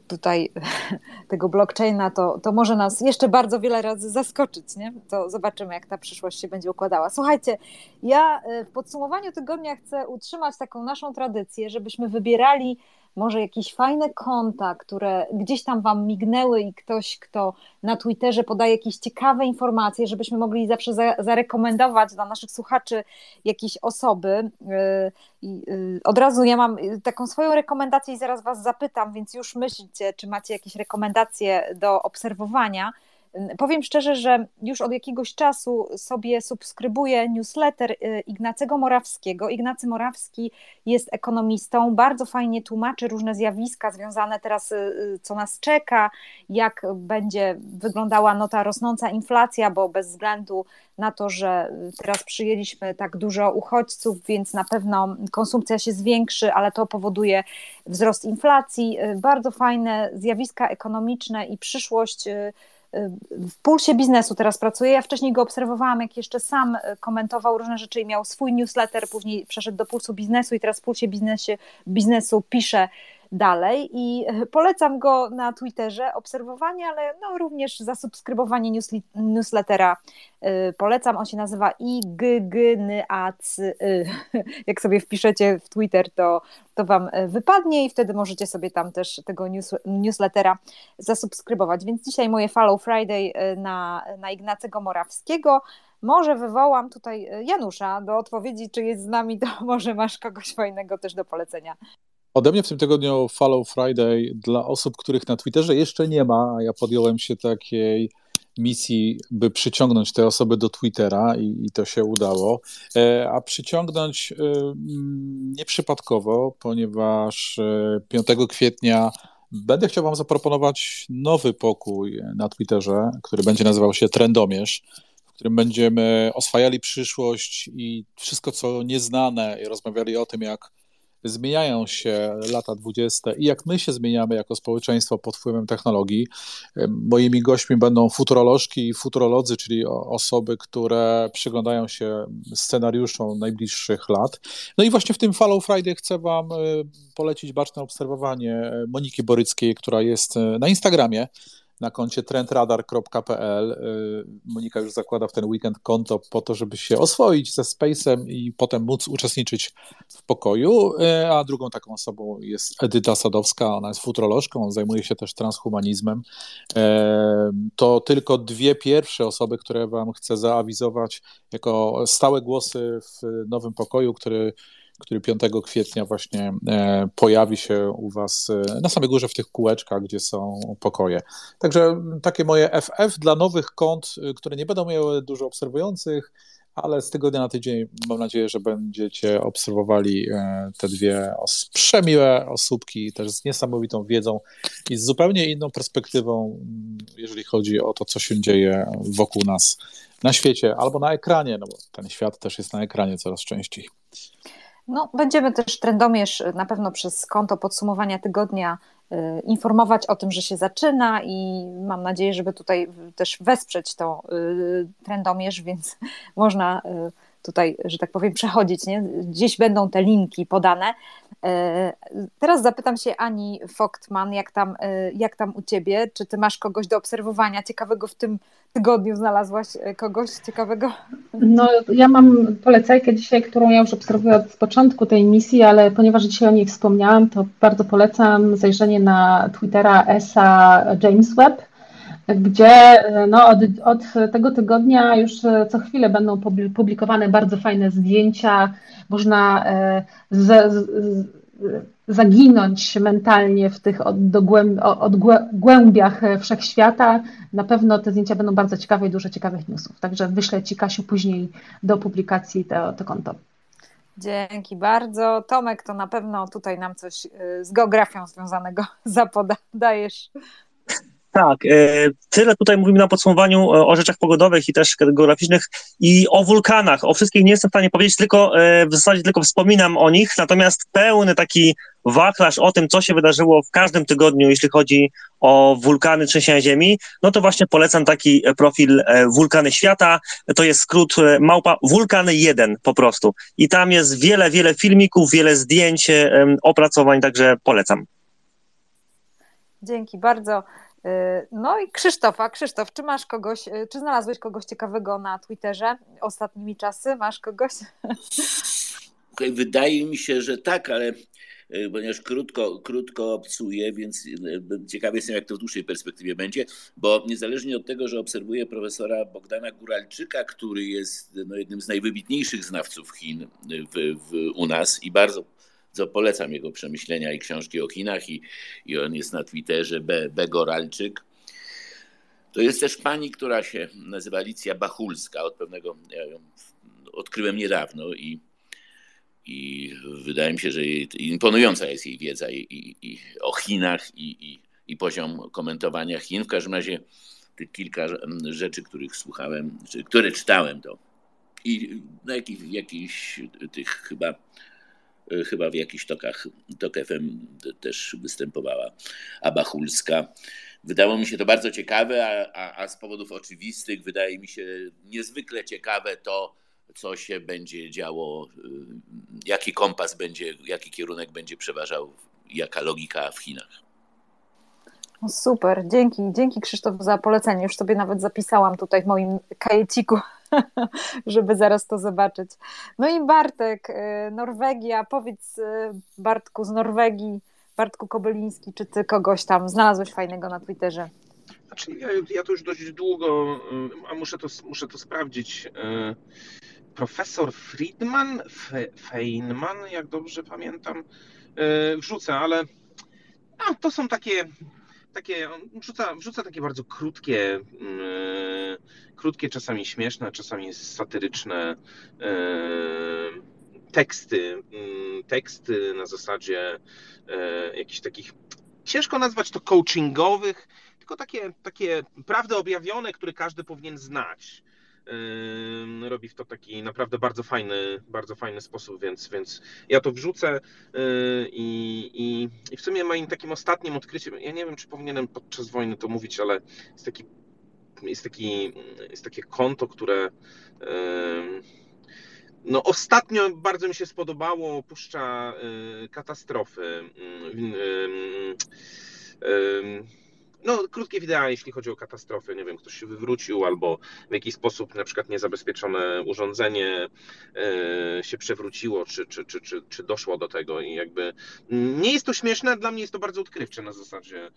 tutaj tego blockchaina, to, to może nas jeszcze bardzo wiele razy zaskoczyć, nie? To zobaczymy, jak ta przyszłość się będzie układała. Słuchajcie, ja w podsumowaniu tygodnia chcę utrzymać taką naszą tradycję, żebyśmy wybierali może jakieś fajne konta, które gdzieś tam Wam mignęły i ktoś, kto na Twitterze podaje jakieś ciekawe informacje, żebyśmy mogli zawsze za, zarekomendować dla naszych słuchaczy jakieś osoby. Y, y, od razu ja mam taką swoją rekomendację i zaraz Was zapytam, więc już myślcie, czy macie jakieś rekomendacje do obserwowania. Powiem szczerze, że już od jakiegoś czasu sobie subskrybuję newsletter y, Ignacego Morawskiego. Ignacy Morawski jest ekonomistą, bardzo fajnie tłumaczy różne zjawiska związane teraz, y, y, co nas czeka, jak będzie wyglądała no, ta rosnąca inflacja, bo bez względu na to, że teraz przyjęliśmy tak dużo uchodźców, więc na pewno konsumpcja się zwiększy, ale to powoduje wzrost inflacji. Bardzo fajne zjawiska ekonomiczne i przyszłość w pulsie biznesu teraz pracuje. Ja wcześniej go obserwowałam, jak jeszcze sam komentował różne rzeczy i miał swój newsletter, później przeszedł do pulsu biznesu i teraz w pulsie biznesie, biznesu pisze dalej i polecam go na Twitterze, obserwowanie, ale no również zasubskrybowanie newslettera y, polecam. On się nazywa IGGNAC. Jak sobie wpiszecie w Twitter, to, to Wam wypadnie i wtedy możecie sobie tam też tego news, newslettera zasubskrybować. Więc dzisiaj moje Follow Friday y, na, na Ignacego Morawskiego. Może wywołam tutaj Janusza do odpowiedzi, czy jest z nami, to może masz kogoś fajnego też do polecenia. Ode mnie w tym tygodniu Follow Friday dla osób, których na Twitterze jeszcze nie ma, a ja podjąłem się takiej misji, by przyciągnąć te osoby do Twittera i, i to się udało, e, a przyciągnąć e, nieprzypadkowo, ponieważ 5 e, kwietnia będę chciał Wam zaproponować nowy pokój na Twitterze, który będzie nazywał się Trendomierz, w którym będziemy oswajali przyszłość i wszystko, co nieznane i rozmawiali o tym, jak zmieniają się lata 20 i jak my się zmieniamy jako społeczeństwo pod wpływem technologii. Moimi gośćmi będą futurolożki i futurolodzy, czyli osoby, które przyglądają się scenariuszom najbliższych lat. No i właśnie w tym Follow Friday chcę Wam e, polecić baczne obserwowanie Moniki Boryckiej, która jest e, na Instagramie na koncie trendradar.pl. Y, Monika już zakłada w ten weekend konto po to, żeby się oswoić ze Space'em i potem móc uczestniczyć w pokoju, y, a drugą taką osobą jest Edyta Sadowska, ona jest futrolożką, zajmuje się też transhumanizmem. Y, to tylko dwie pierwsze osoby, które wam chcę zaawizować jako stałe głosy w nowym pokoju, który który 5 kwietnia właśnie e, pojawi się u Was e, na samej górze w tych kółeczkach, gdzie są pokoje. Także takie moje FF dla nowych kont, e, które nie będą miały dużo obserwujących, ale z tygodnia na tydzień mam nadzieję, że będziecie obserwowali te dwie os przemiłe osóbki, też z niesamowitą wiedzą i z zupełnie inną perspektywą, mm, jeżeli chodzi o to, co się dzieje wokół nas na świecie albo na ekranie, no bo ten świat też jest na ekranie coraz częściej. No, będziemy też trendomierz na pewno przez konto podsumowania tygodnia y, informować o tym, że się zaczyna i mam nadzieję, żeby tutaj też wesprzeć to y, trendomierz, więc można y, tutaj, że tak powiem, przechodzić. Nie? Gdzieś będą te linki podane. Teraz zapytam się Ani Foktman, jak tam, jak tam u ciebie? Czy ty masz kogoś do obserwowania ciekawego w tym tygodniu? Znalazłaś kogoś ciekawego? No, ja mam polecajkę dzisiaj, którą ja już obserwuję od początku tej misji, ale ponieważ dzisiaj o niej wspomniałam, to bardzo polecam zajrzenie na Twittera ESA James Webb gdzie no, od, od, tego tygodnia już co chwilę będą publikowane bardzo fajne zdjęcia. Można e, z, z, zaginąć mentalnie w tych odgłębiach wszechświata. Na pewno te zdjęcia będą bardzo ciekawe i dużo ciekawych newsów. Także wyślę Ci, Kasiu, później do publikacji to, to konto. Dzięki bardzo. Tomek, to na pewno tutaj nam coś e, z geografią związanego zapodajesz. Tak, e, tyle tutaj mówimy na podsumowaniu e, o rzeczach pogodowych i też geograficznych i o wulkanach. O wszystkich nie jestem w stanie powiedzieć, tylko e, w zasadzie tylko wspominam o nich, natomiast pełny taki wachlarz o tym, co się wydarzyło w każdym tygodniu, jeśli chodzi o wulkany, trzęsienia ziemi, no to właśnie polecam taki profil Wulkany Świata. To jest skrót małpa Wulkany 1 po prostu. I tam jest wiele, wiele filmików, wiele zdjęć, opracowań, także polecam. Dzięki bardzo. Y, no i Krzysztofa, Krzysztof, czy masz kogoś, y, czy znalazłeś kogoś ciekawego na Twitterze ostatnimi czasy? Masz kogoś? Wydaje mi się, że tak, ale y, ponieważ krótko, krótko obcuję, więc ciekawy jestem, jak to w dłuższej perspektywie będzie, bo niezależnie od tego, że obserwuję profesora Bogdana Guralczyka, który jest no, jednym z najwybitniejszych znawców Chin w, w, u nas i bardzo co polecam jego przemyślenia i książki o Chinach i, i on jest na Twitterze Be, Begoralczyk. To jest też pani, która się nazywa Alicja Bachulska, od pewnego, ja ją odkryłem niedawno i, i wydaje mi się, że jej, imponująca jest jej wiedza i, i, i o Chinach i, i, poziom komentowania Chin. W każdym razie tych kilka rzeczy, których słuchałem, które czytałem, to i na jakich, jakichś tych chyba chyba w jakichś tokach, tok FM też występowała Aba Hulska. Wydało mi się to bardzo ciekawe, a, a, a z powodów oczywistych wydaje mi się niezwykle ciekawe to, co się będzie działo, y, jaki kompas będzie, jaki kierunek będzie przeważał, jaka logika w Chinach. No super, dzięki, dzięki Krzysztof za polecenie. Już sobie nawet zapisałam tutaj w moim kajeciku żeby zaraz to zobaczyć. No i Bartek, y, Norwegia, powiedz y, Bartku z Norwegii, Bartku Kobeliński, czy ty kogoś tam znalazłeś fajnego na Twitterze? Znaczy, ja, ja to już dość długo, y, a muszę to, muszę to sprawdzić. Profesor Friedman, Feynman, jak dobrze pamiętam, wrzucę, ale a, to są takie takie, wrzuca, wrzuca takie bardzo krótkie, yy, krótkie, czasami śmieszne, czasami satyryczne yy, teksty, yy, teksty na zasadzie yy, jakichś takich, ciężko nazwać to coachingowych, tylko takie, takie prawdy objawione, które każdy powinien znać robi w to taki naprawdę bardzo fajny, bardzo fajny sposób, więc, więc ja to wrzucę i, i, i w sumie moim takim ostatnim odkryciem, ja nie wiem, czy powinienem podczas wojny to mówić, ale jest taki jest, taki, jest takie konto, które no ostatnio bardzo mi się spodobało, opuszcza katastrofy no, krótkie wideo, jeśli chodzi o katastrofy, nie wiem, ktoś się wywrócił albo w jakiś sposób na przykład niezabezpieczone urządzenie e, się przewróciło, czy, czy, czy, czy, czy doszło do tego i jakby nie jest to śmieszne, dla mnie jest to bardzo odkrywcze na zasadzie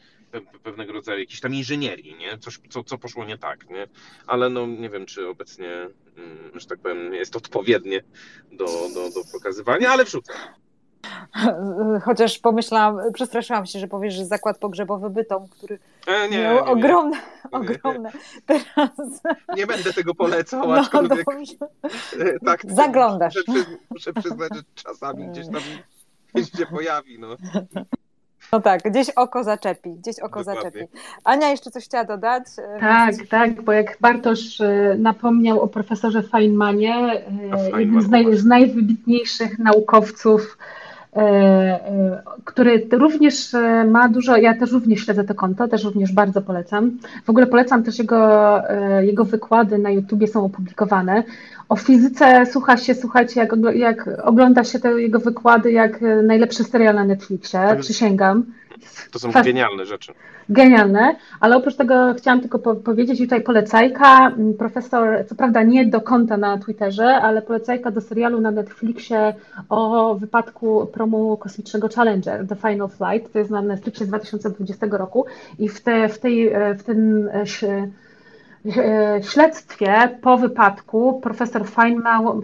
pewnego rodzaju jakiejś tam inżynierii, nie? Coś, co, co poszło nie tak, nie? Ale no nie wiem, czy obecnie, mm, że tak powiem, jest odpowiednie do, do, do pokazywania, ale wrzucę. Chociaż pomyślałam, przestraszyłam się, że powiesz, że zakład pogrzebowy Bytom, który e, nie, miał nie, ogromne, nie. ogromne. Teraz... Nie będę tego polecał, no, aczkolwiek e, tak, zaglądasz. Muszę, muszę przyznać, że czasami gdzieś tam się pojawi. No. No tak, gdzieś oko zaczepi, gdzieś oko Dokładnie. zaczepi. Ania jeszcze coś chciała dodać? E, tak, tak, bo jak Bartosz napomniał o profesorze Feynmanie, jednym z, naj, z najwybitniejszych naukowców który również ma dużo, ja też również śledzę to konto, też również bardzo polecam. W ogóle polecam też jego, jego wykłady na YouTubie są opublikowane. O fizyce słucha się, słuchajcie, jak, jak ogląda się te jego wykłady, jak najlepszy serial na Netflixie, przysięgam. To są genialne rzeczy. Genialne, ale oprócz tego chciałam tylko po powiedzieć tutaj polecajka, mm, profesor, co prawda nie do konta na Twitterze, ale polecajka do serialu na Netflixie o wypadku promu kosmicznego Challenger, The Final Flight, to jest na Netflixie z 2020 roku i w, te, w, tej, w tym e, E, śledztwie po wypadku profesor Fein miał,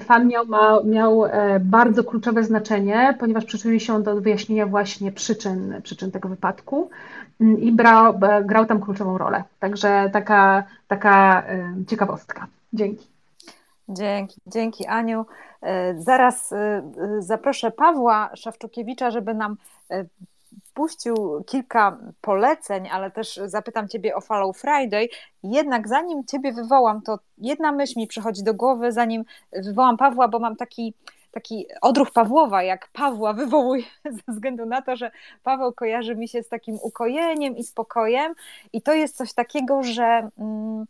miał, e, bardzo kluczowe znaczenie, ponieważ przyczynił się do wyjaśnienia właśnie przyczyn, przyczyn tego wypadku mm, i brał, e, grał tam kluczową rolę. Także taka, taka ciekawostka. Dzięki. Dzięki, dzięki Aniu. Zaraz zaproszę Pawła Szawczukiewicza, żeby nam puścił kilka poleceń, ale też zapytam Ciebie o Follow Friday. Jednak zanim Ciebie wywołam, to jedna myśl mi przychodzi do głowy, zanim wywołam Pawła, bo mam taki taki odruch Pawłowa, jak Pawła wywołuje ze względu na to, że Paweł kojarzy mi się z takim ukojeniem i spokojem i to jest coś takiego, że mm,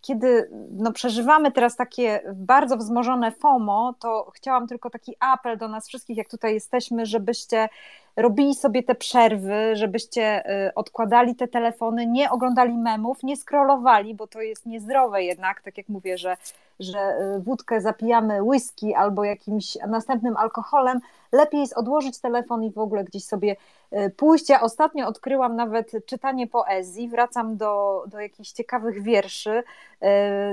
kiedy no, przeżywamy teraz takie bardzo wzmożone FOMO, to chciałam tylko taki apel do nas wszystkich, jak tutaj jesteśmy, żebyście robili sobie te przerwy, żebyście y, odkładali te telefony, nie oglądali memów, nie scrollowali, bo to jest niezdrowe jednak, tak jak mówię, że, że y, wódkę zapijamy whisky albo jakimś następnym alkoholem, lepiej jest odłożyć telefon i w ogóle gdzieś sobie y, pójść. Ja ostatnio odkryłam nawet czytanie poezji, wracam do, do jakichś ciekawych wierszy,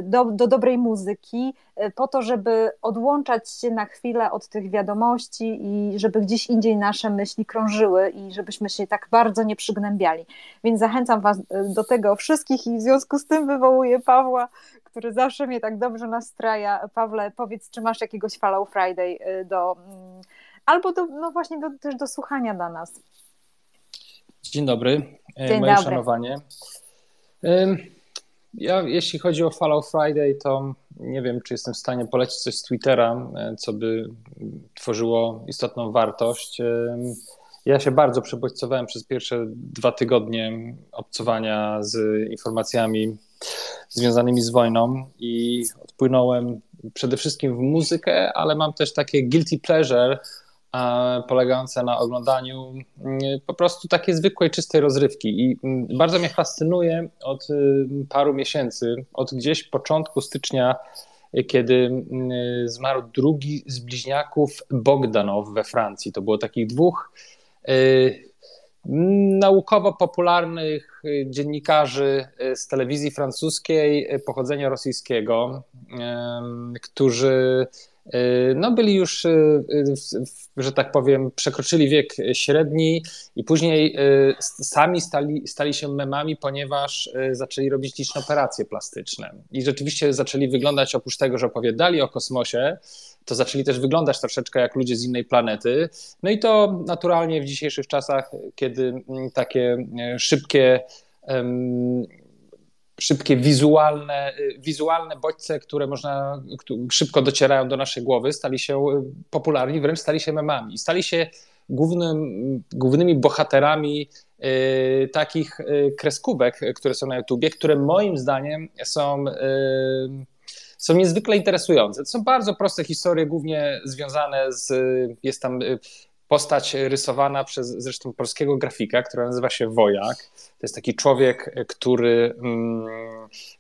do, do dobrej muzyki, po to, żeby odłączać się na chwilę od tych wiadomości i żeby gdzieś indziej nasze myśli krążyły i żebyśmy się tak bardzo nie przygnębiali. Więc zachęcam Was do tego wszystkich i w związku z tym wywołuję Pawła, który zawsze mnie tak dobrze nastraja. Pawle, powiedz, czy masz jakiegoś Follow Friday do, mm, albo do, no właśnie do, też do słuchania dla nas. Dzień dobry, e, Dzień moje dobry. szanowanie. Ja, jeśli chodzi o Follow Friday, to nie wiem, czy jestem w stanie polecić coś z Twittera, e, co by tworzyło istotną wartość. Ja się bardzo przebodźcowałem przez pierwsze dwa tygodnie obcowania z informacjami związanymi z wojną i odpłynąłem przede wszystkim w muzykę, ale mam też takie guilty pleasure, polegające na oglądaniu mm, po prostu takiej zwykłej, czystej rozrywki. I mm, bardzo mnie fascynuje od y, paru miesięcy, od gdzieś początku stycznia, kiedy mm, zmarł drugi z bliźniaków Bogdanow we Francji. To było takich dwóch y, naukowo-popularnych y, dziennikarzy z telewizji francuskiej pochodzenia rosyjskiego, którzy no byli już, y, y, że tak powiem, przekroczyli wiek średni i później sami stali, stali się memami, ponieważ zaczęli robić liczne operacje plastyczne. I rzeczywiście zaczęli wyglądać, oprócz tego, że opowiadali o kosmosie, to zaczęli też wyglądać troszeczkę jak ludzie z innej planety. No i to naturalnie w dzisiejszych czasach, kiedy mm, takie szybkie szybkie wizualne, y, wizualne bodźce, które można, szybko docierają do naszej głowy, stali się y, popularni, wręcz stali się memami. Stali się głównym, głównymi bohaterami y, takich kreskówek, które są na YouTubie, które moim zdaniem są, są niezwykle interesujące. To są bardzo proste historie, głównie związane z, jest tam postać rysowana przez zresztą polskiego grafika, która nazywa się Wojak. To jest taki człowiek, który, mm,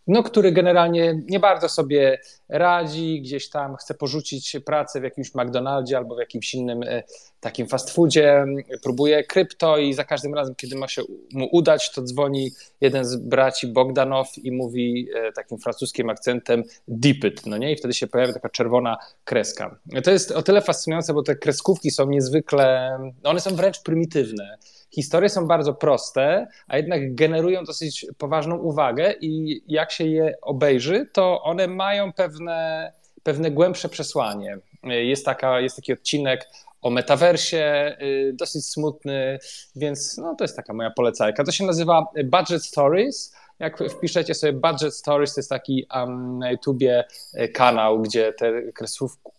no, który generalnie nie bardzo sobie radzi, gdzieś tam chce porzucić pracę w jakimś McDonaldzie albo w jakimś innym e, takim fast foodzie, próbuje krypto i za każdym razem, kiedy ma się mu udać, to dzwoni jeden z braci Bogdanow i mówi e, takim francuskim akcentem deep it, no nie? I wtedy się pojawia taka czerwona kreska. To jest o tyle fascynujące, bo te kreskówki są niezwykle, one są wręcz prymitywne historie są bardzo proste, a jednak generują dosyć poważną uwagę i jak się je obejrzy, to one mają pewne, pewne głębsze przesłanie. Jest, taka, jest taki odcinek o metaversie, y, dosyć smutny, więc no, to jest taka moja polecajka. To się nazywa Budget Stories. Jak wpiszecie sobie Budget Stories, to jest taki um, na YouTubie y, kanał, gdzie te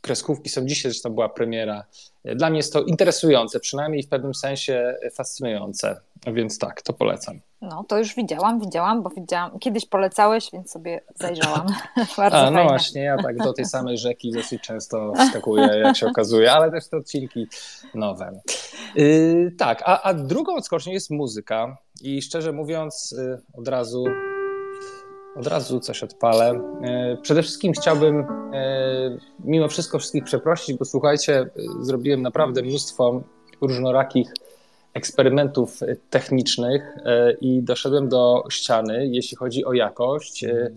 kreskówki są dzisiaj, zresztą była premiera Dla mnie jest to interesujące, przynajmniej w pewnym sensie fascynujące, więc tak, to polecam. No, to już widziałam, widziałam, bo widziałam, kiedyś polecałeś, więc sobie zajrzałam. Bardzo A, no fajne. właśnie, ja tak do tej samej rzeki dosyć często wskakuję, jak się okazuje, ale też te odcinki nowe. Yy, tak, a, a drugą odskocznią jest muzyka i szczerze mówiąc yy, od razu od razu coś odpalę. Yy, Przede wszystkim chciałbym yy, mimo wszystko wszystkich przeprosić, bo słuchajcie, zrobiłem naprawdę mnóstwo różnorakich eksperymentów technicznych i doszedłem do ściany, jeśli chodzi o jakość. Yy,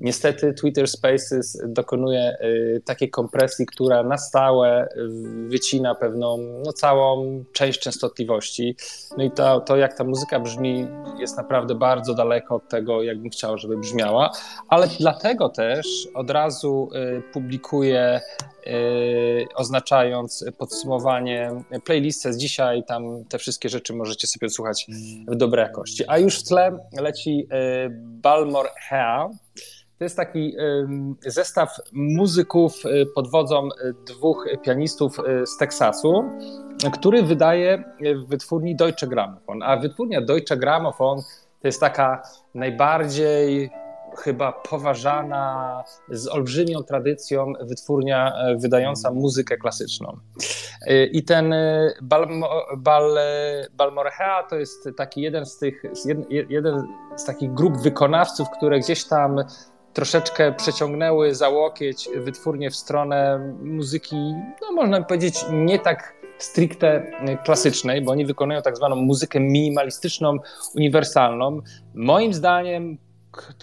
Niestety Twitter Spaces dokonuje y, takiej kompresji, która na stałe wycina pewną, no całą część częstotliwości. No i to, to jak ta muzyka brzmi jest naprawdę bardzo daleko od tego, jakbym chciał, żeby brzmiała, ale dlatego też od razu y, publikuję y, oznaczając podsumowanie playlistę z dzisiaj, tam te wszystkie rzeczy możecie sobie odsłuchać w dobrej jakości. A już w tle leci Balmore Hair, to jest taki zestaw muzyków y, pod wodzą y, dwóch pianistów y, z Teksasu, który wydaje w wytwórni Deutsche Grammophon. A wytwórnia Deutsche Grammophon to jest taka najbardziej chyba poważana, z olbrzymią tradycją wytwórnia wydająca muzykę klasyczną. I ten Balmo, Bal, Balmorhea to jest taki jeden z tych, jeden z takich grup wykonawców, które gdzieś tam troszeczkę przeciągnęły za łokieć wytwórnie w stronę muzyki, no można powiedzieć, nie tak stricte klasycznej, bo oni wykonują tak zwaną muzykę minimalistyczną, uniwersalną. Moim zdaniem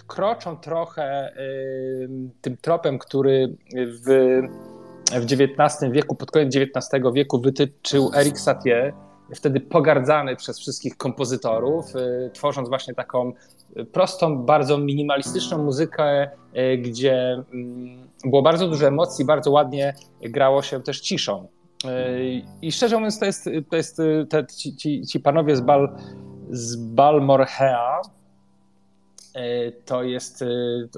kroczą trochę y, tym tropem, który w, w XIX wieku, pod koniec XIX wieku wytyczył Eric Satie, wtedy pogardzany przez wszystkich kompozytorów, y, tworząc właśnie taką prostą, bardzo minimalistyczną muzykę, y, gdzie mm, było bardzo dużo emocji, bardzo ładnie grało się też ciszą. Y, I szczerze mówiąc, to jest, to jest te, ci, ci, ci panowie z, Bal, z Balmorhea, to jest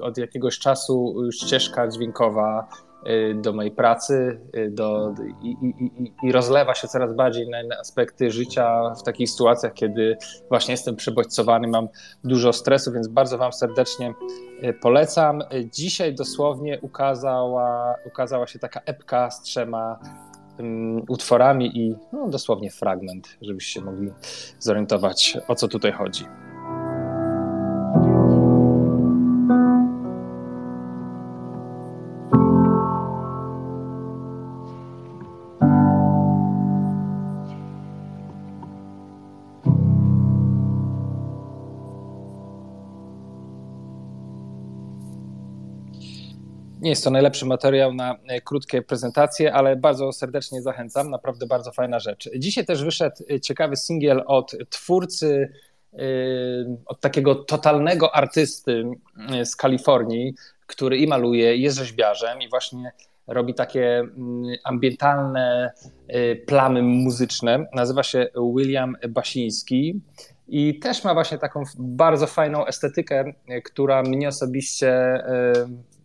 od jakiegoś czasu ścieżka dźwiękowa do mojej pracy y, do, i, i, i, rozlewa się coraz bardziej na aspekty życia w takich sytuacjach, kiedy właśnie jestem przebodźcowany, mam dużo stresu, więc bardzo Wam serdecznie y, polecam. Dzisiaj dosłownie ukazała, ukazała się taka epka z trzema um, utworami i no, dosłownie fragment, żebyście mogli zorientować, o co tutaj chodzi. Nie jest to najlepszy materiał na e, krótkie prezentacje, ale bardzo serdecznie zachęcam. Naprawdę bardzo fajna rzecz. Dzisiaj też wyszedł e, ciekawy singiel od twórcy, e, od takiego totalnego artysty z Kalifornii, który i maluje, jest rzeźbiarzem i właśnie robi takie mm, ambientalne plamy muzyczne. Nazywa się William Basiński. I też ma właśnie taką bardzo fajną estetykę, która mnie osobiście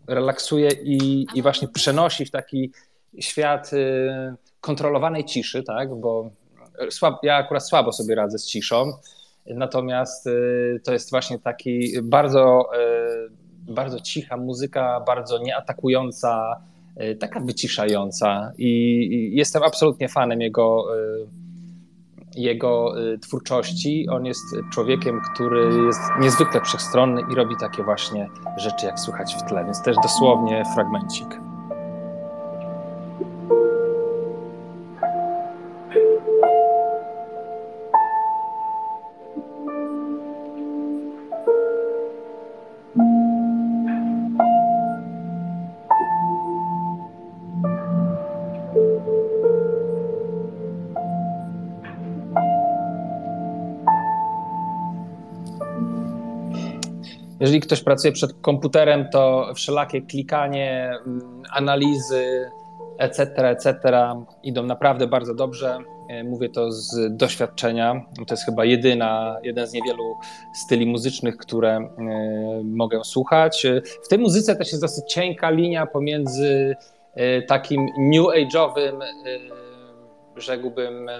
relaksuje i, i właśnie przenosi w taki świat y, kontrolowanej ciszy, tak? bo słab, ja akurat słabo sobie radzę z ciszą, natomiast y, to jest właśnie taki bardzo, y, bardzo cicha muzyka, bardzo nieatakująca, taka wyciszająca. I jestem absolutnie fanem jego jego y, twórczości. On jest człowiekiem, który jest niezwykle wszechstronny i robi takie właśnie rzeczy, jak słychać w tle, więc też dosłownie fragmencik. Jeżeli ktoś pracuje przed komputerem, to wszelakie klikanie, mm, analizy, etc., etc. idą naprawdę bardzo dobrze. E, mówię to z doświadczenia. To jest chyba jedyna, jeden z niewielu styli muzycznych, które e, mogę słuchać. W tej muzyce też jest dosyć cienka linia pomiędzy e, takim new age'owym rzekłbym,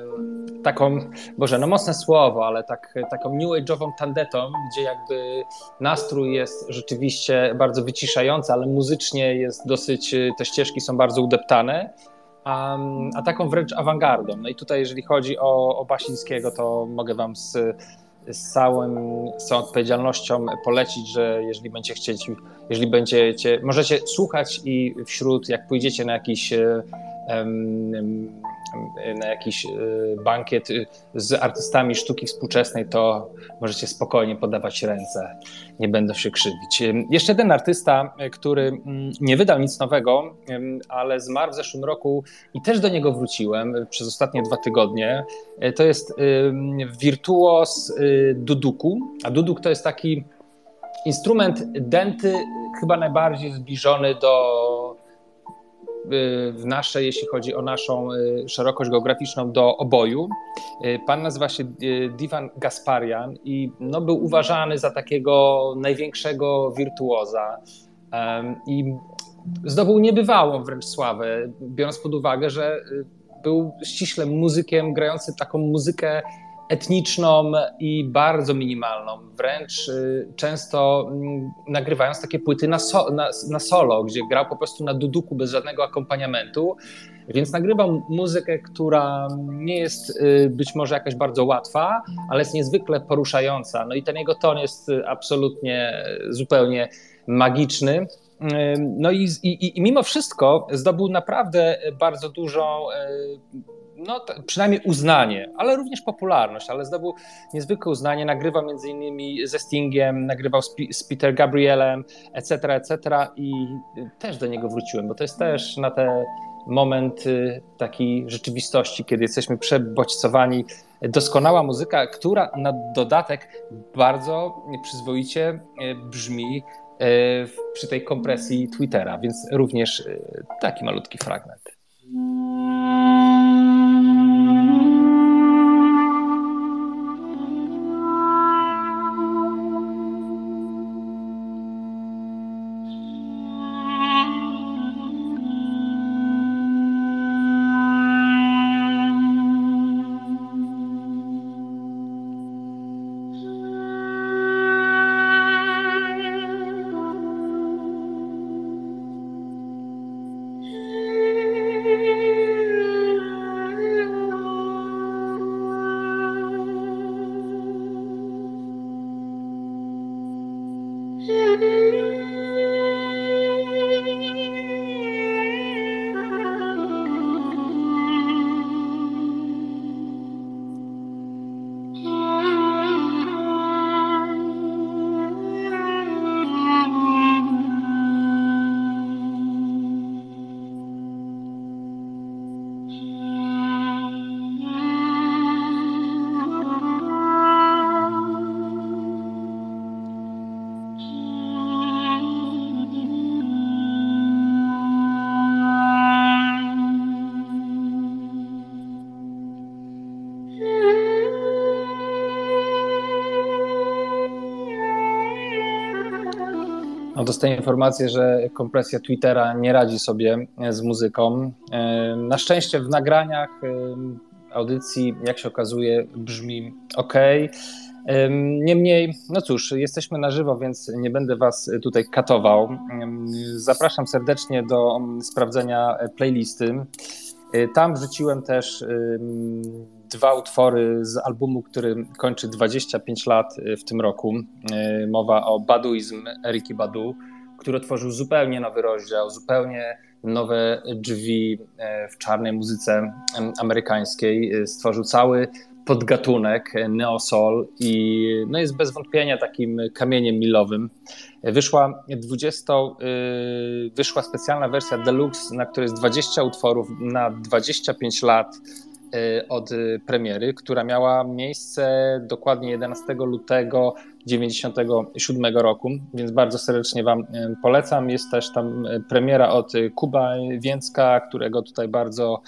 taką, Boże, no mocne słowo, ale tak, taką new age'ową tandetą, gdzie jakby nastrój jest rzeczywiście bardzo wyciszający, ale muzycznie jest dosyć, te ścieżki są bardzo udeptane, a, a taką wręcz awangardą. No i tutaj, jeżeli chodzi o, o Basińskiego, to mogę wam z, z, całym, z całą odpowiedzialnością polecić, że jeżeli będziecie chcieć, jeżeli będziecie, możecie słuchać i wśród, jak pójdziecie na jakiś na jakiś e, bankiet y, z artystami sztuki współczesnej, to możecie spokojnie podawać ręce, nie będę się krzywić. Jeszcze jeden artysta, e, który mm, nie wydał nic nowego, ale zmarł w zeszłym roku i też do niego wróciłem e, przez ostatnie dwa tygodnie, to jest wirtuos duduku, a duduk to jest taki instrument denty chyba najbardziej zbliżony do w nasze, jeśli chodzi o naszą y, szerokość geograficzną, do oboju. Y, pan nazywa się y, Divan Gasparian i no, był uważany za takiego największego wirtuoza i zdobył niebywałą wręcz sławę, biorąc pod uwagę, że był ściśle muzykiem grającym taką muzykę etniczną i bardzo minimalną, wręcz y, często mm, nagrywając takie płyty na, so, na, na, solo, gdzie grał po prostu na duduku bez żadnego akompaniamentu, więc nagrywam muzykę, która nie jest y, być może jakaś bardzo łatwa, ale jest niezwykle poruszająca. No i ten jego ton jest absolutnie zupełnie magiczny. No i, i, i mimo wszystko zdobył naprawdę bardzo dużą no, przynajmniej uznanie, ale również popularność, ale zdobył niezwykłe uznanie, nagrywał między innymi ze Stingiem, nagrywał z, z Peter Gabrielem, etc., etc. i też do niego wróciłem, bo to jest też na te moment y, takiej rzeczywistości, kiedy jesteśmy przebodźcowani. Doskonała muzyka, która na dodatek bardzo przyzwoicie y, brzmi przy tej kompresji Twittera, więc również taki malutki fragment. Dostaję informację, że kompresja Twittera nie radzi sobie z muzyką. E, na szczęście w nagraniach e, audycji, jak się okazuje, brzmi ok. E, niemniej, no cóż, jesteśmy na żywo, więc nie będę Was tutaj katował. Zapraszam serdecznie do sprawdzenia playlisty. Tam wrzuciłem też dwa utwory z albumu, który kończy 25 lat y, w tym roku. Y, mowa o Baduizm Eriki Badu, który otworzył zupełnie nowy rozdział, zupełnie nowe drzwi y, w czarnej muzyce amerykańskiej. Stworzył cały podgatunek neosol i no jest bez wątpienia takim kamieniem milowym. Wyszła 20, wyszła specjalna wersja deluxe, na której jest 20 utworów na 25 lat od y, premiery, która miała miejsce dokładnie 11 lutego 1997 roku, więc bardzo serdecznie Wam y, polecam. Jest też tam premiera od Kuba Więcka, którego tutaj bardzo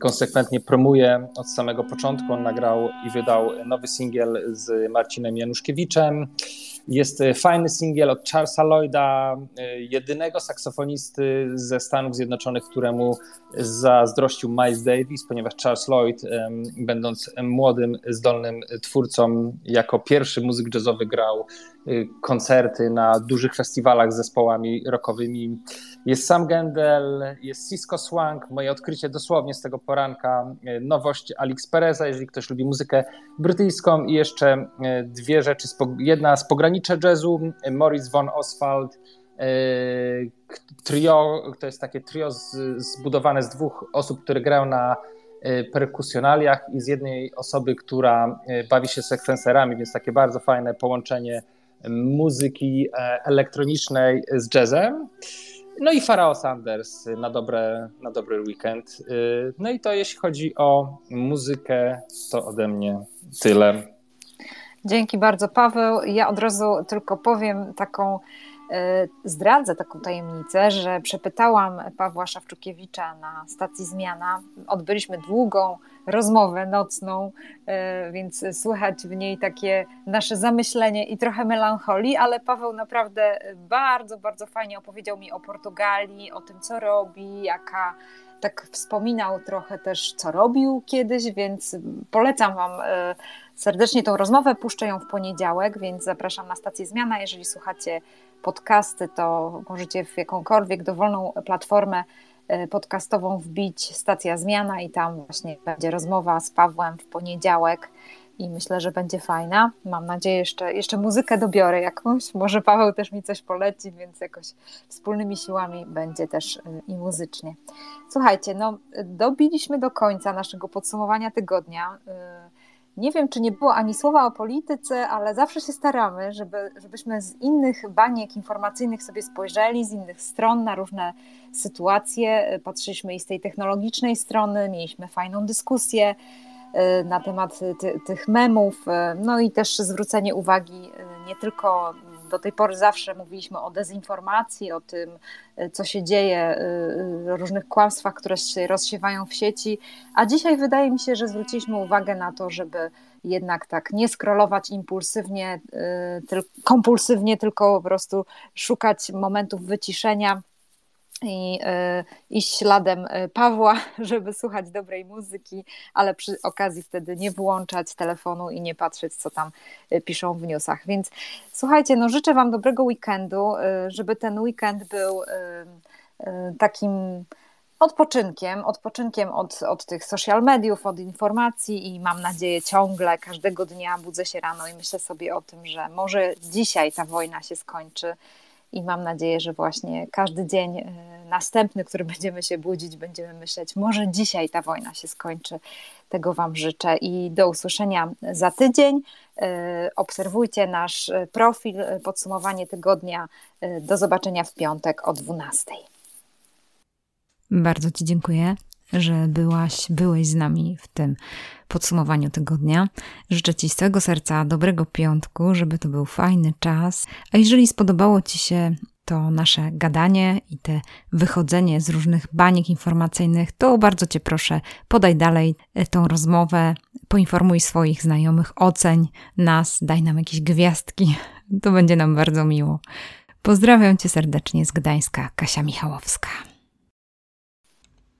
konsekwentnie promuje od samego początku. On nagrał i wydał nowy singiel z Marcinem Januszkiewiczem. Jest fajny singiel od Charlesa Lloyda, jedynego saksofonisty ze Stanów Zjednoczonych, któremu zazdrościł Miles Davis, ponieważ Charles Lloyd, będąc młodym, zdolnym twórcą, jako pierwszy muzyk jazzowy grał Y, koncerty na dużych festiwalach z zespołami rockowymi. Jest Sam Gendel, jest Cisco Swank, moje odkrycie dosłownie z tego poranka, y, nowość Alex Pereza, jeżeli ktoś lubi muzykę brytyjską i jeszcze y, dwie rzeczy, jedna z pogranicza jazzu, Morris von Oswald, trio, to jest takie trio zbudowane z dwóch osób, które grają na perkusjonaliach i z jednej osoby, która bawi się sekwenserami, więc takie bardzo fajne połączenie muzyki e, elektronicznej z jazzem. No i Farao Sanders na, dobre, na dobry weekend. E, no i to jeśli chodzi o muzykę, to ode mnie tyle. Dzięki bardzo, Paweł. Ja od razu tylko powiem taką E, zdradzę taką tajemnicę, że przepytałam Pawła Szawczukiewicza na stacji Zmiana. Odbyliśmy długą rozmowę nocną, e, więc słychać w niej takie nasze zamyślenie i trochę melancholii, ale Paweł naprawdę bardzo, bardzo fajnie opowiedział mi o Portugalii, o tym, co robi, jaka tak wspominał trochę też, co robił kiedyś, więc polecam Wam e, serdecznie tą rozmowę. Puszczę ją w poniedziałek, więc zapraszam na stację Zmiana. Jeżeli słuchacie podcasty, to możecie w jakąkolwiek dowolną platformę podcastową wbić stacja zmiana i tam właśnie będzie rozmowa z Pawłem w poniedziałek i myślę, że będzie fajna. Mam nadzieję, jeszcze, jeszcze muzykę dobiorę jakąś, może Paweł też mi coś poleci, więc jakoś wspólnymi siłami będzie też e, i muzycznie. Słuchajcie, no dobiliśmy do końca naszego podsumowania tygodnia. E, nie wiem, czy nie było ani słowa o polityce, ale zawsze się staramy, żeby, żebyśmy z innych baniek informacyjnych sobie spojrzeli, z innych stron na różne sytuacje. Patrzyliśmy i z tej technologicznej strony, mieliśmy fajną dyskusję y, na temat ty, tych memów, y, no i też zwrócenie uwagi y, nie tylko do tej pory zawsze mówiliśmy o dezinformacji, o tym, y, co się dzieje, y, y, różnych kłamstwach, które się rozsiewają w sieci, a dzisiaj wydaje mi się, że zwróciliśmy uwagę na to, żeby jednak tak nie skrolować impulsywnie, kompulsywnie, tylko po prostu szukać momentów wyciszenia i y, iść śladem y, Pawła, żeby słuchać dobrej muzyki, ale przy okazji wtedy nie włączać telefonu i nie patrzeć, co tam y, piszą w newsach. Więc słuchajcie, no życzę Wam dobrego weekendu, żeby ten weekend był takim odpoczynkiem, odpoczynkiem od, od tych social mediów, od informacji i mam nadzieję ciągle, każdego dnia budzę się rano i myślę sobie o tym, że może dzisiaj ta wojna się skończy i mam nadzieję, że właśnie każdy dzień e, następny, który będziemy się budzić, będziemy myśleć, może dzisiaj ta wojna się skończy. Tego Wam życzę i do usłyszenia za tydzień. E, obserwujcie nasz profil, podsumowanie tygodnia. E, do zobaczenia w piątek o 12. Bardzo Ci dziękuję że byłaś, byłeś z nami w tym podsumowaniu tygodnia. Życzę Ci z całego serca dobrego piątku, żeby to był fajny czas. A jeżeli spodobało Ci się to nasze gadanie i te wychodzenie z różnych baniek informacyjnych, to bardzo Cię proszę, podaj dalej e, tą rozmowę, poinformuj swoich znajomych, oceń nas, daj nam jakieś gwiazdki. To będzie nam bardzo miło. Pozdrawiam Cię serdecznie z Gdańska, Kasia Michałowska.